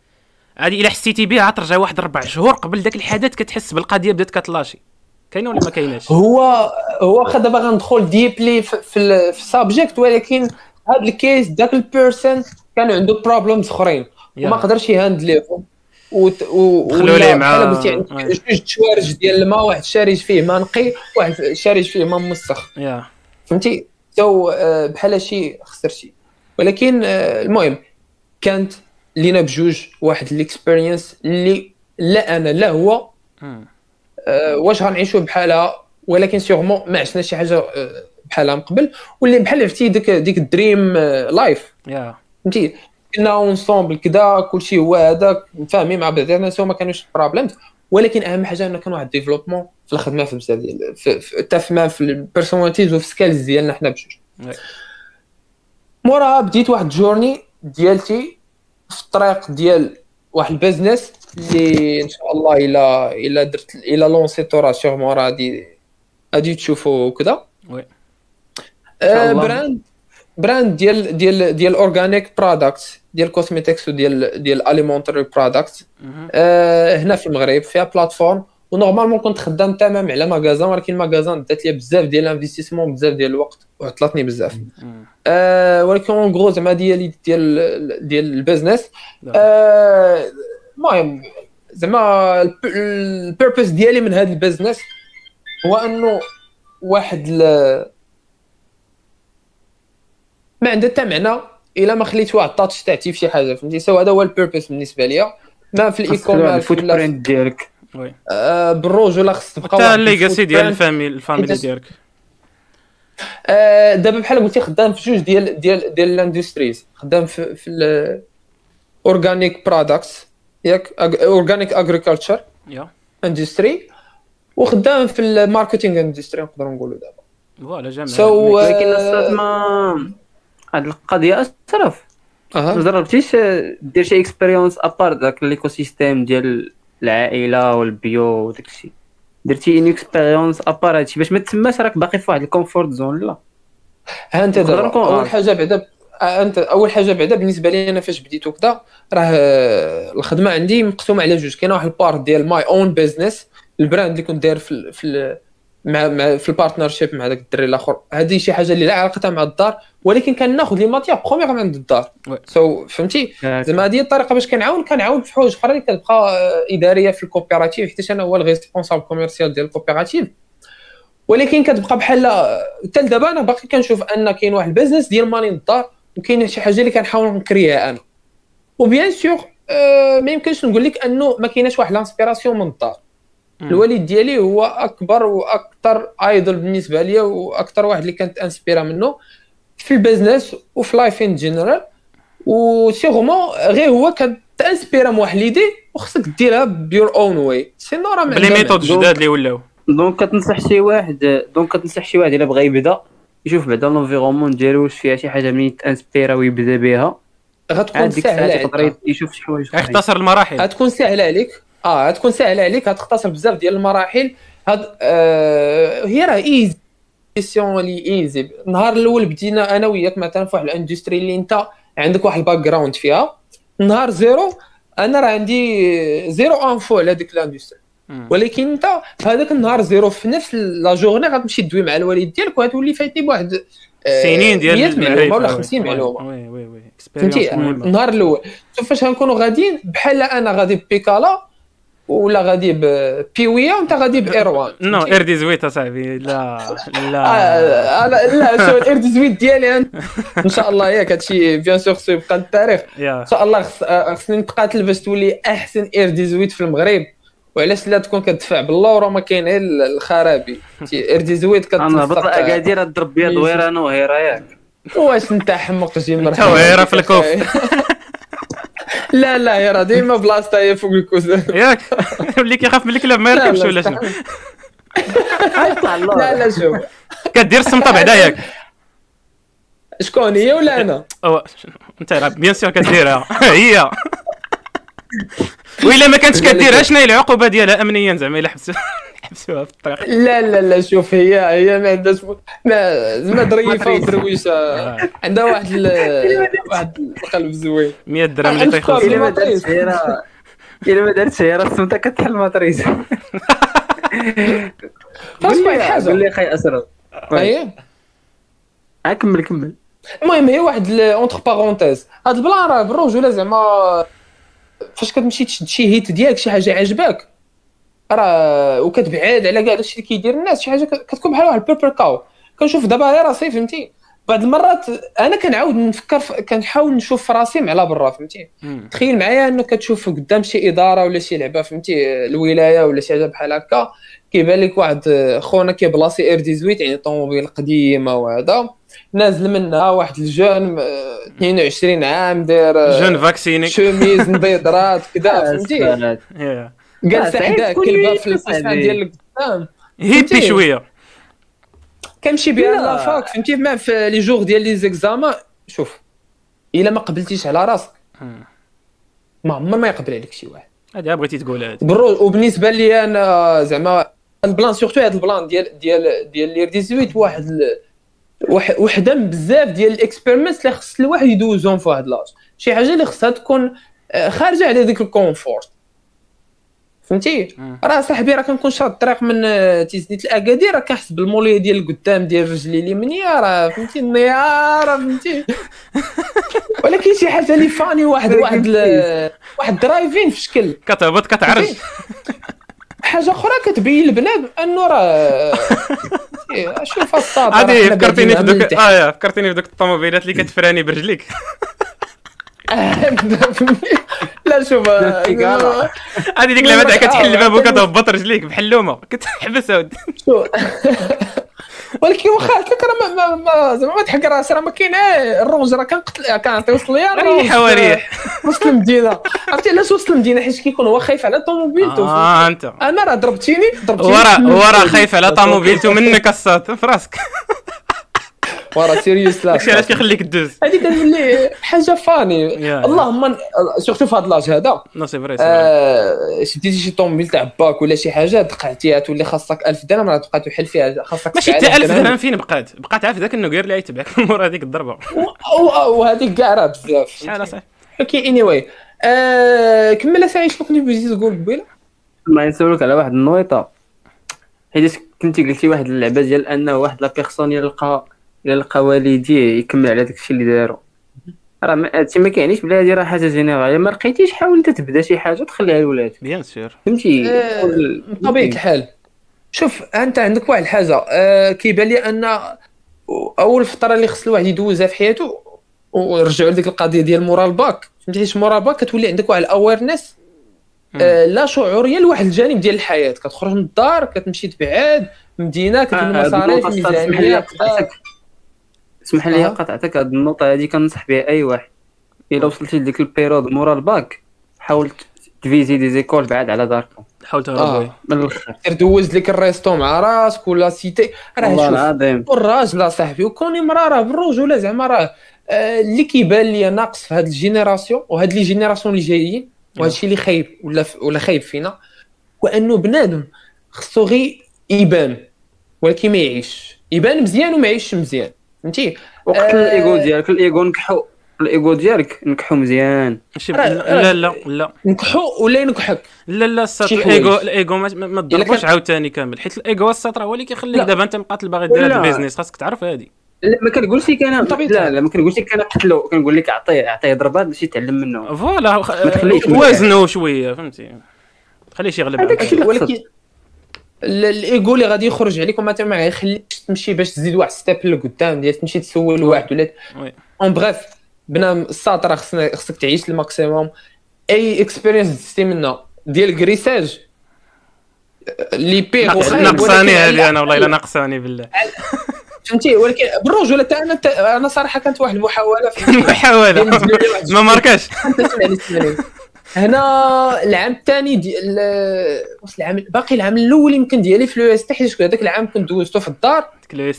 عادي إلا حسيتي به عترجع واحد ربع شهور قبل ذاك الحدث كتحس بالقضية بدات كتلاشي. كاينة ولا ما كايناش؟ هو هو واخا دابا غندخل ديبلي في في, في ال subject ولكن هاد ال case ذاك ال person كان عنده problems أخرين. وما قدرش ي handle يهم وت- و دخلوا ليه مع- آه. جوج توارج ديال الماء واحد شارج فيه ماء نقي واحد شارج فيه ماء مسخ. yeah. فهمتي؟ تو آه، بحال شي. خسرتي ولكن آه، المهم كانت لينا بجوج واحد ال experience اللي لا أنا لا هو. آه، واش غنعيشوا بحالها ولكن sûrement ما عشنا شي حاجة بحالها من قبل واللي بحال عرفتي ديك ديك ال dream life فهمتي؟ كنا ensemble كذا كلشي هو هذاك فاهمين مع بعضنا سوا ما كانوش problems ولكن أهم حاجة ان كان واحد développement في الخدمه في بزاف ديال في- في- ال personalities وفي skills ديالنا حنا بجوج. موراها بديت واحد ال journey ديالتي في الطريق ديال واحد ال business اللي إن شاء الله الا إلا درت إلا لونسيتو راه sûrement راه غادي غادي تشوفوا كذا وي. آه،. براند براند ديال ديال ديال organic products ديال cosmetics وديال ديال alimentary products مهم. آه، هنا في المغرب فيها platform و normalement كنت خدام تمام على magasin ولكن magasin دات لي بزاف ديال ال investissement بزاف ديال الوقت وعطلتني بزاف. آه ولكن en gros زعما ديالي ديال ديال ال business لا. آه، المهم زعما ال purpose ديالي من هذا ال business هو انه واحد ل... ما عنده حتى معنى إلا ما خليت واحد ال touch تاعتي في شي حاجة فهمتي so هذا هو ال purpose بالنسبة ليا ما في ال e-commerce الفوت ولا في- print ديالك آه، بالرجوله خص تبقى حتى ال legacy ديال. ال family ال family ديالك. آه، دابا بحال قلتي خدام في جوج ديال ديال ديال ال industries. خدام في في ال organic products ياك organic agriculture yeah. industry وخدام في ال marketing industry نقدروا نقولوا دابا. voilà جامع so ولكن أصلا ما هاد القضية اشرف ما جربتيش دير شي expérience à part داك ال écosystème ديال العائله وال bio وداك الشيء. درتي une expérience à part هادشي. باش ما تسماش راك باقي في واحد ال comfort zone لا. ها أنت دابا أول. حاجة بعدا أنت أول حاجة بعدا بالنسبة لي أنا فاش بديت وكذا راه آه، الخدمة عندي مقسومة على جوج. كاين واحد ال part ديال my own business ال brand اللي كنت داير في في مع مع في ال partnership مع داك الدري الآخر. هذه شي حاجة اللي لا علاقتها مع الدار ولكن كناخذ لي matière première من عند الدار. so فهمتي؟ زعما هذه الطريقة باش كنعاون كنعاون في حوايج أخرى اللي كتبقى آه، إدارية في ال coopérative حيت أنا هو ال responsable commercial ديال ال coopérative ولكن كتبقى بحال حتى دابا أنا باقي كنشوف أن كاين واحد ال business ديال ماني الدار وكاين شي حاجة اللي كنحاول نكريها أنا. و bien sûr آه ما يمكنش نقول لك أنه ما كايناش واحد l'inspiration من الدار. الوالد ديالي هو أكبر وأكثر idole بالنسبة لي وأكثر واحد اللي كنتانسبيرا منه في ال business وفي life in general و sûrement غير هو كتانسبيرا من واحد l'idée وخصك ديرها by your own way sinon راه ب les méthodes. جداد اللي ولاو. donc كتنصح شي واحد donc كتنصح شي واحد إلا بغى يبدأ يشوف بعدا l'environnement ديالو واش فيها شي حاجة منين تانسبيرا ويبدأ بها. غتكون سهله عليك. يشوف شي حوايج أخرين. يختصر المراحل. غتكون سهله عليك. آه غتكون سهلة عليك غتختصر بزاف ديال المراحل. هاد آه هي راه easy كيسيون لي ايزي النهار الأول بدينا أنا وياك مثلا في واحد الاندستري اللي أنت عندك واحد الباك جراوند فيها. نهار زيرو أنا راه عندي زيرو انفو على ديك الاندستري. ولكن أنت هذاك النهار زيرو في نفس لا جورني غتمشي تدوي مع الوالد ديالك وغتولي فايتني بواحد آه، سنين ديال 100 معلومه ولا وي. 50 وي. معلومه وي وي وي. فهمتي؟ النهار الأول. شوف فاش غنكونوا غاديين بحال أنا غادي ببيكالا ولا غادي ببيويه وانت غادي بايروان نو اير دي زويت اصاحبي لا لا. آه، أنا لا شو الاير ديزويت ديالي أنا. إن شاء الله ياك هادشي بيان سور خصو يبقى التاريخ إن شاء الله خص- آه، خصني نتقاتل باش تولي أحسن اير ديزويت في المغرب. وعلاش لا تكون كتدفع باللور وما كاين غير الخرابي. اير ديزويت أنا بطل أكادير ضرب بيا دويرة أنا وهيرا ياك. واش انت حمق جي مرحبا. وهيرا في الكوف. لا لا هي راه ديما بلاصتها هي فوق الكوز. ياك. اللي كيخاف من الكلاب ما يركبش ولا شنو؟ لا لا شوف. كدير السمطه بعدا ياك. شكون هي ولا أنا؟ أنت بيان سور كديرها. هي. وإلا ما كانتش كديرها شنو هي العقوبة ديالها؟ امنيا زعما إلا حبس حبسوها في الطريق. لا لا لا شوف هي هي ما عندهاش ما زعما ظريفة ودرويشه عندها واحد ال... واحد القلب زوين. 100 درهم اللي تيخلص. إلا ما دارتش إلا ما دارتش هيرا السمطه كتحل ماتريز واحد قول حاجة. لي أخي اسرى هي آه، كمل كمل. المهم هي واحد اونتر بارونتيز هاد البلان راه بالرجوله زعما فاش كتمشي تشد شي هيت ديالك شي حاجة عجباك راه وكتبعد على كاع داكشي اللي كيدير الناس. شي حاجة كت- كتكون بحال واحد البيبر كاو كنشوف دابا غير راسي فهمتي؟ بعض المرات أنا كنعاود نفكر كنحاول نشوف في راسي مع برا فهمتي. تخيل معايا إنك كتشوف قدام شي إدارة ولا شي لعبة فهمتي؟ الولاية ولا شي حاجة بحال هكا. كيبان لك واحد خونا كيبلاصي ار 18 يعني طوموبيل قديمة وهذا. نازل منها واحد الجون آه، 22 عام داير آه، جون فاكسيني شوميز مبيضرات كذا فهمتي. جالس صعيب حدا تكون كلبة في صاحبي. ديال القدام هيبي؟ شوية كنمشي بها لا. la fac فهمتي ما في les jours ديال les examens شوف إلا ما قبلتيش على راسك. ما عمر ما يقبل عليك شي واحد هذه بغيتي تقول هذه bro وبالنسبة لي أنا زعما ال plan surtout هذا ال plan ديال ديال ديال l'R 18 واحد ال... واحد وحدة من بزاف ديال ال experiments اللي خص الواحد يدوزهم في واحد l'âge شي حاجة اللي خصها تكون آه، خارجة على ديك ال confort. فهمتي. راه صاحبي راه كنكون شاد الطريق من آه، تيزنيت الاكادير راه كنحس بالموليه ديال القدام ديال رجلي اليمنيه راه فهمتي؟ النيار فهمتي؟ ولكن شي حاجة اللي فاني واحد واحد واحد درايفين في شكل. كتهبط كتعرج. حاجة أخرى كتبين البنادم انه راه إيه، شوف الصاد هذه فكرتيني في دوك آه يا فكرتيني في دوك الطوموبيلات اللي كتفراني برجليك. لا شوف. هذه ديك اللعبه تاع كتحل الباب آه، وكتهبط رجليك بحلومة. كتحبس. ولكن واخا قلت لك راه ما- ما ما زعما ما تحك راسي راه ما كاين الرونج راه كنقتل كنعطي وصل ليا ريح وريح وسط المدينة. عرفتي علاش وسط المدينة؟ حيت كيكون هو خايف على طوموبيلته آه أنت. أنا راه ضربتيني ضربتيني. ورا ورا خايف على طوموبيلته منك الصاد في راسك ورا سيريوس لا. داكشي علاش كيخليك دوز هذه كتولي حاجة funny. اللهم surtout في هذا l'âge هذا. non c'est vrai c'est vrai. آه، شديتي شي طوموبيل تاع باك ولا شي حاجة دقعتيها تولي خاصك 1000 درهم راه تبقى تحل فيها خاصك ماشي 9000 حتى 1000 درهم. فين بقات؟ بقات عارف ذاك النقير اللي يتبعك. مور هذيك الضربة. وهذيك كاع راه بزاف. شحال أصاحبي؟ OK anyway كمل سعيد شنو كنتي بغيتي تقول قبيلة؟ ما نسولك على واحد النويطة. حيت كنتي قلتي واحد اللعبة ديال أنه واحد la personne يلقى يلقى والديه يكمل على داكشي اللي دارو. راه ما- هادشي ما كيعنيش بلا هادي راه حاجة générale ما لقيتيش حاول أنت تبدا شي حاجة تخليها للولاد. bien sûr. فهمتي؟ آه، بطبيعه الحال. شوف أنت عندك واحد الحاجة. آه، كيبان لي أن أول فترة اللي خص الواحد يدوزها في حياته ورجعوا لديك القضية ديال مورا الباك. فهمتي؟ حيت مورا الباك كتولي عندك واحد ال awareness لا شعوريه لواحد الجانب ديال الحياة. كتخرج من الدار كتمشي تبعد مدينة كتولي آه، مصاريف بالنقطة الصاد، اسمح لي ميزانيه قطعتك اسمح لي آه. قطعتك هاد النقطة هادي كننصح بها أي واحد. إلا وصلتي لديك ال période مورا الباك حاول تفيزي des écoles بعاد على داركم. حاول تهرب oui. من الآخر دير دوز لك الريستو مع راسك و la cité. راه والله شوف العظيم. كون راجل صاحبي وكون امراه راه بالرجولة زعما راه آه، اللي كيبان لي ناقص في هاد ال génération وهاد les générations اللي جايين وهذا الشيء اللي خايب ولا ولا خايب فينا هو انه بنادم خصو غير يبان ولكن ما يعيش. يبان مزيان وما يعيش مزيان. فهمتي وقت آه، الايجو ديالك الايجو نكحو الايجو ديالك نكحو مزيان لا لا لا نكحو ولا ينكحك لا لا الايجو حوايج. الايجو ما, ما ما تضربوش عاوتاني كامل حيت الايجو الساط راه هو اللي كيخليك. دابا انت مقاتل باغي دير هذا لا. ال business خاصك تعرف هادي لا ما كنقولش لك أنا لا. لا ما كنقولش لك أنا قتلو كنقول لك اعطيه اعطيه ضربات باش يتعلم منه voilà ما وازنه شوية فهمتي خليه يغلب عليك. الشيء اللي ولكن الايجو اللي غادي يخرج عليك وما ما يخليكش تمشي باش تزيد واحد step لقدام ديال تمشي تسول واحد ولا. en bref بنادم الساط راه خصنا خصك تعيش ال maximum. أي experience دزتي منها؟ ديال كريساج اللي بيغ ناقصاني هذه أنا والله إلا ناقصاني بالله. فهمتي؟ ولكن بالرجوله تاع أنا تا- أنا صراحة كانت واحد المحاولة لي واحد ما ماركاش. هنا العام الثاني ديال واش العام باقي العام الأول يمكن ديالي في لو إس تي حيت هذاك العام كنت دوزته في الدار.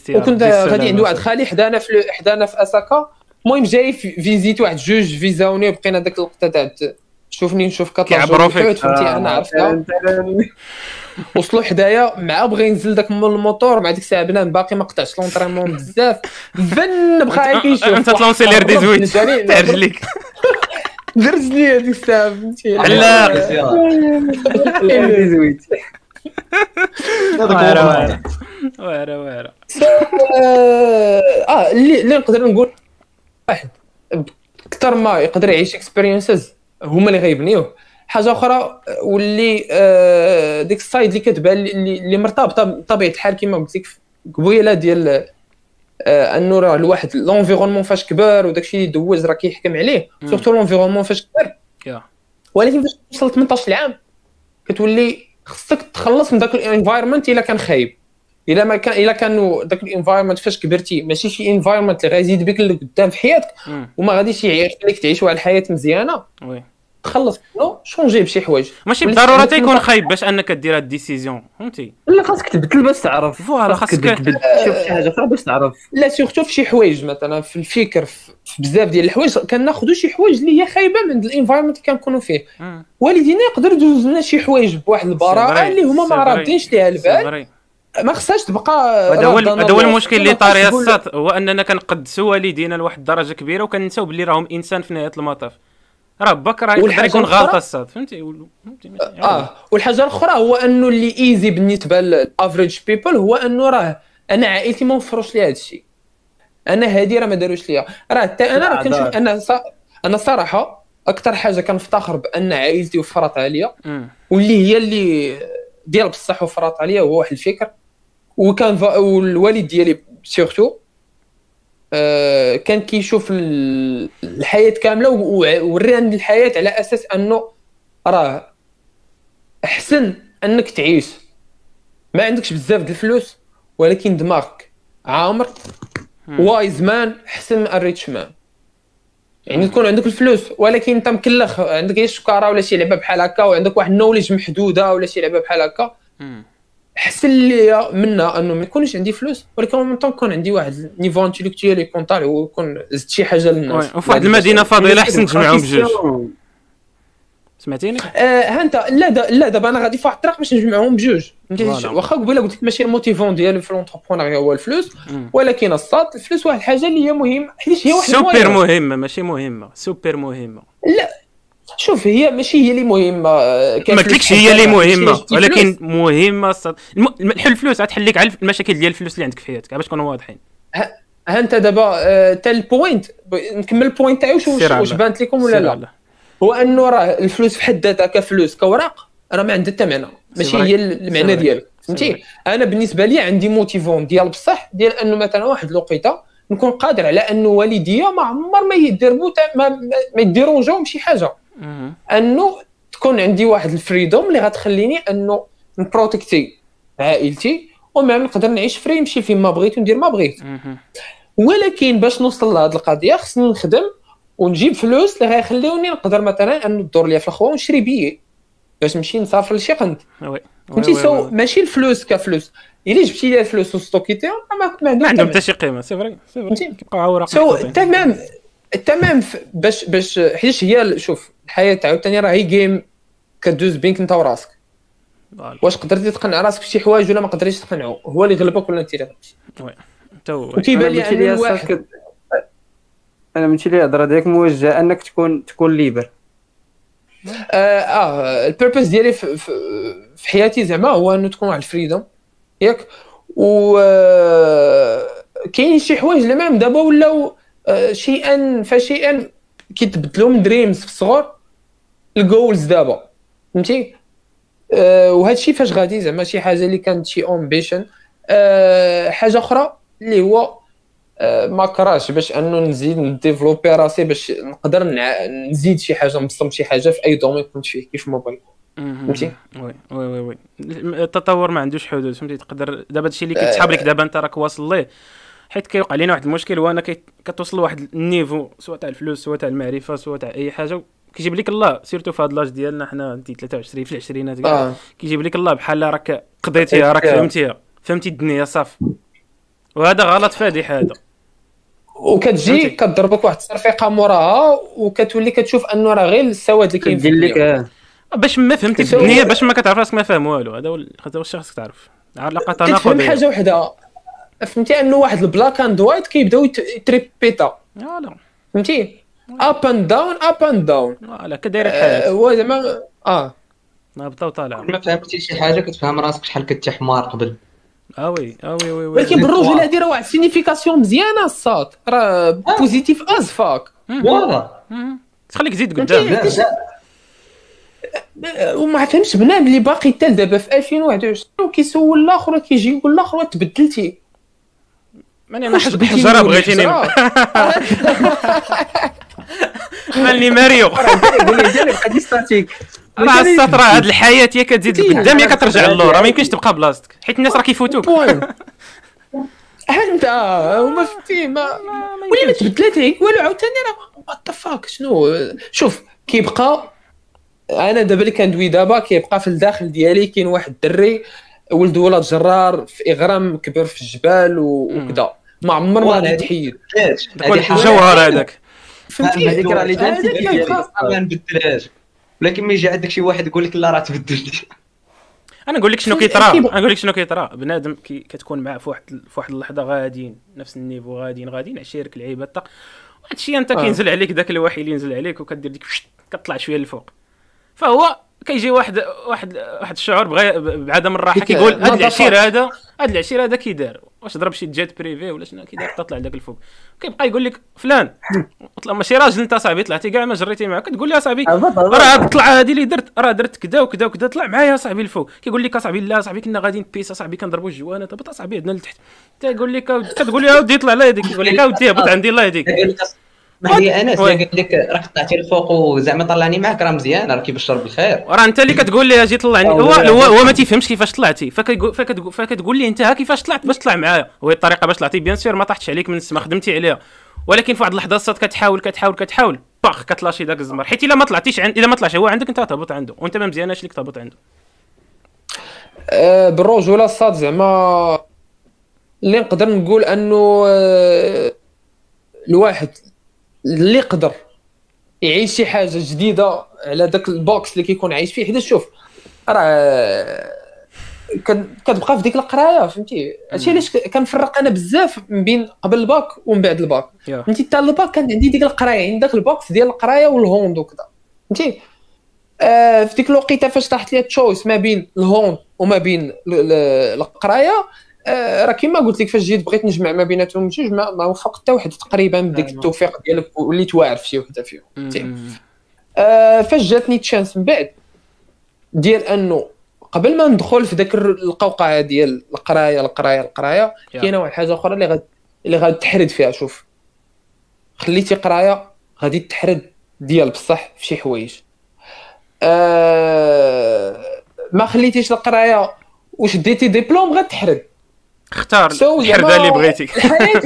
وكنت غادي عند واحد خالي حدانا في حدانا في أساكا. المهم جاي في فيزيت واحد جوج فيزاوني وبقينا داك اللقطه تاع شوفني نشوف كطلع كيعبروا فيك. فهمتي آه، أنا عرفتها. وصلوا حدايا مع بغى ينزل داك من الموتور. مع ديك الساعة بنان باقي ما قطعش لونطريمون بزاف. بن بقى كيشوف أنت تلونسي لير دي زويت تاع رجليك درز لي هذيك الساعة فهمتي علاق. زويت واعره واعره واعره واعره آه اللي اللي نقدر نقول واحد أكثر ما يقدر يعيش اكسبيرينسز هما اللي غيبنيوه حاجة أخرى واللي آه، ديك السايد اللي كتبان اللي اللي مرتبطه بطبيعه الحال كما قلت لك قبيله ديال أنه راه الواحد l'environnement فاش كبر وداكشي اللي دوز راه كيحكم عليه. surtout l'environnement فاش كبر يا. ولكن فاش توصل 18 عام كتولي خصك تخلص من داك ال environment إلا كان خايب إلا ما كان إلا كانوا داك ال environment فاش كبرتي ماشي شي environment اللي غيزيد بك لقدام في حياتك. وما غاديش يخليك تعيش واحد الحياة مزيانة oui تخلص منه شونجي بشي حوايج؟ ماشي بالضرورة تيكون خايب باش أنك دير هاد ال décision فهمتي؟ لا خاصك تبدل باش تعرف. voilà خاصك تبدل شوف شي حاجة أخرى باش تعرف. لا surtout في شي حوايج مثلا في الفكر في بزاف ديال الحوايج كناخذوا شي حوايج اللي هي خايبة من ال environment اللي كنكونوا فيه. والدينا يقدر يدوز لنا شي حوايج بواحد البراءة اللي هما ما رادينش ليها البال. ما خصهاش تبقى هذا هو هذا هو. المشكل اللي طار يا الساط هو أننا كنقدسوا والدينا لواحد الدرجة كبيرة وكنساو باللي راهم إنسان في نهاية المطاف. راه باك راه يقدر والحاجة يكون غلطه الساط فهمتي فهمتي آه والحاجة الأخرى هو أنه اللي easy بالنسبة لل average people هو أنه راه أنا عائلتي ما وفروش لي هذا الشيء أنا هادي راه ما داروش ليا راه حتى أنا راه كنشوف. أنا. أنا صراحة أكثر حاجة كنفتخر بأن عائلتي وفرت عليا. واللي هي اللي ديال بصح وفرات عليا هو واحد الفكر وكان. والوالد ديالي surtout كان كيشوف ال- الحياة كاملة و- ووراني الحياة على أساس أنه راه أحسن أنك تعيش. ما عندكش بزاف د الفلوس ولكن دماغك عامر wise man أحسن من ال rich man يعني تكون عندك الفلوس ولكن أنت مكلخ عندك غير الشكاره ولا شي لعبة بحال هكا وعندك واحد ال knowledge محدودة ولا شي لعبة بحال هكا. مم. احسن ليا منها انه ما يكونش عندي فلوس ولكن من طون يكون عندي واحد niveau intellectuel يكون طالع ويكون زدت شي حاجة. للناس وفي واحد المدينة فاضله احسن تجمعهم بجوج سمعتيني آه ها انت لا دا لا دابا أنا غادي في واحد الطريق باش نجمعهم بجوج. واخا قبيلة قلت لك ماشي ال motivant ديالي في l'entrepreneuriat هو الفلوس. ولكن الصاد الفلوس واحد الحاجة اللي هي مهمة حيت هي واحد سوبر. مهمة ماشي مهمة سوبر مهمة شوف هي ماشي هي اللي مهمة آه، ما قلتلكش هي اللي مهمة ولكن. مهمة الصاد الم- الحل الفلوس غتحل لك على المشاكل ديال الفلوس اللي عندك في حياتك باش نكونوا واضحين ها انت دابا آه، تا ال point نكمل ال point تاعي واش. بانت لكم ولا لا. هو انه راه الفلوس في حد ذاتها كفلوس كوراق راه ما عندها حتى معنى ماشي. هي المعنى vrai. فهمتي أنا بالنسبة لي عندي motivant ديال بصح ديال أنه مثلا واحد الوقيتة نكون قادر على أنه والديا ما عمر ما يديروا ما, ما- ما يديرونجاهم شي حاجة. أنه تكون عندي واحد ال freedom اللي غتخليني أنه نبروتيكتي عائلتي و même نقدر نعيش free نمشي فين ما بغيت وندير ما بغيت. ولكن باش نوصل لهاد القضية خصني نخدم ونجيب فلوس اللي غيخليوني نقدر مثلا أن ندور ليا في الخوا ونشري بيي باش نمشي نسافر لشي قنت. فهمتي so. ماشي الفلوس كفلوس إلا جبتي لي الفلوس وستوكيتيهم ما عندهم. حتى شي قيمة c'est vrai c'est vrai اوراق so. تمام تمام باش باش حيت هي شوف الحياة عاوتاني راه هي game كدوز بينك انت وراسك. واش قدرتي تقنع راسك بشي حوايج ولا ما قدرتيش تقنعو؟ هو اللي غلبك ولا انت اللي غلبتي oui. حتى هو وكيبان لي أن الواحد أنا مشي لي الهضره ديالك موجهة أنك تكون تكون libre. آه, آه ال purpose ديالي في, في, في حياتي زعما هو إنه تكون واحد ال freedom ياك؟ و آه، كاين شي حوايج اللي même دابا ولاو شيئا فشيئا كيتبدلوا من dreams في الصغر ل goals دابا. فهمتي؟ آه وهذا الشيء فاش غادي؟ زعما شي حاجة اللي كانت شي ambition آه حاجة أخرى اللي هو آه، ما كرهتش باش أنه نزيد ن développer راسي باش نقدر نزيد شي حاجة نبصم شي حاجة في أي domaine كنت فيه كيف ما بغيت مهم. فهمتي؟ oui oui oui oui. التطور ما عندوش حدود فهمتي؟ تقدر دابا هادشي اللي كيتسحاب لك دابا أنت راك واصل ليه. حيت كيوقع لينا واحد المشكل هو أنا كتوصل لواحد ال niveau سواء تاع الفلوس سواء تاع المعرفة سواء تاع أي حاجة كيجيب لك الله. surtout في هاد l'âge ديالنا حنا انت 23 في العشرينات كاع. آه. كيجيب لك الله بحال راك قضيتيها راك فهمتيها. فهمتيها. فهمتي الدنيا صافي وهذا غلط فادح هذا وكتجي؟ كضربك واحد التصرفيقه موراها وكتولي كتشوف انه راه غير السواد اللي كاين في كدير لك الدنيا. آه. باش ما فهمتي الدنيا باش ما كتعرف راسك ما فاهم والو. هذا هو ال- هذا هو الشيء خاصك تعرف علاقه كتفهم تناقضيه حاجة وحدة. فهمتي؟ أنه واحد ال black and white كيبداو يت- يت répéter. voilà. فهمتي؟ up and down up and down voilà كداير الحياة هو زعما آه. هابطه وطالعه ما فهمتي شي حاجة؟ كتفهم راسك شحال كنتي حمار قبل. آه oui آه oui oui oui. ولكن بالرجل هذه راه واحد ال signification مزيانة الصاد راه positive as fuck voilà. تخليك تزيد قدام؟ وما فهمتش بنادم اللي باقي حتى دابا في 2021 وكيسول الآخر كيجي يقول الآخر تبدلتي ماني أنا بديتي حجره بغيتيني؟ مالني ماريو. قول لي دي ستاتيك راه السطر هاد الحياة يا كتزيد لقدام يا كترجع. للور. ما يمكنش تبقى بلاصتك. حيت الناس راه كيفوتوك. بوين فهمت آه هما فهمتي ما ولا ما تبدلتي والو عاوتاني راه وات ذا فاك شنو؟ شوف كيبقى أنا دابا اللي كندوي دابا كيبقى في الداخل ديالي كاين واحد الدري ولد ولاد جرار في إغرام كبر في الجبال. وكذا ما عمر ما ولا غادي حاجة الجوهر هذاك. فهمتي؟ هذيك راه اللي. ما نبدلهاش. ولكن ملي يجي عندك شي واحد يقول لك لا راه تبدلتي أنا نقول لك شنو؟ كيطرا. نقول لك شنو كيطرا. بنادم كي كتكون معاه في واحد في واحد اللحظة غاديين نفس النيفو غاديين غاديين عشيرك لعيبه طق واحد الشيء أنت آه. كينزل عليك ذاك الوحي اللي ينزل عليك وكدير ديك فشت، كطلع شوية للفوق فهو كيجي واحد واحد واحد الشعور بغا بعدم الراحة كيقول هاد. العشير هذا هاد العشير هذا كي دار واش ضرب شي jet privé ولا شنو؟ كي دار حتى طلع لذاك الفوق. كيبقى يقول لك فلان طلع ماشي راجل انت صاحبي طلعتي كاع ما جريتي معاه. كتقول له يا صاحبي راه الطلعه هادي اللي درت راه درت كذا وكذا وكذا طلع معايا صاحبي الفوق. كيقول لك صاحبي لا صاحبي كنا غاديين بيس صاحبي كنضربوا الجوانه طب صاحبي عندنا لتحت تيقول لك كتقول لي اودي طلع الله يهديك كيقول لك اودي هبط عندي الله يهديك ما هي أنس. قال لك راك طلعتي الفوق وزعما طلعني معك راه مزيان راه كيبشر بالخير وراه أنت اللي كتقول لي أجي طلعني هو هو, هو ما تيفهمش كيفاش طلعتي. فكتقول فكتقول, فكتقول لي أنت ها كيفاش طلعت؟ باش تطلع معايا. وهي الطريقة باش طلعتي بيان سير ما طاحتش عليك من السما خدمتي عليها. ولكن في واحد اللحظة صات كتحاول كتحاول كتحاول. باخ كتلاشي داك الزمر. حيت إلا ما طلعتيش عند إلا ما طلعش هو عندك أنت تهبط عنده. وأنت ما مزياناش ليك تهبط عنده. آه، بالرجوله الصاد زعما اللي نقدر نقول أنه آه، الواحد اللي يقدر يعيش شي حاجة جديدة على داك ال box اللي كيكون عايش فيه. حيت شوف راه كتبقى في ديك القراية فهمتي؟ هادشي علاش كنفرق أنا بزاف من بين قبل الباك ومن بعد الباك. فهمتي؟ حتى الباك كان عندي ديك القراية عندي داك ال box ديال القراية وال hand وكذا فهمتي؟ آه في ديك الوقيتة فاش طاحت لي ال choice ما بين ال hand وما بين ال- ال- القراية راه كيما قلت لك فاش جيت بغيت نجمع ما بيناتهم بجوج ما, وفقت حتى واحد تقريبا بديك التوفيق ديالك وليت واعر في شي وحدة فيهم آه فاش جاتني تشانس من بعد ديال أنه قبل ما ندخل في ذاك القوقعة ديال القراية القراية القراية. كاينة واحد الحاجة أخرى اللي غاد اللي غادي تحرد فيها شوف. خليتي قراية غادي تحرد ديال بصح في شي حوايج. آه ما خليتيش القراية وشديتي ديبلوم غتحرد. اختار So الحرده اللي بغيتي. الحياة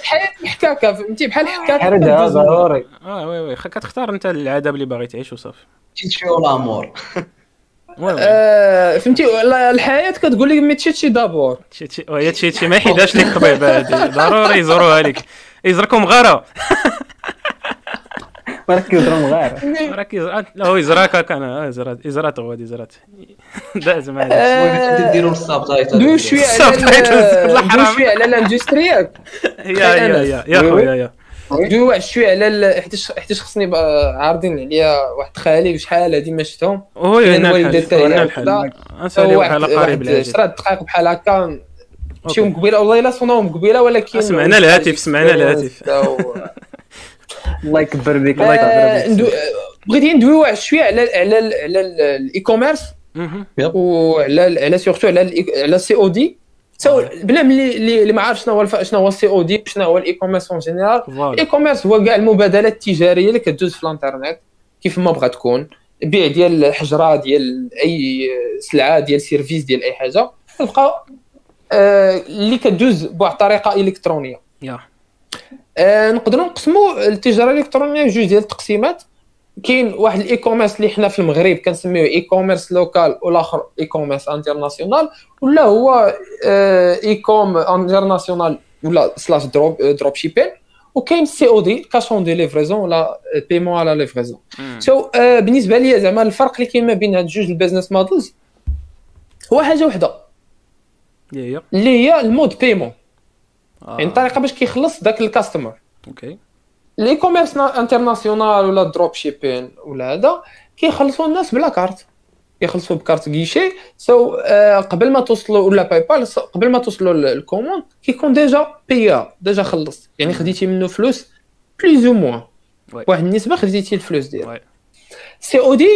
الحياة محكاكه فهمتي بحال حكاكه حردها كدوز من- ضروري. آه وي وي كتختار انت العذاب اللي باغي تعيش وصافي. تيتشيو لامور آه، فهمتي؟ لا، الحياة كتقول لك ما تشي دابور. شي شي وهي شي شي ما يحيدهاش لك الطبيب هادي. ضروري يزوروها لك. يزركم غارة. ولكن كيضرب غير يزرع لا هو يزراك هكا أنا يزرات يزرات هو هادي زرات داز معايا ديروا الساب تايتل دوي شوية على. شوية على الاندستري ياك يا يا يا يا وي وي. خويا يا دوي واحد شوية على حيتاش حيتاش خصني عارضين عليا واحد خالي وشحال هادي ما شفتهم كاين هنا تاعي هنا بحال قريب العاجل عشرة دقائق بحال هكا مشيو أوكي. مقبله والله الا صوناهم مقبله ولكن سمعنا الهاتف، سمعنا الهاتف. الله يكبر بك الله يكبر بك. بغيت ندوي واحد شوية على على ال- على ال e-commerce. وعلى على surtout على ال- على ال COD so بنادم اللي اللي ما عارف شنو هو شنو هو ال COD شنو هو ال e-commerce en général ال e-commerce هو كاع المبادلات التجارية اللي كدوز في الانترنت كيف ما بغات تكون. بيع ديال الحجرة ديال أي سلعة ديال service ديال أي حاجة. تلقى آه، اللي كدوز بواحد الطريقة إلكترونية. آه، نقدروا نقسموا التجارة الإلكترونية جوج ديال التقسيمات. كاين واحد الاي كوميرس اللي حنا في المغرب كنسميوه e-commerce لوكال والآخر اي كوميرس international ولا هو e-com international ولا slash drop dropshipping وكاين COD cash on de livraison ولا paiement à la livraison so بالنسبة لي زعما الفرق اللي كاين ما بين هاد جوج ال business models هو حاجة وحدة. اللي هي ال mode paiement آه. يعني الطريقة باش كيخلص داك ال customer okay. l'e-commerce international ولا dropshipping ولا هذا كيخلصوا الناس ب la carte يخلصوا بكارت كيشي so آه، قبل ما توصلوا ولا باي بال so قبل ما توصلوا لل commande كيكون déjà payé déjà خلص. يعني خديتي منه فلوس plus ou moins. واحد النسبة خديتي الفلوس ديالك. COD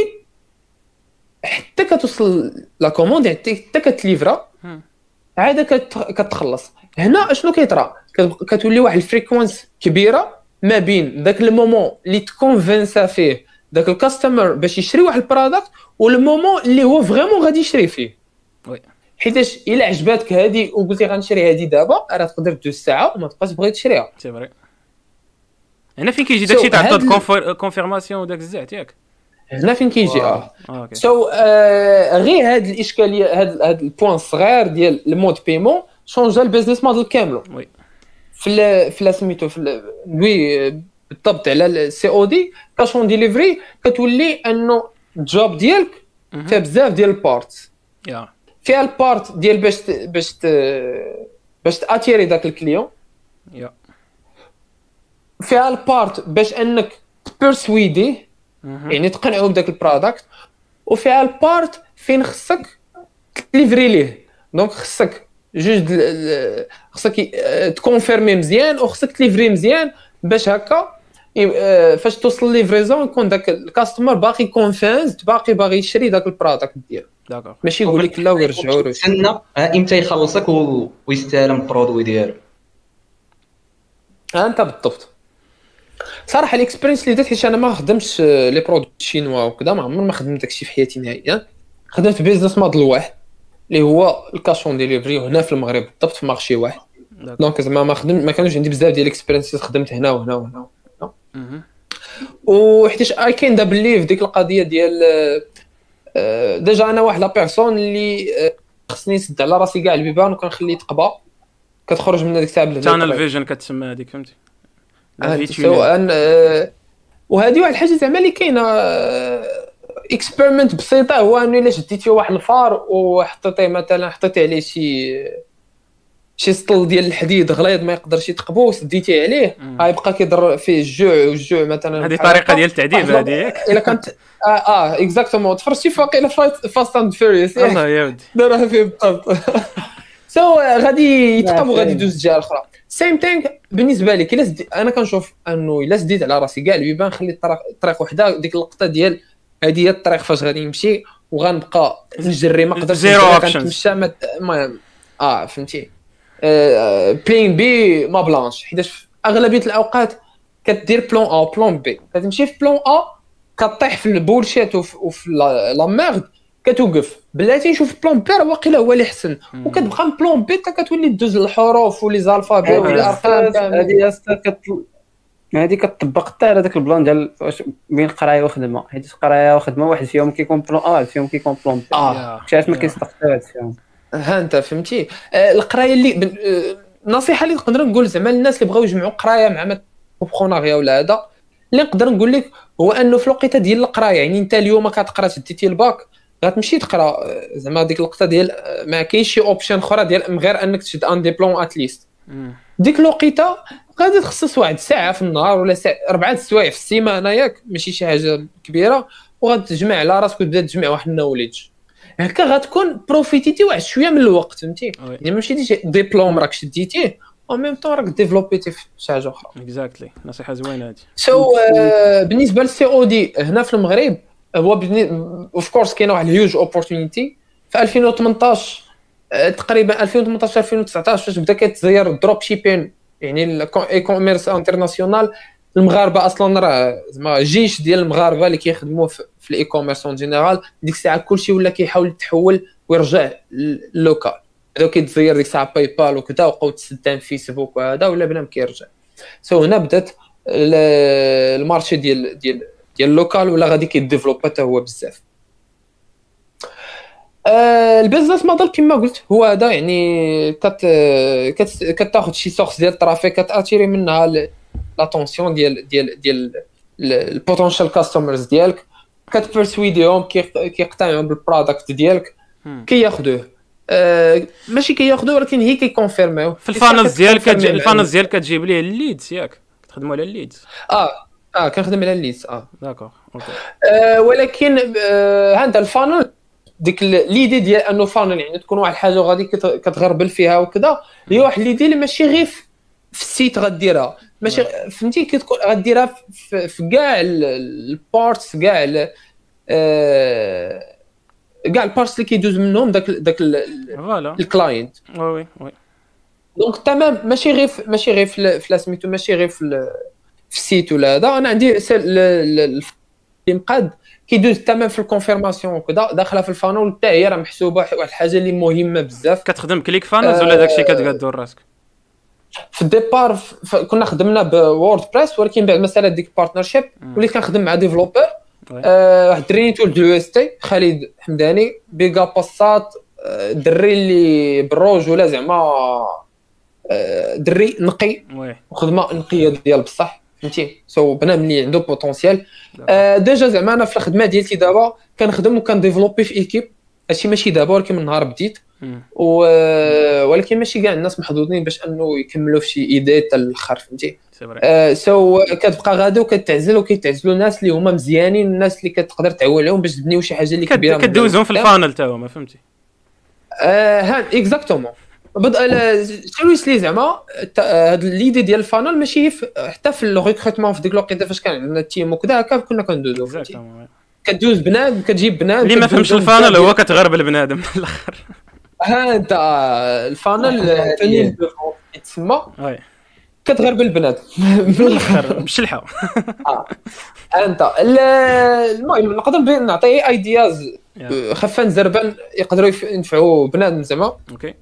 حتى كتوصل la commande يعني حتى كت livrer. عاد كت- كتخلص. هنا اشنو كيطرا؟ كت- كتولي واحد ال fréquence كبيرة ما بين ذاك ال moment اللي ت convaincre فيه ذاك ال customer باش يشري واحد ال product وال moment اللي هو vraiment غادي يشري فيه. oui. حيتاش إلا عجباتك هذه وقلتي غنشري هذه دابا راه تقدر دوز ساعة وما تبقاش تبغي تشريها. c'est vrai هنا فين كيجي داكشي تاع ال COD ال- confirmation وداك الزعت ياك؟ هنا فين كيجي آه. So آه غير هاد الإشكالية هاد هاد ال point الصغير ديال ال mode de paiement changea ال business model كامل oui. في في سميتو في oui بالضبط على ال COD cash on delivery كتولي انه ال job ديالك. فيها بزاف ديال ال parties. فيها ال part ديال باش باش باش ت attirer داك ال client. يا. فيها ال part باش انك ت persuader يه مهم. يعني تقنعوا بداك ال product وفيها ال part فين خصك ت livrer ليه. donc خصك جوج خصك آه، ت confirmer مزيان وخصك ت livrer مزيان باش هكا آه، فاش توصل livraison يكون داك ال customer باقي convinced باقي باغي يشري داك ال product ديالو. D'accord ماشي يقول لك لا ويرجعوا له تسنى ها إمتى يخلصك. ويستلم ال produit ديالو؟ ها أنت بالضبط. صراحة ال experience اللي درت حيت أنا ما خدمتش آه، les produits chinois وكذا ما عمري ما خدمت داكشي في حياتي نهائيا. خدمت business model واحد. اللي هو ال cash on delivery هنا في المغرب بالضبط في marché واحد. donc زعما ما خدمت ما كانوش عندي بزاف ديال ال experience خدمت هنا وهنا وهنا. وحيتاش I kinda believe ديك القضية ديال آه، déjà أنا واحد la personne اللي آه، خصني نسد على راسي كاع البيبان وكنخلي تقبة. كتخرج من هذيك الساعة tunnel vision كتسمى هذيك فهمتي؟ آه، وهذه واحد الحاجة زعما اللي كاينة experiment بسيطة هو انه إلا شديتي واحد الفار وحطيتيه مثلا حطيتي عليه شي شي سطل ديال الحديد غليظ ما يقدرش يتقبو وسديتي عليه. غيبقى كيضر فيه الجوع والجوع مثلا هذه طريقة. ديال التعذيب هذه ياك إلا كانت آه آه exactement تفرجتي في واقيلا Fast and Furious الله يا ودي دارها فيه بالضبط so غادي يتقب وغادي. يدوز الجهة الأخرى same thing بالنسبة لي إلا. أنا كنشوف أنه إلا سديت على راسي كاع البيبان خلي الطريق طريق وحدة ديك اللقطة ديال هذه هي الطريق فاش غادي نمشي وغنبقى نجري ما نجري، options. كنتمشى ما ما- آه فهمتي. plan B ما بلانش. حيتاش في أغلبية الأوقات كدير plan A plan B كتمشي في plan A كطيح في ال bullshit وفي, وفي la merde كتوقف. بلاتي نشوف plan B راه واقيلا هو اللي حسن وكتبقى plan B حتى كتولي دوز الحروف و les alphabets آه، ولي الارقام كامل. هذه كت هذه كتطبق حتى على ذاك ال plan ديال واش بين قراية وخدمة. حيت قراية وخدمة واحد فيهم كيكون plan A واحد فيهم كيكون plan B. آه. شاف ما. كيصدق حتى واحد فيهم. ها انت فهمتي. آه، القراية اللي بن... آه، النصيحة اللي نقدر نقول زعما الناس اللي بغاو يجمعوا قراية مع بروبخوناغيا ولا هذا اللي نقدر نقول لك هو أنه في الوقيتة ديال القراية يعني أنت اليوم كتقرأ شديتي الباك غتمشي تقرأ آه، زعما ديك اللقطه ديال آه، ما كاينش شي option أخرى ديال من غير أنك تشد un diplôme at least. ديك الوقيتة غادي تخصص واحد ساعة في النهار ولا ساعة أربعة السوايع في السيمانة ياك؟ ماشي شي حاجة كبيرة. وغتجمع على راسك وتبدأ تجمع واحد ال knowledge. هكا غتكون profité تي واحد شوية من الوقت فهمتي؟ Oui. يعني ماشي déjà diplôme راك شديتيه au même temps راك développé تي في شي حاجة أخرى. Exactly نصيحة زوينة هذه so بالنسبة لل COD هنا في المغرب هو of course كاينة واحد ال huge opportunity في 2018 آه، تقريبا 2018 2019 فاش بدأ كيتزير ال dropshipping يعني ال e-commerce international المغاربة أصلا راه زعما جيش ديال المغاربة اللي كيخدموا في, ال e-commerce en général ديك الساعة كلشي ولا كيحاول يتحول ويرجع لل local بداو كيتزير ديك الساعة PayPal وكذا وبقاو تستان فيسبوك وهذا ولا بنادم كيرجع. So هنا بدات ال- ال marché ديال ديال ديال ال local ولا غادي كي développe حتى هو بزاف. ال business model كما قلت هو هذا يعني كت كت كتاخذ شي source ديال ال trafic كت attirer منها l'attention ديال ديال ديال ال potential customers ديالك. كت persuader يهم كي- كيقتنعوا بال product ديالك. كياخذوه آه، ماشي كياخذوه ولكن هي كي confirmer يو في ال funnels ديالك ال funnels ديالك كتجيب ليه ال leads ياك. كتخدموا على ال leads آه آه كنخدم على الليست آه. d'accord okay. آه، ولكن آه، هذا ال funnel ديك l'idée ديال انه funnel يعني تكون واحد الحاجة وغادي كت- كتغربل فيها وكذا هي واحد l'idée اللي ماشي غير في ال site غديرها. ماشي فهمتي؟ كتكون غديرها في- كاع ال- ال parts كاع آه، كاع ال parts اللي كيدوز منهم داك داك ال- voilà ال client. Oui oui oui donc تمام ماشي غير ماشي غير في سميتو ماشي غير في ال- في ال site ولا هذا. أنا عندي اللي مقاد كيدوز تمام في ال confirmation وكذا داخلة في ال funnel حتى هي راه محسوبة واحد الحاجة اللي مهمة بزاف. كتخدم ClickFunnels ولا داكشي كتقادو راسك؟ في الديبار كنا خدمنا بوورد بريس ولكن بعد ما سالت ديك بارتنرشيب وليت كنخدم مع ديفلوبر. آه، واحد الدري تولد اليو اس تي خالد حمداني بيغا باسات آه، الدري اللي بالروج ولا زعما آه، دري نقي. وخدمة نقية ديال بصح. فهمتي؟ سو بنادم اللي عنده بوتونسيال آه ديجا زعما أنا في الخدمة ديالتي دابا كنخدم وكنديفلوبي في ايكيب هادشي ماشي دابا ولكن من نهار بديت. و... ولكن ماشي كاع الناس محظوظين باش أنه يكملوا في شي idée حتى الآخر فهمتي؟ vrai آه so كتبقى غادا وكتعزل وكيتعزلوا الناس اللي هما مزيانين الناس اللي كتقدر تعول عليهم باش تبنيو شي حاجة اللي كبيرة كدوزهم في. ال funnel تا هما فهمتي؟ آه ها exactement seriously زعما هاد l'idée ديال ال funnel ماشي في- حتى في ال recrutement في ديك الوقيته فاش كان عندنا ال team وكذا هكا كنا كندوزو. كدوز بنادم كتجيب بنادم اللي ما فهمش ال funnel هو كتغرب البنادم من الآخر. ها انت ال funnel oui. كتغرب البنادم من الآخر بالشلحه ها انت ال- المهم نقدر نعطي ideas. خفان زربان يقدروا ينفعوا بنادم زعما. okay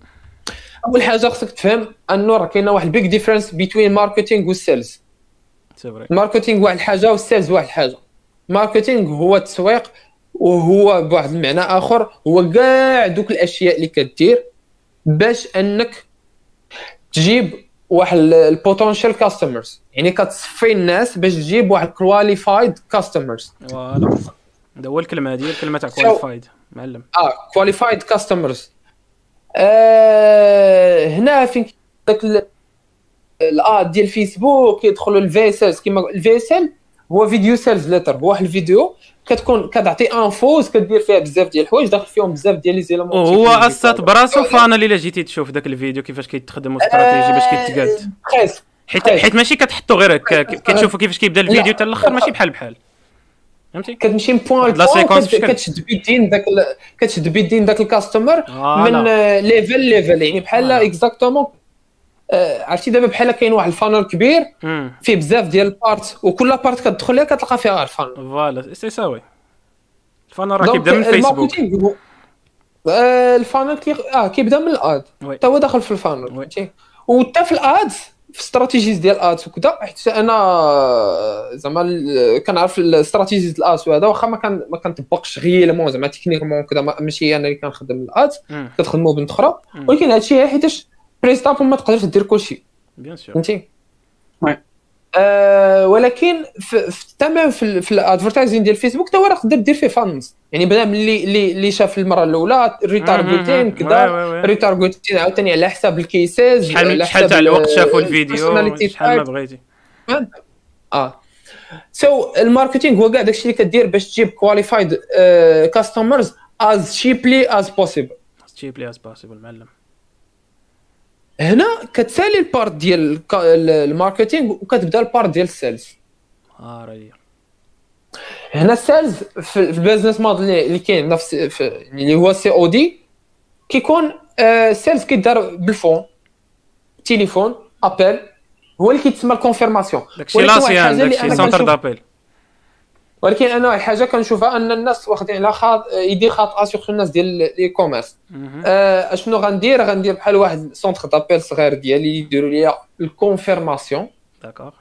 أول حاجة خصك تفهم أنه راه كاينة واحد big difference بين marketing وال sales ال marketing واحد الحاجة وال sales واحد الحاجة ال marketing هو التسويق وهو بواحد المعنى آخر هو كاع دوك الأشياء اللي كدير باش أنك تجيب واحد ال potential customers يعني كتصفي الناس باش تجيب واحد qualified customers voilà هذا هو الكلمة هذه الكلمة تاع qualified معلم. آه qualified customers آه هنا فين داك ال- ال ad ديال فيسبوك يدخلوا ال VSL كيما ال VSL هو video sales letter هو واحد الفيديو كتكون كتعطي infos كدير فيها بزاف ديال الحوايج داخل فيهم بزاف ديال les éléments وهو اسات براسو funnel الا جيتي تشوف ذاك الفيديو كيفاش كيتخدم استراتيجي باش كيتقاد. parce que حيت. حيت ماشي كتحطو غير هكا ك- كتشوفوا كيفاش كيبدا الفيديو حتى الأخر ماشي بحال بحال. فهمتي كتمشي من point ل point. كتشد بيدين داك كتشد بيدين داك ال customer. من level level يعني بحال. exactement عرفتي دابا بحال كاين واحد ال funnel كبير. فيه بزاف ديال ال part وكل part كتدخل ليها كتلقى فيها ال funnel voilà c'est ça oui ال funnel راه كيبدا من فيسبوك ال marketing هو- آه، ال funnel كي آه كيبدا من ال ad. حتى هو داخل في ال funnel. فهمتي وحتى في ال ads في strategies ديال ال ads وكذا حيت أنا آه، زعما ال- كنعرف ال strategies ال ads وهذا واخا ما كان ما كنطبقش réellement زعما techniquement وكذا ما- ماشي أنا اللي كنخدم ال ads مم. كتخدموا بنت أخرى. ولكن هادشي حيتاش بريستاب ما تقدرش دير كلشي. bien sûr فهمتي؟ آه ولكن في, في تمام في, في ال advertising ديال فيسبوك تا راه تقدر دير فيه funnels يعني بنادم اللي اللي اللي شاف المرة الأولى retargeting كذا. retargeting عاوتاني على حساب ال cases شحال شحال تاع الوقت ال- شافوا الفيديو شحال ما. بغيتي. آه. so ال marketing هو كاع داكشي اللي كدير باش تجيب qualified customers as cheaply as possible cheaply as possible معلم. هنا كتسالي ال part ديال ال marketing وكتبدا ال part ديال ال sales. آه راهي هنا ال sales في ال business model اللي كاين في في- يعني اللي هو COD كيكون آه، ال sales كيدار بال phone. تليفون appel هو اللي كيتسمى ال confirmation. داكشي لاسيان داكشي centre d'appel ولكن أنا واحد الحاجة كنشوفها أن الناس واخدين على خاط idée خاطئه surtout الناس ديال ال e-commerce. آه، أشنو غندير غندير بحال واحد centre d'appel صغير ديالي يديروا لي ال confirmation d'accord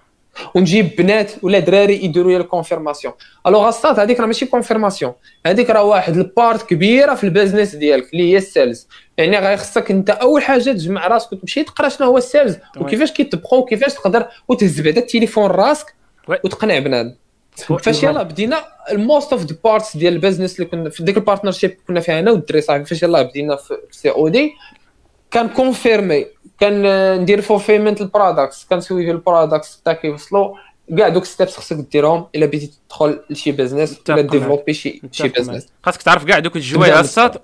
ونجيب بنات ولا دراري يديروا لي ال confirmation alors ça هذيك راه ماشي confirmation هذيك راه واحد ال part كبيرة في ال business ديالك اللي هي ال sales يعني غير خصك أنت أول حاجة تجمع راسك وتمشي تقرا شنو هو ال sales. وكيفاش كيطبقوا وكيفاش تقدر وتهز بعدا التليفون راسك. وتقنع بنادم. فاش يلاه بدينا ال most of the parts ديال ال business اللي كنا في ديك ال partnership كنا فيها أنا والدري صاحبي فاش يلاه بدينا في COD كان confirmer كان ندير fulfillment ال products كنسوي ال products حتى كيوصلوا كاع دوك steps خصك ديرهم الا بغيتي تدخل لشي business ولا. développer شي شي. business خاصك تعرف كاع دوك الجوايع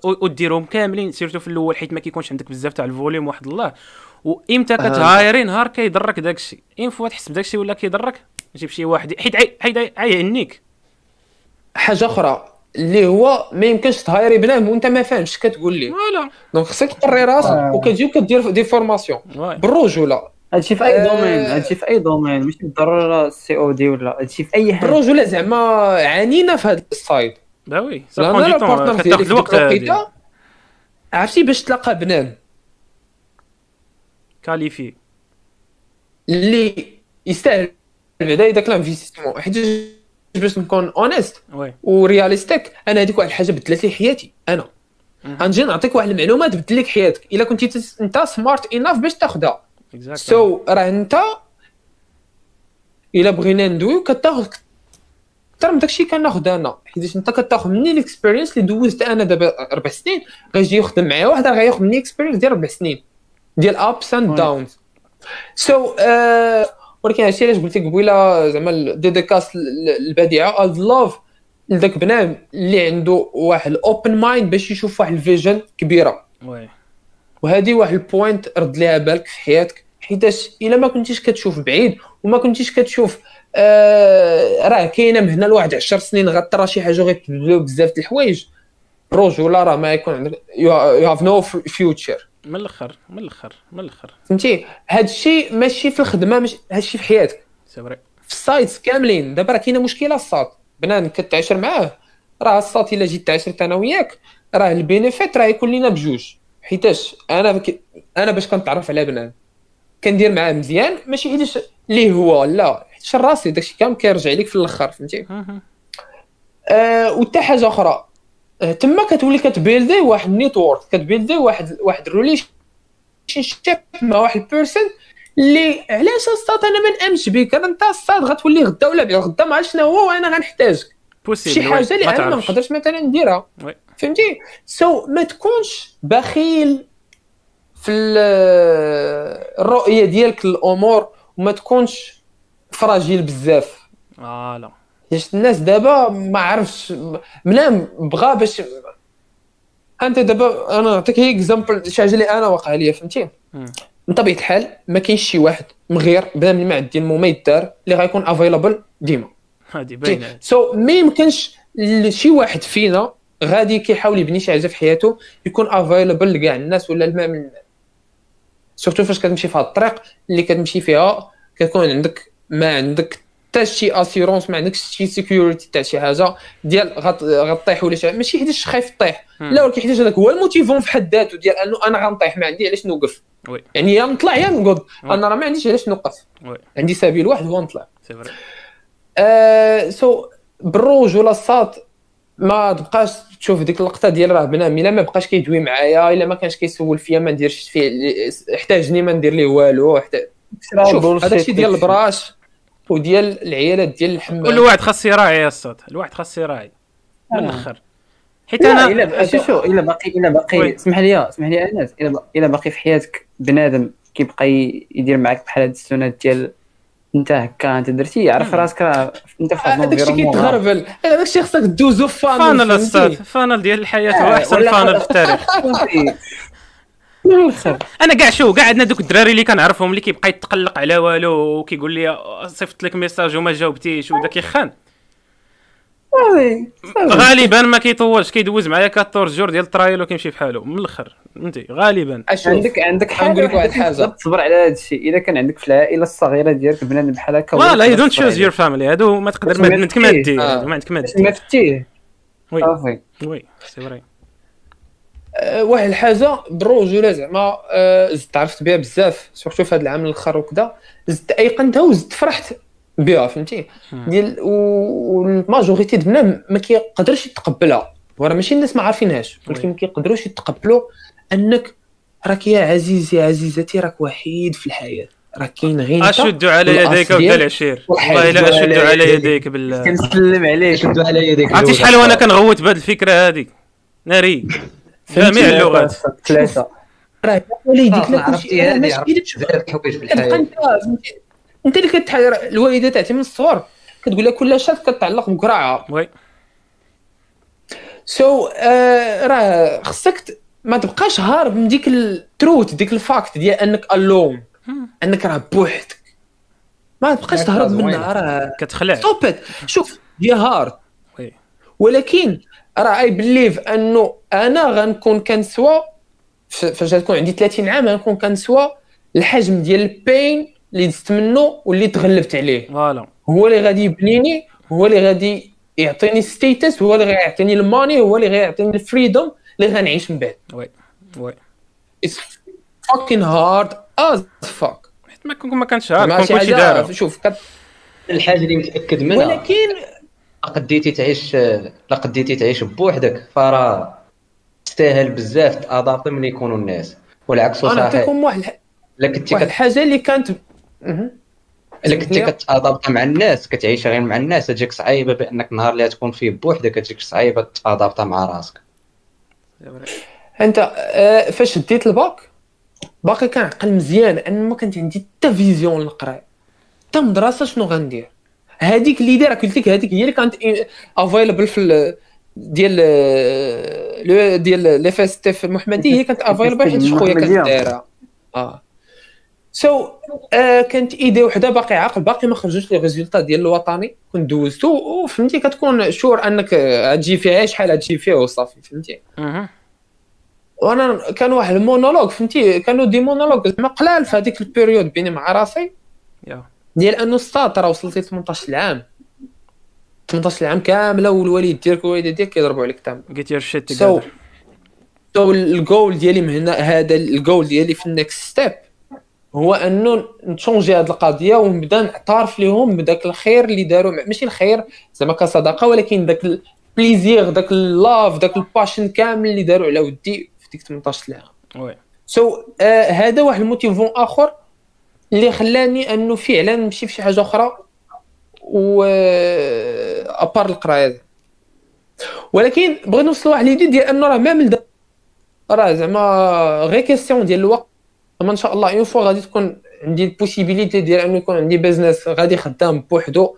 و- وديرهم كاملين surtout في الأول حيت ما كيكونش عندك بزاف تاع ال volume واحد الله وامتى كت hire ي نهار كيضرك داكشي une fois تحس بداكشي ولا كيضرك جيب شي واحد حيت عي- حيت عينيك. حاجة أخرى اللي هو ما يمكنش ت hire ي بنادم وأنت ما فاهمش كتقول ليه voilà. donc خصك تقري راسك وكتجي وكدير des formations. بالرجوله هادشي في أي آه. domaine هادشي في أي domaine ماشي بالضروره ال COD ولا هادشي في أي حاجة. بالرجوله زعما عانينا في هذا ال side bah oui ça du temps ديالي كتاخذ في الوقت عرفتي باش تلاقى بنادم. qualifié اللي يستاهل بعدا اذا كان investissement حيت باش نكون honest و realistic أنا هذيك واحد الحاجة بدلت لي حياتي أنا. غنجي نعطيك واحد المعلومات تبدل لك حياتك. إلا كنتي تس- أنت smart enough باش تاخذها so راه أنت إلا بغينا ندويو كتاخذ أكثر من داكشي كناخذ أنا. حيت أنت كتاخذ مني ال experience اللي دوزت أنا دابا أربع سنين غيجي يخدم معايا واحد راه غياخذ مني experience ديال أربع سنين. ديال ups and. downs so ولكن هادشي علاش قلت لك قبيلة زعما الديديكاس البديعه از لاف لذاك بنادم اللي عنده واحد ال open mind باش يشوف واحد ال vision كبيرة. oui. وهذه واحد ال point رد ليها بالك في حياتك حيتاش إلا ما كنتيش كتشوف بعيد وما كنتيش كتشوف آه راه كاينة من هنا لواحد 10 سنين غترى شي حاجة غيتبدلوا بزاف د الحوايج. رجوله راه ما يكون عندك you have no future من الآخر من الآخر من الآخر. فهمتي؟ هذا الشيء ماشي في الخدمة ماشي هذا الشيء في حياتك. c'est vrai. في ال sites كاملين. دابا راه كاينة مشكلة الساط. بنادم كتعاشر معاه. راه الساط إلا جيت تعاشرت أنا وياك راه ال benefit راه يكون لينا بجوج. حيتاش أنا بك... أنا باش كنتعرف على بنادم. كندير معاه مزيان ماشي حيتاش ليه هو لا. حيتاش راسي داكشي كامل كيرجع ليك في الأخر فهمتي. آه وحتى حاجة أخرى. تما كتولي كتبيلدي واحد النيتورك كتبيلدي واحد واحد ريليشن شيب مع واحد ال person اللي علاش الساط أنا ما نأمنش بك أنا أنت الساط غتولي غدا ولا بعد غدا ما عرفت شنو هو وأنا غنحتاجك. شي. حاجة اللي أنا ما. نقدرش مثلا نديرها. فهمتي؟ so so, ما تكونش بخيل في ال- الرؤية ديالك للأمور وما تكونش fragile بزاف. voilà حيت الناس دابا ما عرفش منام بغا باش أنت دابا أنا نعطيك هي example شي حاجة اللي أنا واقع ليا فهمتي. من طبيعة الحال ما كاينش شي واحد مغير بلا من ما عندي ما يدار اللي غيكون available ديما. هادي باينة. so ما يمكنش شي واحد فينا غادي كيحاول يبني شي حاجة في حياته يكون available لكاع الناس ولا الماء من surtout فاش كتمشي في هاد الطريق اللي كتمشي فيها كتكون عندك ما عندك حتى شي assurance ما عندكش شي security تاع شي حاجة ديال غنطيح ولا شي ماشي حيتاش خايف طيح. لا ولكن حيتاش هذاك هو ال motivant في حد ذاته ديال أنه أنا غنطيح ما عندي علاش نوقف oui. يعني يا نطلع يا oui. أنا راه ما عنديش علاش نوقف oui. عندي سبيل واحد هو نطلع c'est vrai آه so بالرجولة الساط ما تبقاش تشوف ديك اللقطة ديال راه بنادم إلا ما بقاش كيدوي معايا إلا ما كانش كيسول فيا ما نديرش فيه احتاجني ما ندير ليه والو احتاج شوف هذا الشيء ديال البراش وديال العيالات ديال الحمام. كل واحد خاص يراعي يا الصوت الواحد خاص يراعي. من الآخر حيت أنا إلا شو شو إلا باقي إلا. باقي اسمح لي اسمح لي انس إلا إلا باقي في حياتك بنادم كيبقى يدير معاك بحال هاد السنات ديال أنت هكا أنت درتي عرف راسك راه أنت في هذاك الشيء كيتغربل هذاك الشيء خصك دوزو فانل فانل؟ الصاد فانل ديال الحياة هو آه، أحسن فانل في التاريخ. من الآخر أنا كاع شو كاع عندنا دوك الدراري اللي كنعرفهم اللي كيبقى يتقلق على والو وكيقول لي صيفط لك message وما جاوبتيش ودا كيخان. غالبا ما كيطولش كيدوز معايا 14 jours ديال ال trial وكيمشي بحالو. من الأخر فهمتي غالبا. عندك عندك حاجة غنقول لك واحد. تقدر تصبر على هذا الشيء. إذا كان عندك في العائلة الصغيرة ديالك بنادم بحال هكا you تقدر don't choose. your family هادو ما تقدر ما ما عندك ما. دير آه. ما عندك ما دير ما فتيه oui. oui. c'est vrai آه، واحد الحاجة بالرجوله زعما آه، زدت عرفت بها بزاف. surtout في هذا العام الآخر وكذا زدت أيقنتها وزدت فرحت بها فهمتي؟ ديال وال majorité د البنات ما كيقدرش يتقبلها. وراه ماشي الناس ما عارفينهاش ولكن ما كيقدروش يتقبلوا أنك راك يا عزيزي عزيزتي راك وحيد في الحياة. راك كاين غير أشد على يديك ودا العشير. والله إلا أشد على يديك. بالله كنسلم عليك شدوا على يديك. عرفتي شحال وأنا كنغوت بهذه الفكرة هذه ناري. جميع اللغات ثلاثة. راه آه، لا كلشي الحياة. انت اللي كتحاول الوالدة تاعتي من الصغر. كتقول لها كل شات كتعلق بقرعه وي. سو so, uh, راه خصك ما تبقاش هارب من ديك التروت ديك الفاكت ديال أنك الون أنك راه بوحدك. ما تبقاش تهرب. منها راه كتخلع. ستوب شوف هي hard ولكن راه I believe انه أنا غنكون كنسوى فاش غتكون عندي 30 عام غنكون كنسوى الحجم ديال ال pain اللي دزت منه واللي تغلبت عليه. voilà. هو اللي غادي يبنيني هو اللي غادي يعطيني status هو اللي غيعطيني ال money هو اللي غيعطيني ال freedom اللي غنعيش من بعد. oui oui. It's fucking hard as fuck. حيت ما كون ما كانش عارف ما كون شي كلشي حاجة دارو شوف كت... الحاجة اللي متأكد منها. ولكن لا قديتي تعيش لا قديتي تعيش بوحدك فراه تستاهل بزاف تادابتي من يكونوا الناس. والعكس أنا صحيح. نعطيكم واحد الح- الا كنتي واحد. الحاجة اللي كانت. الا كنتي كتادابتا مع الناس كتعيش غير مع الناس تجيك صعيبة بأنك نهار اللي تكون فيه بوحدك تجيك صعيبة تادابتا مع راسك. أنت آه، فاش ديت الباك؟ باقي كنعقل مزيان ان ما كانت عندي حتى vision للقرايه حتى مدرسة شنو غندير؟ هذيك اللي دايره قلت لك هذيك هي اللي كانت available في ال- ديال لو ديال لي فيستيف المحمدي هي كانت available حيت خويا كانت المحمدية. دايرة. آه. so آه كانت idée وحدة باقي عاقل باقي ما خرجوش لي résultats ديال الوطني كنت دوزتو وفهمتي كتكون sûr أنك غتجي فيها شحال غتجي فيها وصافي فهمتي. وأنا كان واحد المونولوج فهمتي؟ كانوا دي مونولوج زعما قلال في هذيك البيريود بيني مع راسي. يا. ديال أنه ستات راه وصلتي 18 عام 18 عام كاملة والوالد ديالك والوالدة ديالك كيضربوا عليك تام. جيت يور شيت سو سو الجول ديالي من هنا هذا الجول ديالي في النكست ستيب هو أنه نشونجي هذه القضية ونبدا نعترف لهم بداك الخير اللي داروا. ماشي الخير زعما كصدقه ولكن داك البليزير داك اللاف داك الباشن كامل اللي داروا على ودي في ديك 18 عام وي. so uh, هذا واحد ال motivant آخر. اللي خلاني أنه فعلا نمشي في شي حاجة أخرى و à part القرايه ولكن بغيت نوصل لواحد l'idée ديال أنه راه ما من راه زعما غير question ديال الوقت. أما إن شاء الله une fois غادي تكون عندي ال possibilité ديال أنه يكون عندي business غادي خدام بوحدو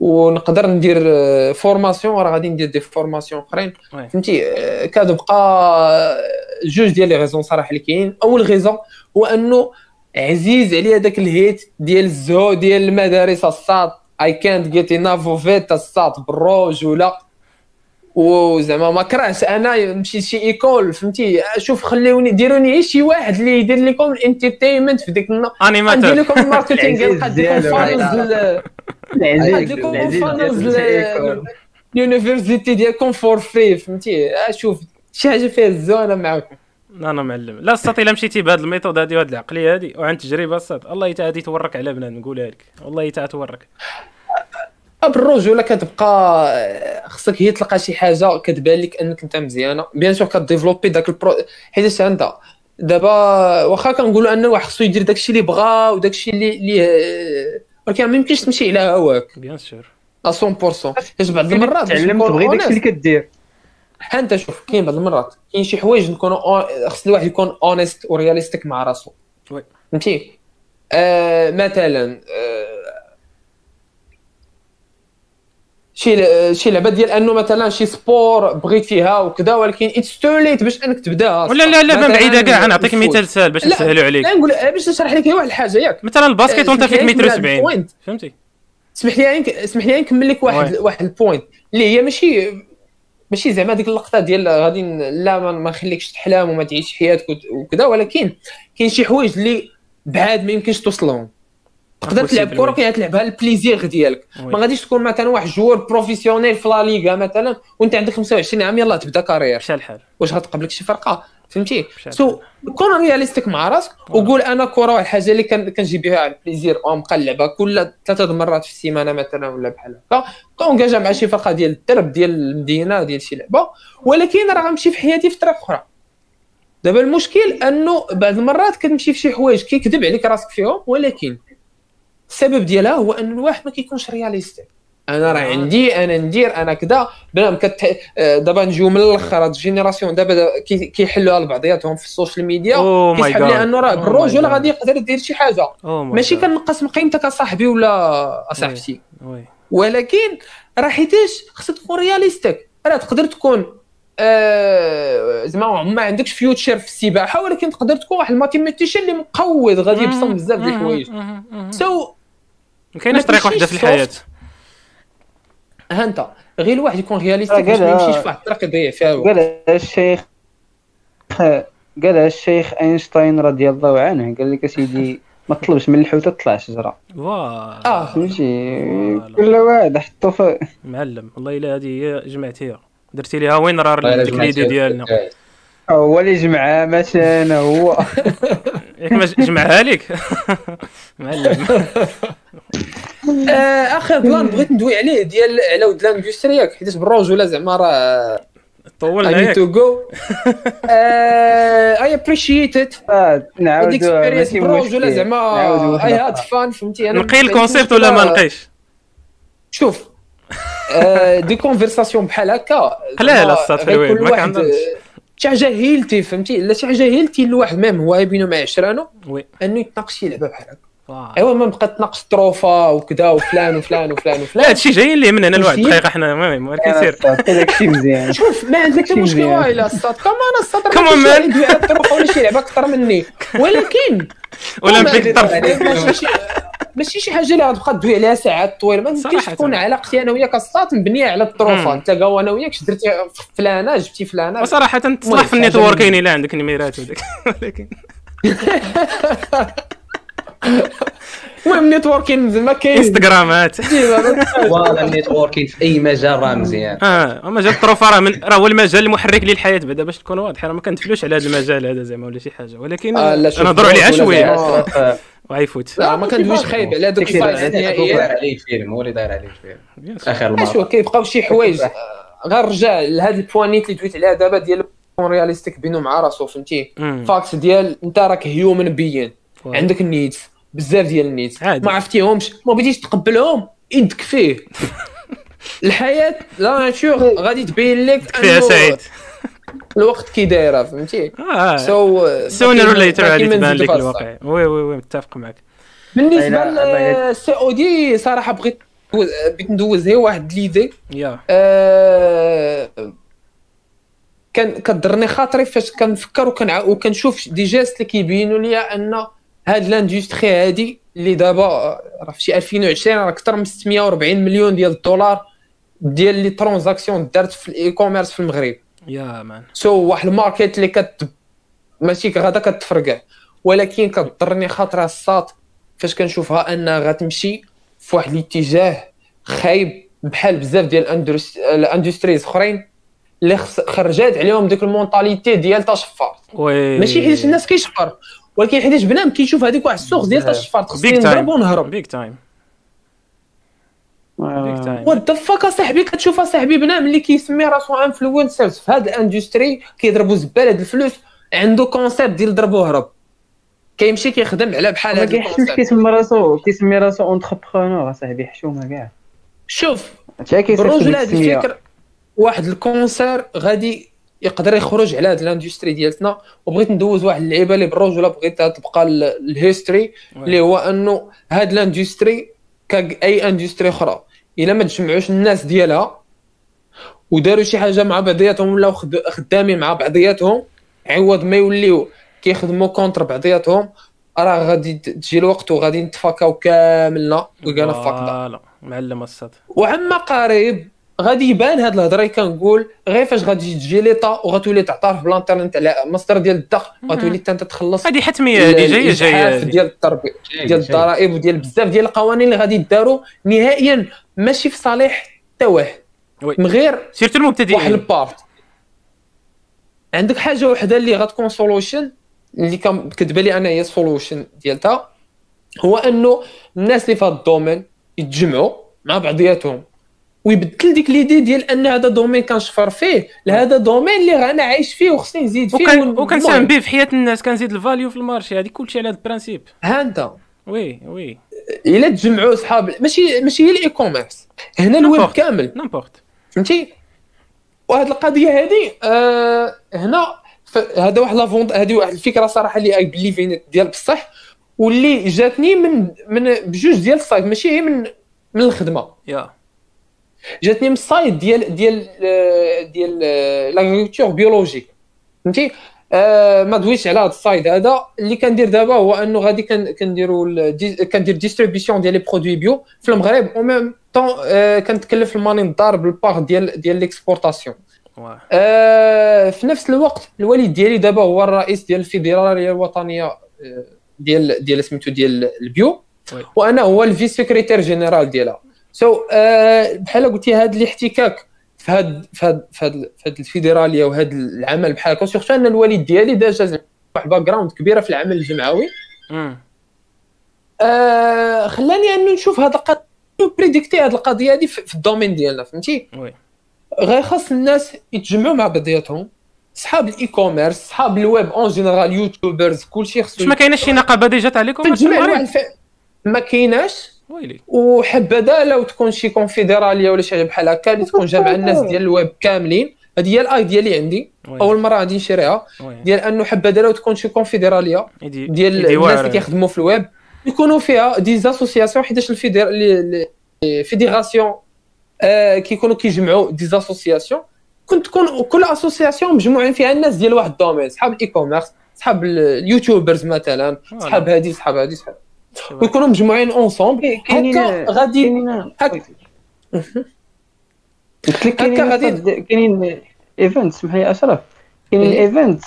ونقدر ندير formation راه غادي ندير des formations أخرين. فهمتي؟ آه، كتبقى آه، جوج ديال les raisons صراحة اللي كاين أول raison هو أنه عزيز عليا داك الهيت ديال الزهو ديال المدارس الساط. اي كانت جيت اناف اوف ات الساط بالرجولة. وزعما ما كرهش. أنا نمشي لشي école فهمتي؟ شوف خليوني ديروني غير شي واحد اللي يدير لكم ال entertainment في ديك النا ندير لكم ال marketing نقاد لكم funnels العزيز لكم ال école. ال university ديالكم for free فهمتي؟ شوف شي حاجة فيها الزونه معاكم. أنا معلم. لا الساط الا مشيتي بهذه ال method هذه وهذه العقلية هذه. وعن تجربة الساط الله تا غادي تورك على بنان نقولها لك والله تا تورك بالرجوله كتبقى خصك هي تلقى شي حاجة كتبان لك أنك أنت مزيانة. bien sûr كديفلوبي داك ال pro حيت انت دابا واخا كنقولوا ان الواحد خصو يدير داكشي اللي بغا وداكشي اللي اللي ولكن ما يمكنش تمشي على هواك. bien sûr. 100% حيت بعض المرات تعلم تبغي داكشي اللي كدير. انت شوف كاين بعض المرات كاين شي حوايج نكونوا خص الواحد يكون honest و realistic مع راسو oui. فهمتي آه مثلا آه شي شي لعبة ديال أنه مثلا شي sport بغيتيها وكذا ولكن it's too late باش أنك تبداها ولا لا لا ما بعيدة كاع نعطيك. مثال سهل باش نسهلوا عليك لا نقول باش نشرح لك واحد الحاجة ياك مثلا ال basket وانت فيك متر نكمل هاد 70 ال point. فهمتي اسمح لي اسمح لي نكمل لك واحد. واحد ال point اللي هي ماشي ماشي زعما ديك اللقطة ديال غادي لا ما نخليكش تحلم وما تعيش حياتك وكذا ولكن كاين شي حوايج اللي بعاد ما يمكنش توصل لهم تقدر تلعب كرة. كي تلعبها ال plaisir ديالك. ما غاديش تكون مثلا واحد joueur professionnel في La Liga مثلا وانت عندك 25 عام يلاه تبدا carrière مشى الحال واش غتقابلك شي فرقة فهمتي؟ so كون realistic مع راسك وقول أنا كرة واحد الحاجة اللي كنجي بها على ال plaisir ونبقى نلعبها كل ثلاثة المرات في السيمانة مثلا ولا بحال هكا. كونجاجا مع شي فرقه ديال الدرب ديال المدينة ديال شي لعبة. ولكن راه غنمشي في حياتي في طريق أخرى. دابا المشكل أنه بعض المرات كتمشي في شي حوايج كيكذب عليك راسك فيهم ولكن السبب ديالها هو أن الواحد ما كيكونش realistic أنا راه عندي أنا ندير أنا كذا بنادم كت آه، دابا نجيو من الأخر هاد ال génération دابا دا- كي- كيحلوها لبعضياتهم في ال social media. Oh كيسحب. لي إنه راه Oh بالرجل. غادي يقدر يدير شي حاجة. Oh ماشي. كنقص من قيمتك اصاحبي ولا أصاحبتي. ولكن راه حيتاش خصك تكون realistic. راه تقدر تكون آه زعما ما عندكش future في السباحة ولكن تقدر تكون واحد ال mathematician اللي مقود غادي يبصم بزاف ديال الحوايج. so ما كايناش ما طريق واحدة في الحياة. ها انت غير الواحد يكون realistic باش ما. يمشيش في واحد الطريق يضيع فيها. قالها الشيخ قالها الشيخ أينشتاين رضي الله عنه قال لك أسيدي ما تطلبش من الحوته تطلع شجره واه آه. فهمتي. كل واحد حطو في معلم والله إلا هذه هي جمعتيها درتي ليها وين راه الله يلا ديك جماعة les idées ديالنا هو اللي جمعها ماشي أنا هو. ياك ما جمعها لك؟ معلم. آه، آخر بلان بغيت ندوي عليه ديال على ود لاندستري ياك حيت بالرجوله زعما راه طولنا ياك go. uh, I appreciate it. آه، هاد نعاودو الاكسبيرينس ماشي بالرجوله زعما اي هاد. فان فهمتي؟ أنا نقي الكونسيبت ولا ما نقيش؟ شوف آه، دي كونفرساسيون بحال هكا. خليها لا الصاد في غيكون الويب، ما كنظنش. آه، شي حاجة هيلتي فهمتي؟ لا شي حاجة هيلتي لواحد ميم هو بينو مع عشرانو وي. أنه يتناقش شي لعبة بحال هكا. ايوا ما بقى تناقش تروفا وكذا وفلان وفلان وفلان لا وفلان هادشي جايين ليه من هنا لواحد. الدقيقه حنا المهم ولكن سير داكشي مزيان. شوف ما عندك مشكل. وايلا الصاد كمان الصاد. يدوي على الطرق ولا شي لعبة أكثر مني. ولكن اولمبيك ما- الطرف ماشي شي حاجة اللي غتبقى تدوي عليها ساعات طويلة. ما يمكنش. تكون علاقتي أنا وياك الصاد مبنية على الطروفه مم. أنت كاو أنا وياك درتي فلانة جبتي فلانة. وصراحة تصلح في النيتوركين الا عندك نميرات وداك ولكن. المهم networking زعما كاين. انستغرامات voilà ال networking في أي مجال راه مزيان. آه مجال الطروفه راه من راه هو المجال المحرك للحياة. بعدا باش تكون واضحه راه ما كنتفلوش على هذا المجال هذا زعما ولا شي حاجة. ولكن آه، شوف، نهضروا عليه شوية زعما- وغيفوت لا ما كندويش خايب على دوك الفايز عليه فيلم هو اللي داير عليه فيلم. آخر شوف المره كيبقاو شي حوايج. آه، غير رجع لهاد ال points اللي دويت عليها دابا ديال يكون realistic بينو مع راسو فهمتي. فاكس ديال أنت راك human being. عندك limits بزاف ديال limits عادي. ما عرفتيهمش ما بغيتيش تقبلهم يدك فيه. الحياة la nature غادي تبين لك فيها سعيد. الوقت كي دايرة فهمتي؟ so sooner or later غادي تبان لك الواقع. oui oui oui متفق معك بالنسبة لل COD صراحة بغيت بغيت ندوز هي واحد l'idée آه، كان كضرني خاطري فاش كنفكر وكنشوف des gestes اللي كيبينوا لي أن هاد l'industrie هادي اللي دابا راه في شي 2020 راه أكثر من 640 مليون ديال الدولار ديال les transactions دارت في ال e-commerce في المغرب. yeah man. so واحد ال market اللي كت ماشي غادا كتفرقع ولكن كضرني خاطرها الساط فاش كنشوفها أنها غتمشي في واحد الاتجاه خايب بحال بزاف ديال ال industries أخرين اللي خرجات عليهم ديك ال mentalité ديال تشفر. ماشي حيت الناس كيشفر. ولكن حيت بنادم كيشوف هذيك واحد السوق ديال تشفر خصني نضرب ونهرب. بيك تايم آه، تايم وات ذا فاك اصاحبي كتشوف اصاحبي بنادم اللي كيسمي راسو influencers في هاد ال industry كيضربوا زبال هاد الفلوس عنده concept ديال ضرب وهرب. كيمشي كيخدم على بحال كيحشمش ال concept كيسمي راسو كيسمي راسو entrepreneur اصاحبي حشومة كاع. شوف برجولة هاد الفكر واحد ال concern غادي يقدر يخرج على هاد ال industry ديالتنا وبغيت ندوز واحد اللعيبة اللي بالرجوله بغيتها تبقى ال- ال history اللي هو انه هاد ال industry كأي industry أخرى. إلا ما تجمعوش الناس ديالها وداروا شي حاجة مع بعضياتهم ولاو خد- خدامين مع بعضياتهم عوض ما يوليو كيخدموا contre بعضياتهم راه غادي تجي الوقت وغادي نتفاكاو كاملنا وكانا voilà معلم الصاد وعما قريب غادي يبان هاد الهضرة كنقول غير فاش غادي تجي l'État وغتولي تعترف بلانترنت على مصدر ديال الدخل غتولي حتى انت تخلص هذه حتمية هذه جاية جاية. ديال التربيه ديال. الضرائب وديال بزاف ديال القوانين اللي غادي يداروا نهائيا ماشي في صالح حتى واحد. من غير surtout واحد المبتدئين ال part عندك حاجة وحدة اللي غتكون solution اللي كتبان لي أنا هي solution ديالتها هو أنه الناس اللي في هذا ال domaine يتجمعوا مع بعضياتهم ويبدل ديك l'idée ديال أن هذا domaine كنشفر فيه. لهذا domaine اللي أنا عايش فيه وخصني نزيد فيه وكان وكنساهم به في حياة الناس كنزيد ال value في ال marché. هذه كلشي على هذا ال principe. ها أنت. oui oui. إلا تجمعوا صحاب ماشي ماشي هي ال e-commerce هنا الويب. كامل. n'importe فهمتي؟ وهاد القضية هذه آه هنا هذا واحد لافونت هذه واحد الفكرة صراحة اللي I believe in ديال بصح واللي جاتني من من بجوج ديال ال side ماشي هي من من الخدمة. yeah. جاتني من ال side ديال ديال آه، ديال l'agriculture biologique فهمتي؟ آه ما دويتش على هذا ال side هذا. اللي كندير دابا هو انه غادي كن- كنديروا كندير distribution ديال les produits bio في المغرب. au même temps آه كنتكلف الماني نضار بالبار ديال ديال l'exportation آه، في نفس الوقت الوالد ديالي دابا هو الرئيس ديال الفيدرالية الوطنية آه، ديال ديال سميتو ديال ال bio. وأنا هو ال vice-secrétaire général ديالها. so so, آه بحال قلتي هذا الاحتكاك في هاد في هاد في هاد, في هاد الفيدرالية وهذا العمل بحال هكا. surtout أن الوالد ديالي déjà زعما واحد background كبيرة في العمل الجمعوي. آه خلاني انه نشوف هذا القضية بريديكتي هذه القضية هذه في ال domaine ديالنا فهمتي؟ oui. غير خاص الناس يتجمعوا مع بعضياتهم. صحاب ال e-commerce صحاب ال web en général YouTubers كلشي خصو ما كايناش شي نقابة déjà تاع واحد الف... ما كايناش. ويلي وحبذا لو تكون شي كونفدراليه ولا شي حاجة بحال هكا اللي تكون جامعة الناس ديال الويب كاملين هذه هي الآي ديالي عندي. أول مرة غادي نشيريها. ديال أنه حبذا لو تكون شي كونفدراليه ديال الناس. اللي كيخدموا في الويب يكونوا فيها des associations حيتاش ال fédér ال fédération آه كيكونوا كيجمعوا des associations كنت تكون كل association مجموعين فيها الناس ديال واحد ال domaine صحاب ال e-commerce صحاب ال- ال YouTubers مثلا. صحاب هادي صحاب هادي صحاب ويكونوا مجموعين ensemble كاينين هكا غادي كاينين هك- قلت لك كاينين هكا غادي- كاينين event سمح لي اشرف كاينين. event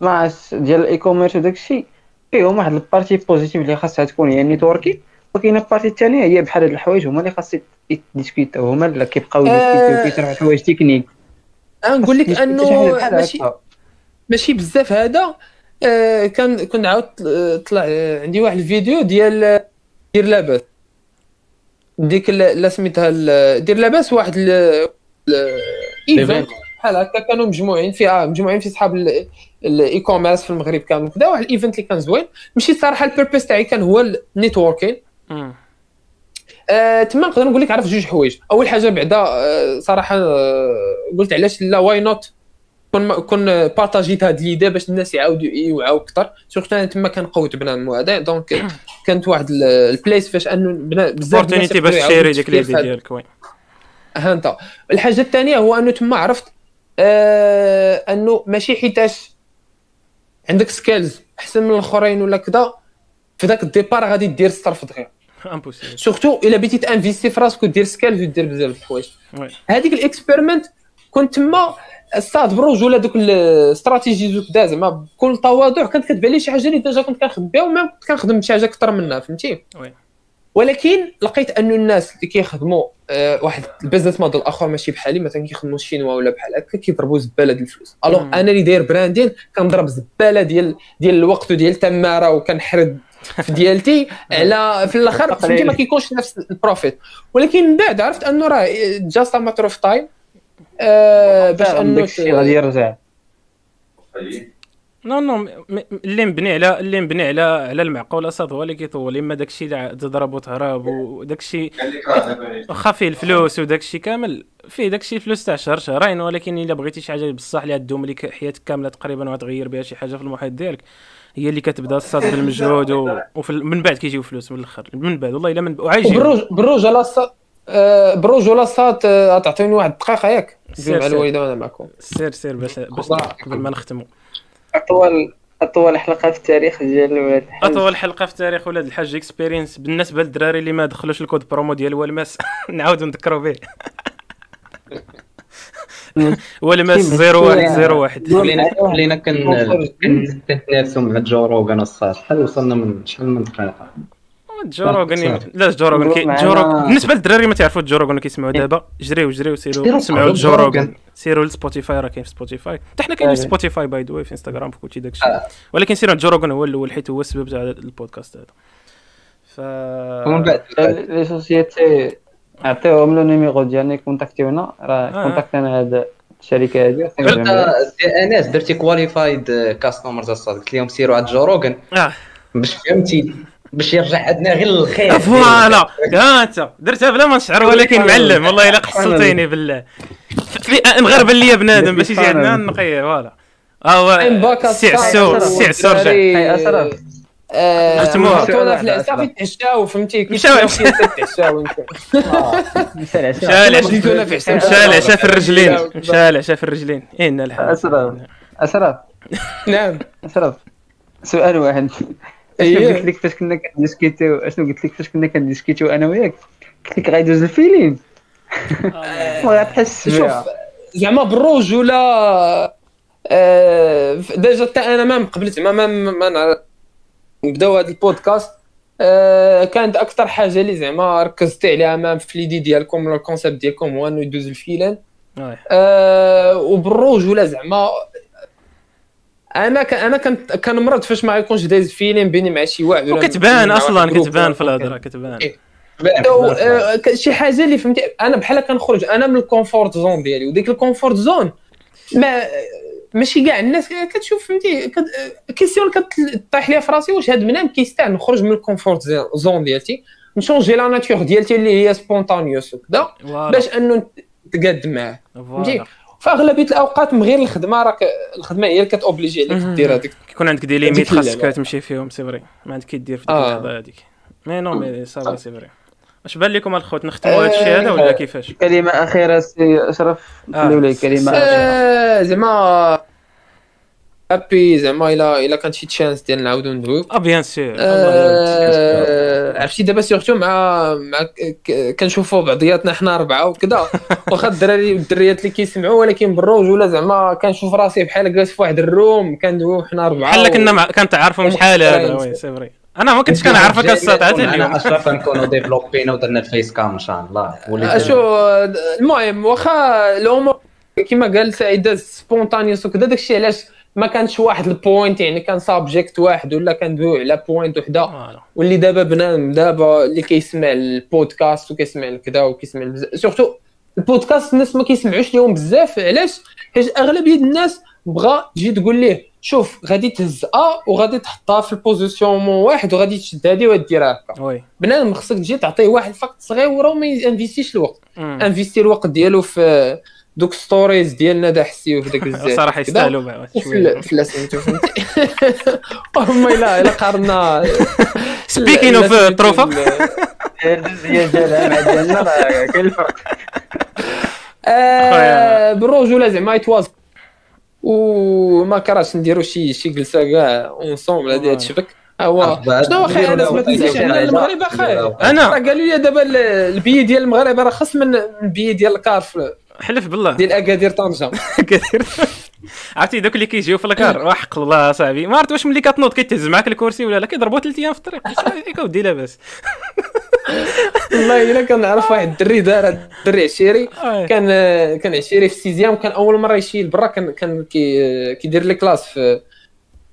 مع ديال ال e-commerce وداك الشيء فيهم واحد ال partie positive اللي خاصها تكون هي ال networking وكاينه ال partie الثانية هي بحال هاد الحوايج هما اللي خاص يديسكوتاو هما اللي كيبقاو. يديسكوتاو كيطرحوا حوايج تكنيك نقول لك أنه ماشي. ماشي بزاف هذا. كان كنت عاود آه، طلع آه، عندي واحد الفيديو ديال آه، دير لاباس. ديك لا سميتها دير لاباس واحد event بحال هكا كانوا مجموعين فيها مجموعين في صحاب ال- ال e-commerce في المغرب كامل كذا واحد ال event اللي كان زوين. مشيت صراحة ال purpose تاعي كان هو ال networking. آه، تما نقدر نقول لك عرف جوج حوايج. أول حاجة بعدا آه، صراحة آه، قلت علاش لا why not كون كون بارطاجيت هاد l'idée باش الناس يعاودوا يوعوا أكثر surtout أنا تما كنقوت بنادم هذا donc كانت واحد ال- ال place فاش انه بنا- بزاف opportunity باش تشيري ديك l'idée ديالك oui. ها أنت. الحاجة الثانية هو انه تما عرفت آه انه ماشي حيتاش عندك skills أحسن من الأخرين ولا كذا في ذاك ال départ غادي دير الصرف دغيا. impossible surtout إلا بغيتي تانفيستي في راسك ودير skills ودير بزاف د الحوايج هذيك ال experiment كنت تما الصاد برجوله دوك ال stratégies وكذا زعما بكل تواضع كانت كتبان لي شي حاجة اللي ديجا كنت كنخدم بها وما كنت كنخدم بشي حاجة أكثر منها فهمتي. ولكن لقيت انه الناس اللي كيخدموا آه، واحد ال business model آخر ماشي بحالي مثلا كيخدموا الشينوا ولا بحال هكا كيضربوا زبالة ديال الفلوس. alors. أنا اللي داير branding كنضرب زبالة ديال ديال الوقت وديال التمارة وكنحرد في ديالتي على في الآخر فهمتي؟ ما كيكونش نفس ال profit ولكن من بعد عرفت أنه راه just matter of time باش أنه داك الشيء غادي يرجع. no no اللي مبني على اللي مبني على على المعقول أصاط هو اللي كيطول. إما داك الشيء اللي تضرب وتهرب وداك الشيء واخا فيه الفلوس وداك الشيء كامل. فيه داك الشيء الفلوس تاع شهر شهرين ولكن إلا بغيتي شي حاجة بصح اللي تدوم لك حياتك كاملة تقريبا وتغير بها شي حاجة في المحيط ديالك هي اللي كتبدأ الصاد بالمجهود و... وفي ال- من بعد كيجيو فلوس من الأخر. من بعد والله إلا من وعايش بالروج بالروج على الصات بالروج ولا الصات تعطيوني واحد الدقيقه ياك سير، مع. الوالده وأنا معكم سير سير باش باش. قبل ما نختموا اطول اطول حلقه في التاريخ ديال ولاد الحاج اطول حلقه في تاريخ ولاد الحاج experience بالنسبة للدراري اللي ما دخلوش ال code promo ديال والماس نعاودوا نذكروا به والماس 0101 خلينا خلينا كن كن- كنتنافسوا مع جو روغان الصاد شحال وصلنا من شحال من دقيقه جو روغن لا جو روغن كي معنا- جو روغن بالنسبة للدراري ما تعرفوا جو روغن كيسمعوا دابا؟ جريو جريو سيروا سيروا سمعوا قربوا جو جو روغن روغن. سيروا لسبوتيفاي راه كاين في سبوتيفاي. حتى حنا كاينين في أيوة. سبوتيفاي by the way في انستغرام في كلشي داكشي ولكن سيروا عند جو روغن هو الأول حيت هو السبب تاع البودكاست هذا. ف ومن بعد les sociétés عطيوهم le numéro ديالنا كونتاكتيونا. راه آه. كونتاكتينا هاد الشركة هادي انت سي انس درتي qualified customers الصاد قلت لهم سيروا عند جو روغن آه. باش فهمتي باش يرجع عندنا غير الخير. voilà. يا انت درتها بلا ما نشعر ولكن معلم والله إلا قصتيني بالله. في مغربل ليا بنادم باش يجي عندنا نقيه voilà. ها هو سي عسو. سي عسو رجع. أسرف. ختموها. كنا في العشاء تتعشاو فهمتي؟ كي عشان مشى العشاء في الرجلين. مشى العشاء في الرجلين. إن الحمد أسرف أسرف نعم. أسرف سؤال واحد. اشنو قلت لك فاش كنا كنديسكيتيو اشنو قلت لك فاش كنا كنديسكيتيو أنا وياك قلت لك غيدوز ال feeling ما غتحس شوف زعما بالرجوله آه، déjà حتى أنا ما قبل زعما ما نبداو هذا البودكاست. آه، كانت أكثر حاجة اللي زعما ركزت عليها ما في l'idée ديالكم ولا ال concept ديالكم هو إنه يدوز ال feeling. آه، وبالرجوله زعما أنا ك... أنا كنت كنمرض فاش ما يكونش دايز feeling بيني مع شي واحد وكتبان أصلا كتبان في الهضرة كتبان. إيه. آه، شي حاجة اللي فهمتي أنا بحال كنخرج أنا من ال comfort zone ديالي وديك ال comfort zone ما ماشي كاع الناس كتشوف فهمتي question كطيح ليا في راسي واش هاد بنادم كيستاهل نخرج من ال comfort zone ديالتي نشونجي la nature ديالتي اللي هي spontaneous وكذا باش انه نتقاد معاه. فهمتي؟ voilà في أغلبية الأوقات من غير الخدمة راك الخدمة هي اللي كتوبليجي عليك. دير هذيك كيكون عندك des limites خاصك. تمشي فيهم c'est vrai. ما عندك كي دير في ديك آه. اللحظة هذيك mais non mais صافي c'est vrai. اش بان لكم الخوت نختموا هذا الشيء هذا ولا كيفاش؟ كلمة أخيرة سي أشرف. آه. خليو لي كلمة أخيرة. آه، زعما happy زعما الا الا كانت شي chance ديال نعاودو ندويو آه bien sûr عرفتي دابا سيرتو مع مع كنشوفوا بعضياتنا حنا اربعه وكذا واخا الدراري والدريات اللي كيسمعوا ولكن بالرجوله زعما كنشوف راسي بحال جالس في واحد ال room كندويو حنا اربعه بحال كنا مع... شحال هذا. oui c'est vrai أنا ما كنتش كنعرفك الساعة حتى أنا اشرف نكونوا ديفلوبينا ودرنا ال face cam ان شاء الله اشو المهم واخا الأمور كما قال سعيد spontaneous وكذا داكشي علاش ما كانش واحد ال point يعني كان subject واحد ولا كندويو على point وحده. واللي دابا بنادم دابا اللي كيسمع البودكاست وكيسمع الكذا وكيسمع surtout البودكاست الناس ما كيسمعوش ليهم بزاف. علاش؟ حيت أغلبية الناس بغا تجي تقول ليه شوف غادي تهز ا وغادي تحطها في البوزيسيون مون واحد وغادي تشد هذه وديرها هكا. بنادم خصك تجي تعطيه واحد الفاكت صغير وما ينفيستيش الوقت. مم. انفيستي الوقت ديالو في دوك ستوريز ديالنا دا حسيو في داك الزيت صراحة. يستاهلوا وفي شوية. ال- في لا سميتو فهمتي اللهم الا إلا قارنا. سبيكين اوف تروفا. دوز هي ديالها مع ديالنا راه كاين الفرق. آه، بالرجوله زعما يتواز وما كرهتش نديرو شي شي جلسة كاع اونصومبل هادي هادشبك هو. شنو أخي نديرو أنا ما تنساش يجي المغرب أخي. راه أنا. قالوا لي دابا ال- البي ديال المغرب راه خص من البي ديال الكار في- حلف بالله. ديال أكادير طنجة. كثير عرفتي دوك اللي كيجيو في الكار. وحق الله صاحبي ما عرفت واش ملي كتنوض كيتهز معاك الكرسي ولا لا كيضربوا ثلاث أيام في الطريق. ياك ودي لاباس والله إلا كنعرف واحد الدري دار الدري عشيري. آه. كان كان عشيري في sixième كان أول مرة يشي لبرا كان كان كي كيدير les classes في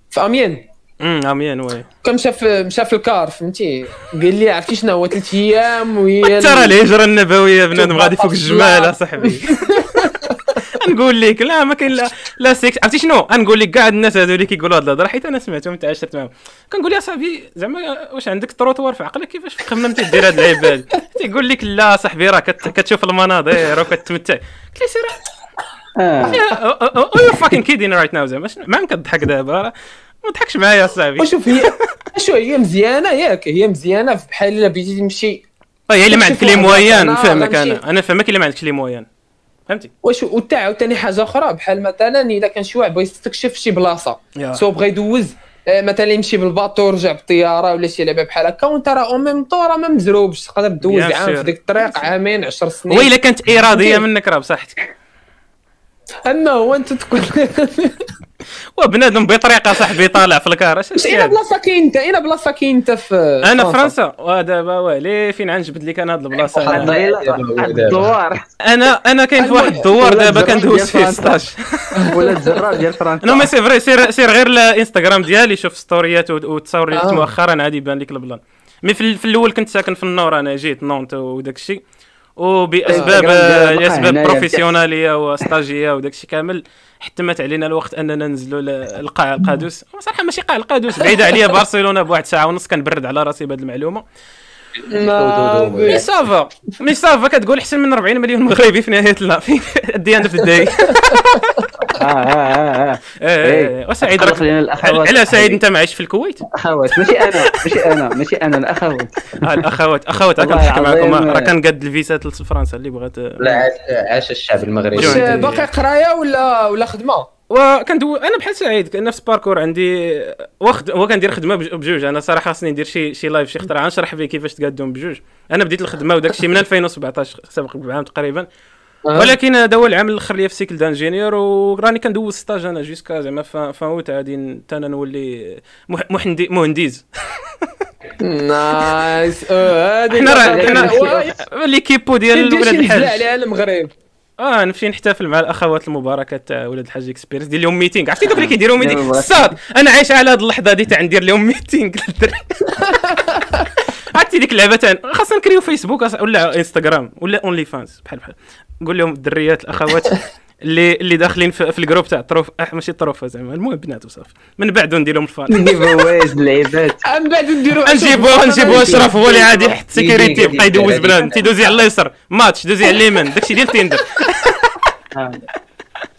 في أميان. امم Amiens oui. كان مشى في مشى في ال car فهمتي؟ قال لي عرفتي شنو هو؟ ثلاث أيام وهي ترى الهجره النبوية بنادم غادي فوق الجمال في اصاحبي نقول لك لا ما كاين لا لا سيكس عرفتي شنو؟ نقول لك كاع الناس هذو اللي كيقولوا هاد الهضرة حيت أنا سمعتهم تعاشرت معاهم. كنقول يا صاحبي زعما واش عندك تروتوار في عقلك؟ كيفاش خممتي دير هاد العباد؟ تيقول لك لا صاحبي راه كت- كتشوف المناظر وكتمتع قلت له سير. آه. you fucking kidding right now زعما ما يمكن تضحك دابا. ما تضحكش معايا صاحبي. وشوف هي شو هي مزيانة؟ ياك هي مزيانة بحال إلا بغيتي تمشي. طيب هي اللي ما عندك لي شوف moyens غنمشي- أنا. أنا فهمك اللي ما عندكش les moyens. فهمتي؟ واش وتا عاوتاني حاجة أخرى بحال مثلا الا كان شي واحد بغى يستكشف شي بلاصة يا. so بغى يدوز آه، مثلا يمشي بالباطو ورجع بالطيارة ولا شي لعبة بحال هكا وانت راه أو ميم طو راه ما مزروبش تقدر Bien عام. في ديك الطريق عامين 10 سنين. وإلا كانت إرادية؟ منك راه بصحتك. أما هو أنت تكون وبنادم بطريقة صاحبي طالع في الكار. اش اين هذا؟ بلاصه كاين أنت اين بلاصه كاين أنت في أنا فرنسا. ودابا ويلي فين عنجبد لك أنا هاد البلاصه واحد الدوار. أنا أنا كاين في واحد الدوار دابا الزرار كندوز فيه فرنسا. 16 ولا الزرار ديال فرنسا non mais c'est vrai سير سير غير الانستغرام ديالي شوف stories ات وت- والتصاور اللي درت آه. مؤخرا عادي يبان لك البلان. mais في, ال- في الأول كنت ساكن في النور أنا جيت نونت وداك الشيء. وبأسباب آه، بقى لاسباب هنايا professionnelle ية و stage ية وداك الشيء كامل حتمت علينا الوقت أننا ننزلوا ل- لقاع القادوس. صراحة ماشي قاع القادوس بعيده عليا برشلونة بواحد ساعة ونص كنبرد على راسي بهذه المعلومة. mais ça va. mais ça va كتقول احسن من 40 مليون مغربي في نهاية لا في الديانه في الداي آه آه آه آه. إيه، وسعيد خلص راك لنا الأخوات. على سعيد أنت معيش في الكويت؟ أخوات. ماشي أنا ماشي أنا ماشي أنا الأخوات. آه، الأخوات. أخوات والله كنضحك معكم. راه كنقاد الفيزات لفرنسا اللي بغات لا عاش عاش الشعب المغربي. باقي قراية ولا ولا خدمة؟ وكندو أنا بحال سعيد نفس باركور عندي. واخد هو كندير خدمة بج- بجوج. أنا صراحة خاصني ندير شي شي لايف شي اختراع. نشرح فيه كيفاش تقادهم بجوج. أنا بديت الخدمة وداك الشيء من 2017 سابق بعام تقريبا. ولكن هذا هو العام الأخر ليا في cycle d'ingénieur وراني كندوز stage أنا jusqu'à زعما fin fin août غادي ن- حتى أنا نولي مح- محندي مهنديز. nice. آه، حنا حنا l'équipe ديال ولاد الحاج. عليها المغرب. آه نمشي نحتفل مع الأخوات المباركات تاع ولاد الحاج Experience دير لهم meeting عرفتي دوك اللي كيديروا meeting المباركات. صاد. أنا عايش على هذه اللحظة دي تاع ندير لهم meeting عرفتي ديك اللعبة تاع خاصنا نكريو فيسبوك أص- ولا انستغرام ولا اونلي فانز بحال بحال. نقول لهم الدريات الأخوات. اللي اللي داخلين في, في الجروب تاع الطروف آه ماشي الطروفه زعما المهم بنات وصافي من بعد ندير لهم الفان ندير فواز اللعيبات. من بعد نديروا نجيبوه نجيبوه أشرف هو اللي عادي يحط سيكوريتي يدير- يبقى يدوز بلان تيدوزي على اليسر ماتش دوزي على اليمين داكشي ديال تيندر.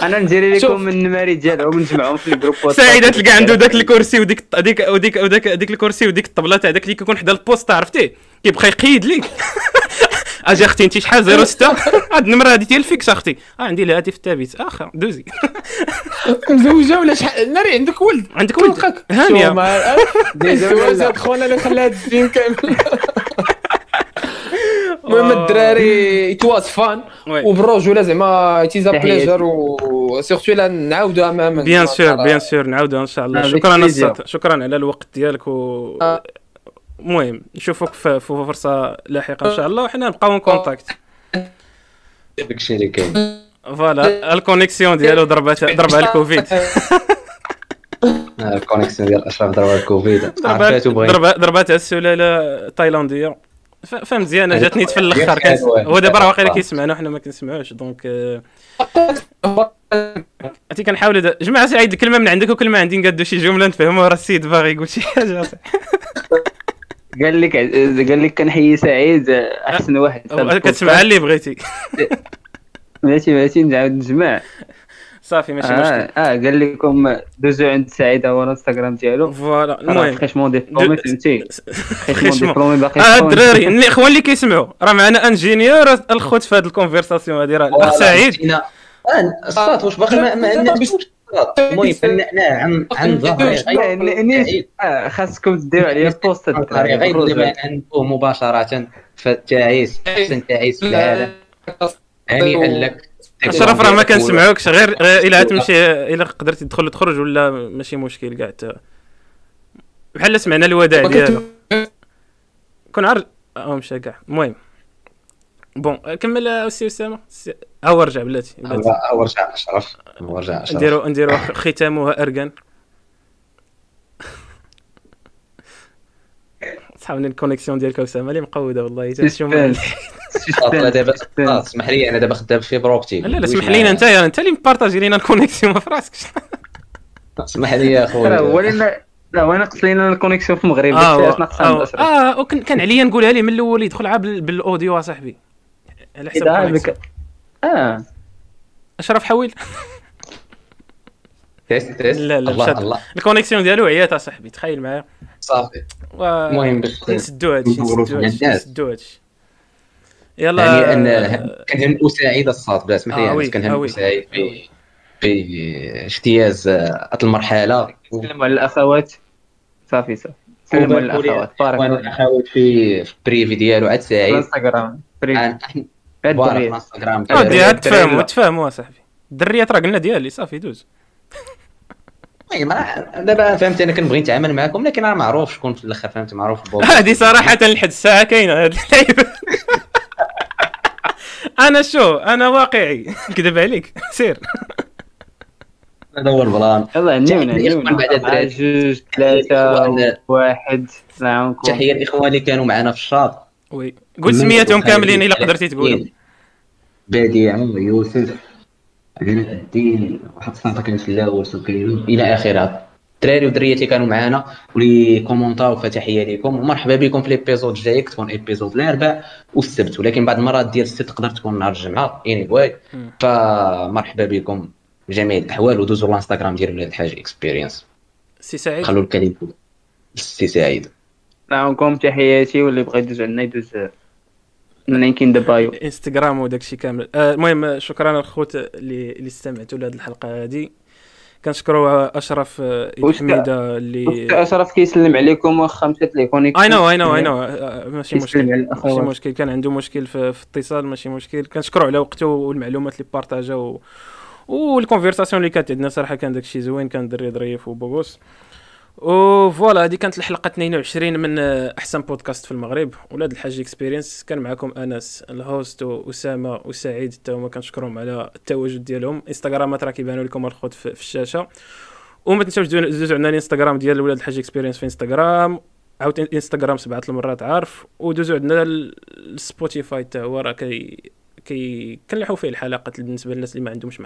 أنا ندير. لكم من النماري ديالهم ونجمعهم في الجروب. سعيد تلقى عنده داك الكرسي وديك وديك وديك وديك ديك الكرسي وديك الطبلة تاع داك اللي كيكون حدا البوست عرفتي؟ كيبقى يقيد ليك. أجي أختي انت شحال 06 هاد النمرة هادي ديال فيكس أختي. آه عندي الهاتف الثابت اخا دوزي. مزوجة ولا شحال؟ ناري عندك ولد. عندك ولد. هانية. الزواج هاد خونا اللي خلى هاد الدين كامل. المهم الدراري يتواس فان. وبالرجولة زعما تيزا. بليجر وسيرتو الا نعاودوها اماما بيان سور بيان sûr نعاودها إن شاء الله. آه، شكرا شكرا على الوقت ديالك و آه. المهم نشوفك في فرصة لاحقة إن شاء الله وحنا نبقاو contact داك الشيء اللي كاين. voilà ال connexion ديالو ضربات ضرب على الكوفيد. آه، ال connexion ديال اشرف ضرب الكوفيد. ضربات عرفتو بغيت؟ ضربات السلالة التايلاندية. ف- فهمت مزيان هذيك جاتني في الأخر. هو دابا راه واقيلا آه. كيسمعنا وحنا ما كنسمعوش donc آه، عرفتي كنحاول دا- جماعة سعيد كلمة من عندك وكلمة عندي نقادو شي جملة نفهموها راه السيد باغي يقول شي حاجة. قال لك قال لك كنحيي سعيد أحسن واحد. كتسمعها اللي بغيتي. بلاتي بلاتي نعاود نجمع. صافي ماشي آه مشكل. آه قال لكم دوزو عند سعيد هو الانستغرام ديالو voilà. المهم. fraîchement diplômé فهمتي؟ fraîchement خشمو. diplômé باقي آه الدراري الاخوان اللي كيسمعوا راه معنا ingénieur الخوت في هذه ال conversation هذه راه الاخ سعيد. الصاد واش باقي؟ ما ما عندناش المهم فنعناه عن عن ظهري نيش- آه، خاصكم ديروا عليا بوست غير لما ندوه مباشرة في التعيس أحسن تعيس في العالم هنيئا لك اشرف راه ما كنسمعوكش غير غير إلا تمشي إلا قدرتي تدخل تخرج ولا ماشي مشكل كاع تا- بحال سمعنا الوداع ديالو. كون عارف آه مشى كاع. المهم. bon كمل السي أسامة. ها هو رجع بلاتي بلاتي. هو رجع أشرف. هو رجع اشرف نديرو نديرو ختامها اركان صحابني ال connexion ديالك اسامه اللي مقودة والله. تا شو ما- صاد، أنا دابا صاد، اسمح لي أنا دابا خدام في fibre optique لا لا اسمح لينا انت يا أنت اللي م partagé لينا ال connexion في راسك اسمح لي يا خويا لنا لا هو ناقص لينا ال connexion في المغرب. آه آه, آه وكان كان عليا نقولها لي من الأول يدخل عا بال- بالأوديو أصاحبي. على حسب آه. أشرف حويل. تيست تيست. لا لا الله مشات. الله. الكونيكسيون ديالو عيات اصاحبي تخيل معايا. صافي. و... المهم باش نسدو هادشي نسدو في هادشي. يلا. يعني أن كنهم أساعد الصاد بلا اسمح آه، لي يعني آه، كنهم. أساعد في في اجتياز آه، هاد المرحلة. سلموا على الأخوات. صافي صافي. سلموا على الأخوات. بارك في في privé ديالو عاد في سعيد. في انستغرام الدراري عاد تفهموا لا. تفهموا اصاحبي الدريات راه قلنا ديالي صافي دوز. دابا فهمت أنا كنبغي نتعامل معكم لكن أنا معروف شكون في الأخر فهمت معروف هذه صراحة لحد الساعة كاينة هذه اللعيبة أنا شو؟ أنا واقعي. نكذب عليك. سير. هذا هو البلان يلا نيونا تحية نيونا بعد الدراري. جوج ثلاثة واحد السلام عليكم تحية الاخوان اللي كانوا معنا في ال chat. oui. قول سمياتهم كاملين إلا قدرتي تقولهم. بديع يوسف. علاء الدين واحد الصنطه كانت في الأول سكينه إلى آخرة. الدراري والدريات اللي كانوا معانا. واللي comment او فتحيه لكم ومرحبا بكم في l'épisode الجاي. تكون épisode الأربع. والسبت ولكن بعض المرات ديال السبت تقدر تكون نهار الجمعة. anyway فمرحبا بكم. بجميع الأحوال. ودوزوا الانستغرام ديال ولاد الحاج Experience سي سعيد. خلوا الكلمة. السي سعيد. معكم تحياتي. واللي بغى يدوز عندنا يدوز من link in the bio انستغرام وداك الشيء كامل. آه، المهم شكرا الخوت اللي اللي استمعتوا لهذه الحلقة هذه كنشكروا أشرف آه، واش- حميدة اللي أشرف كيسلم عليكم واخا مشات ليه connection I know I know I know ماشي مشكل. ماشي مشكل. كان عنده مشكل في, في اتصال ماشي مشكل. كنشكروا على وقته والمعلومات اللي partagea و... وال conversation اللي كانت عندنا. صراحة كان داكشي زوين كان دري ظريف و beau gosse و voilà هذه كانت الحلقة 22 من آه، أحسن بودكاست في المغرب. ولاد الحاج Experience كان معكم أنس ال host واسامه وسعيد حتى هما كنشكرهم على التواجد ديالهم. انستغرامات راه كيبانوا لكم الخوت في, الشاشة. وما تنساوش تدوزوا عندنا الانستغرام ديال ولاد الحاج Experience في انستغرام عاود انستغرام سبعة المرات عارف. ودوزوا عندنا ال- السبوتيفاي حتى هو راه كي كي كنلحوا فيه الحلقات بالنسبة للناس اللي ما عندهمش مع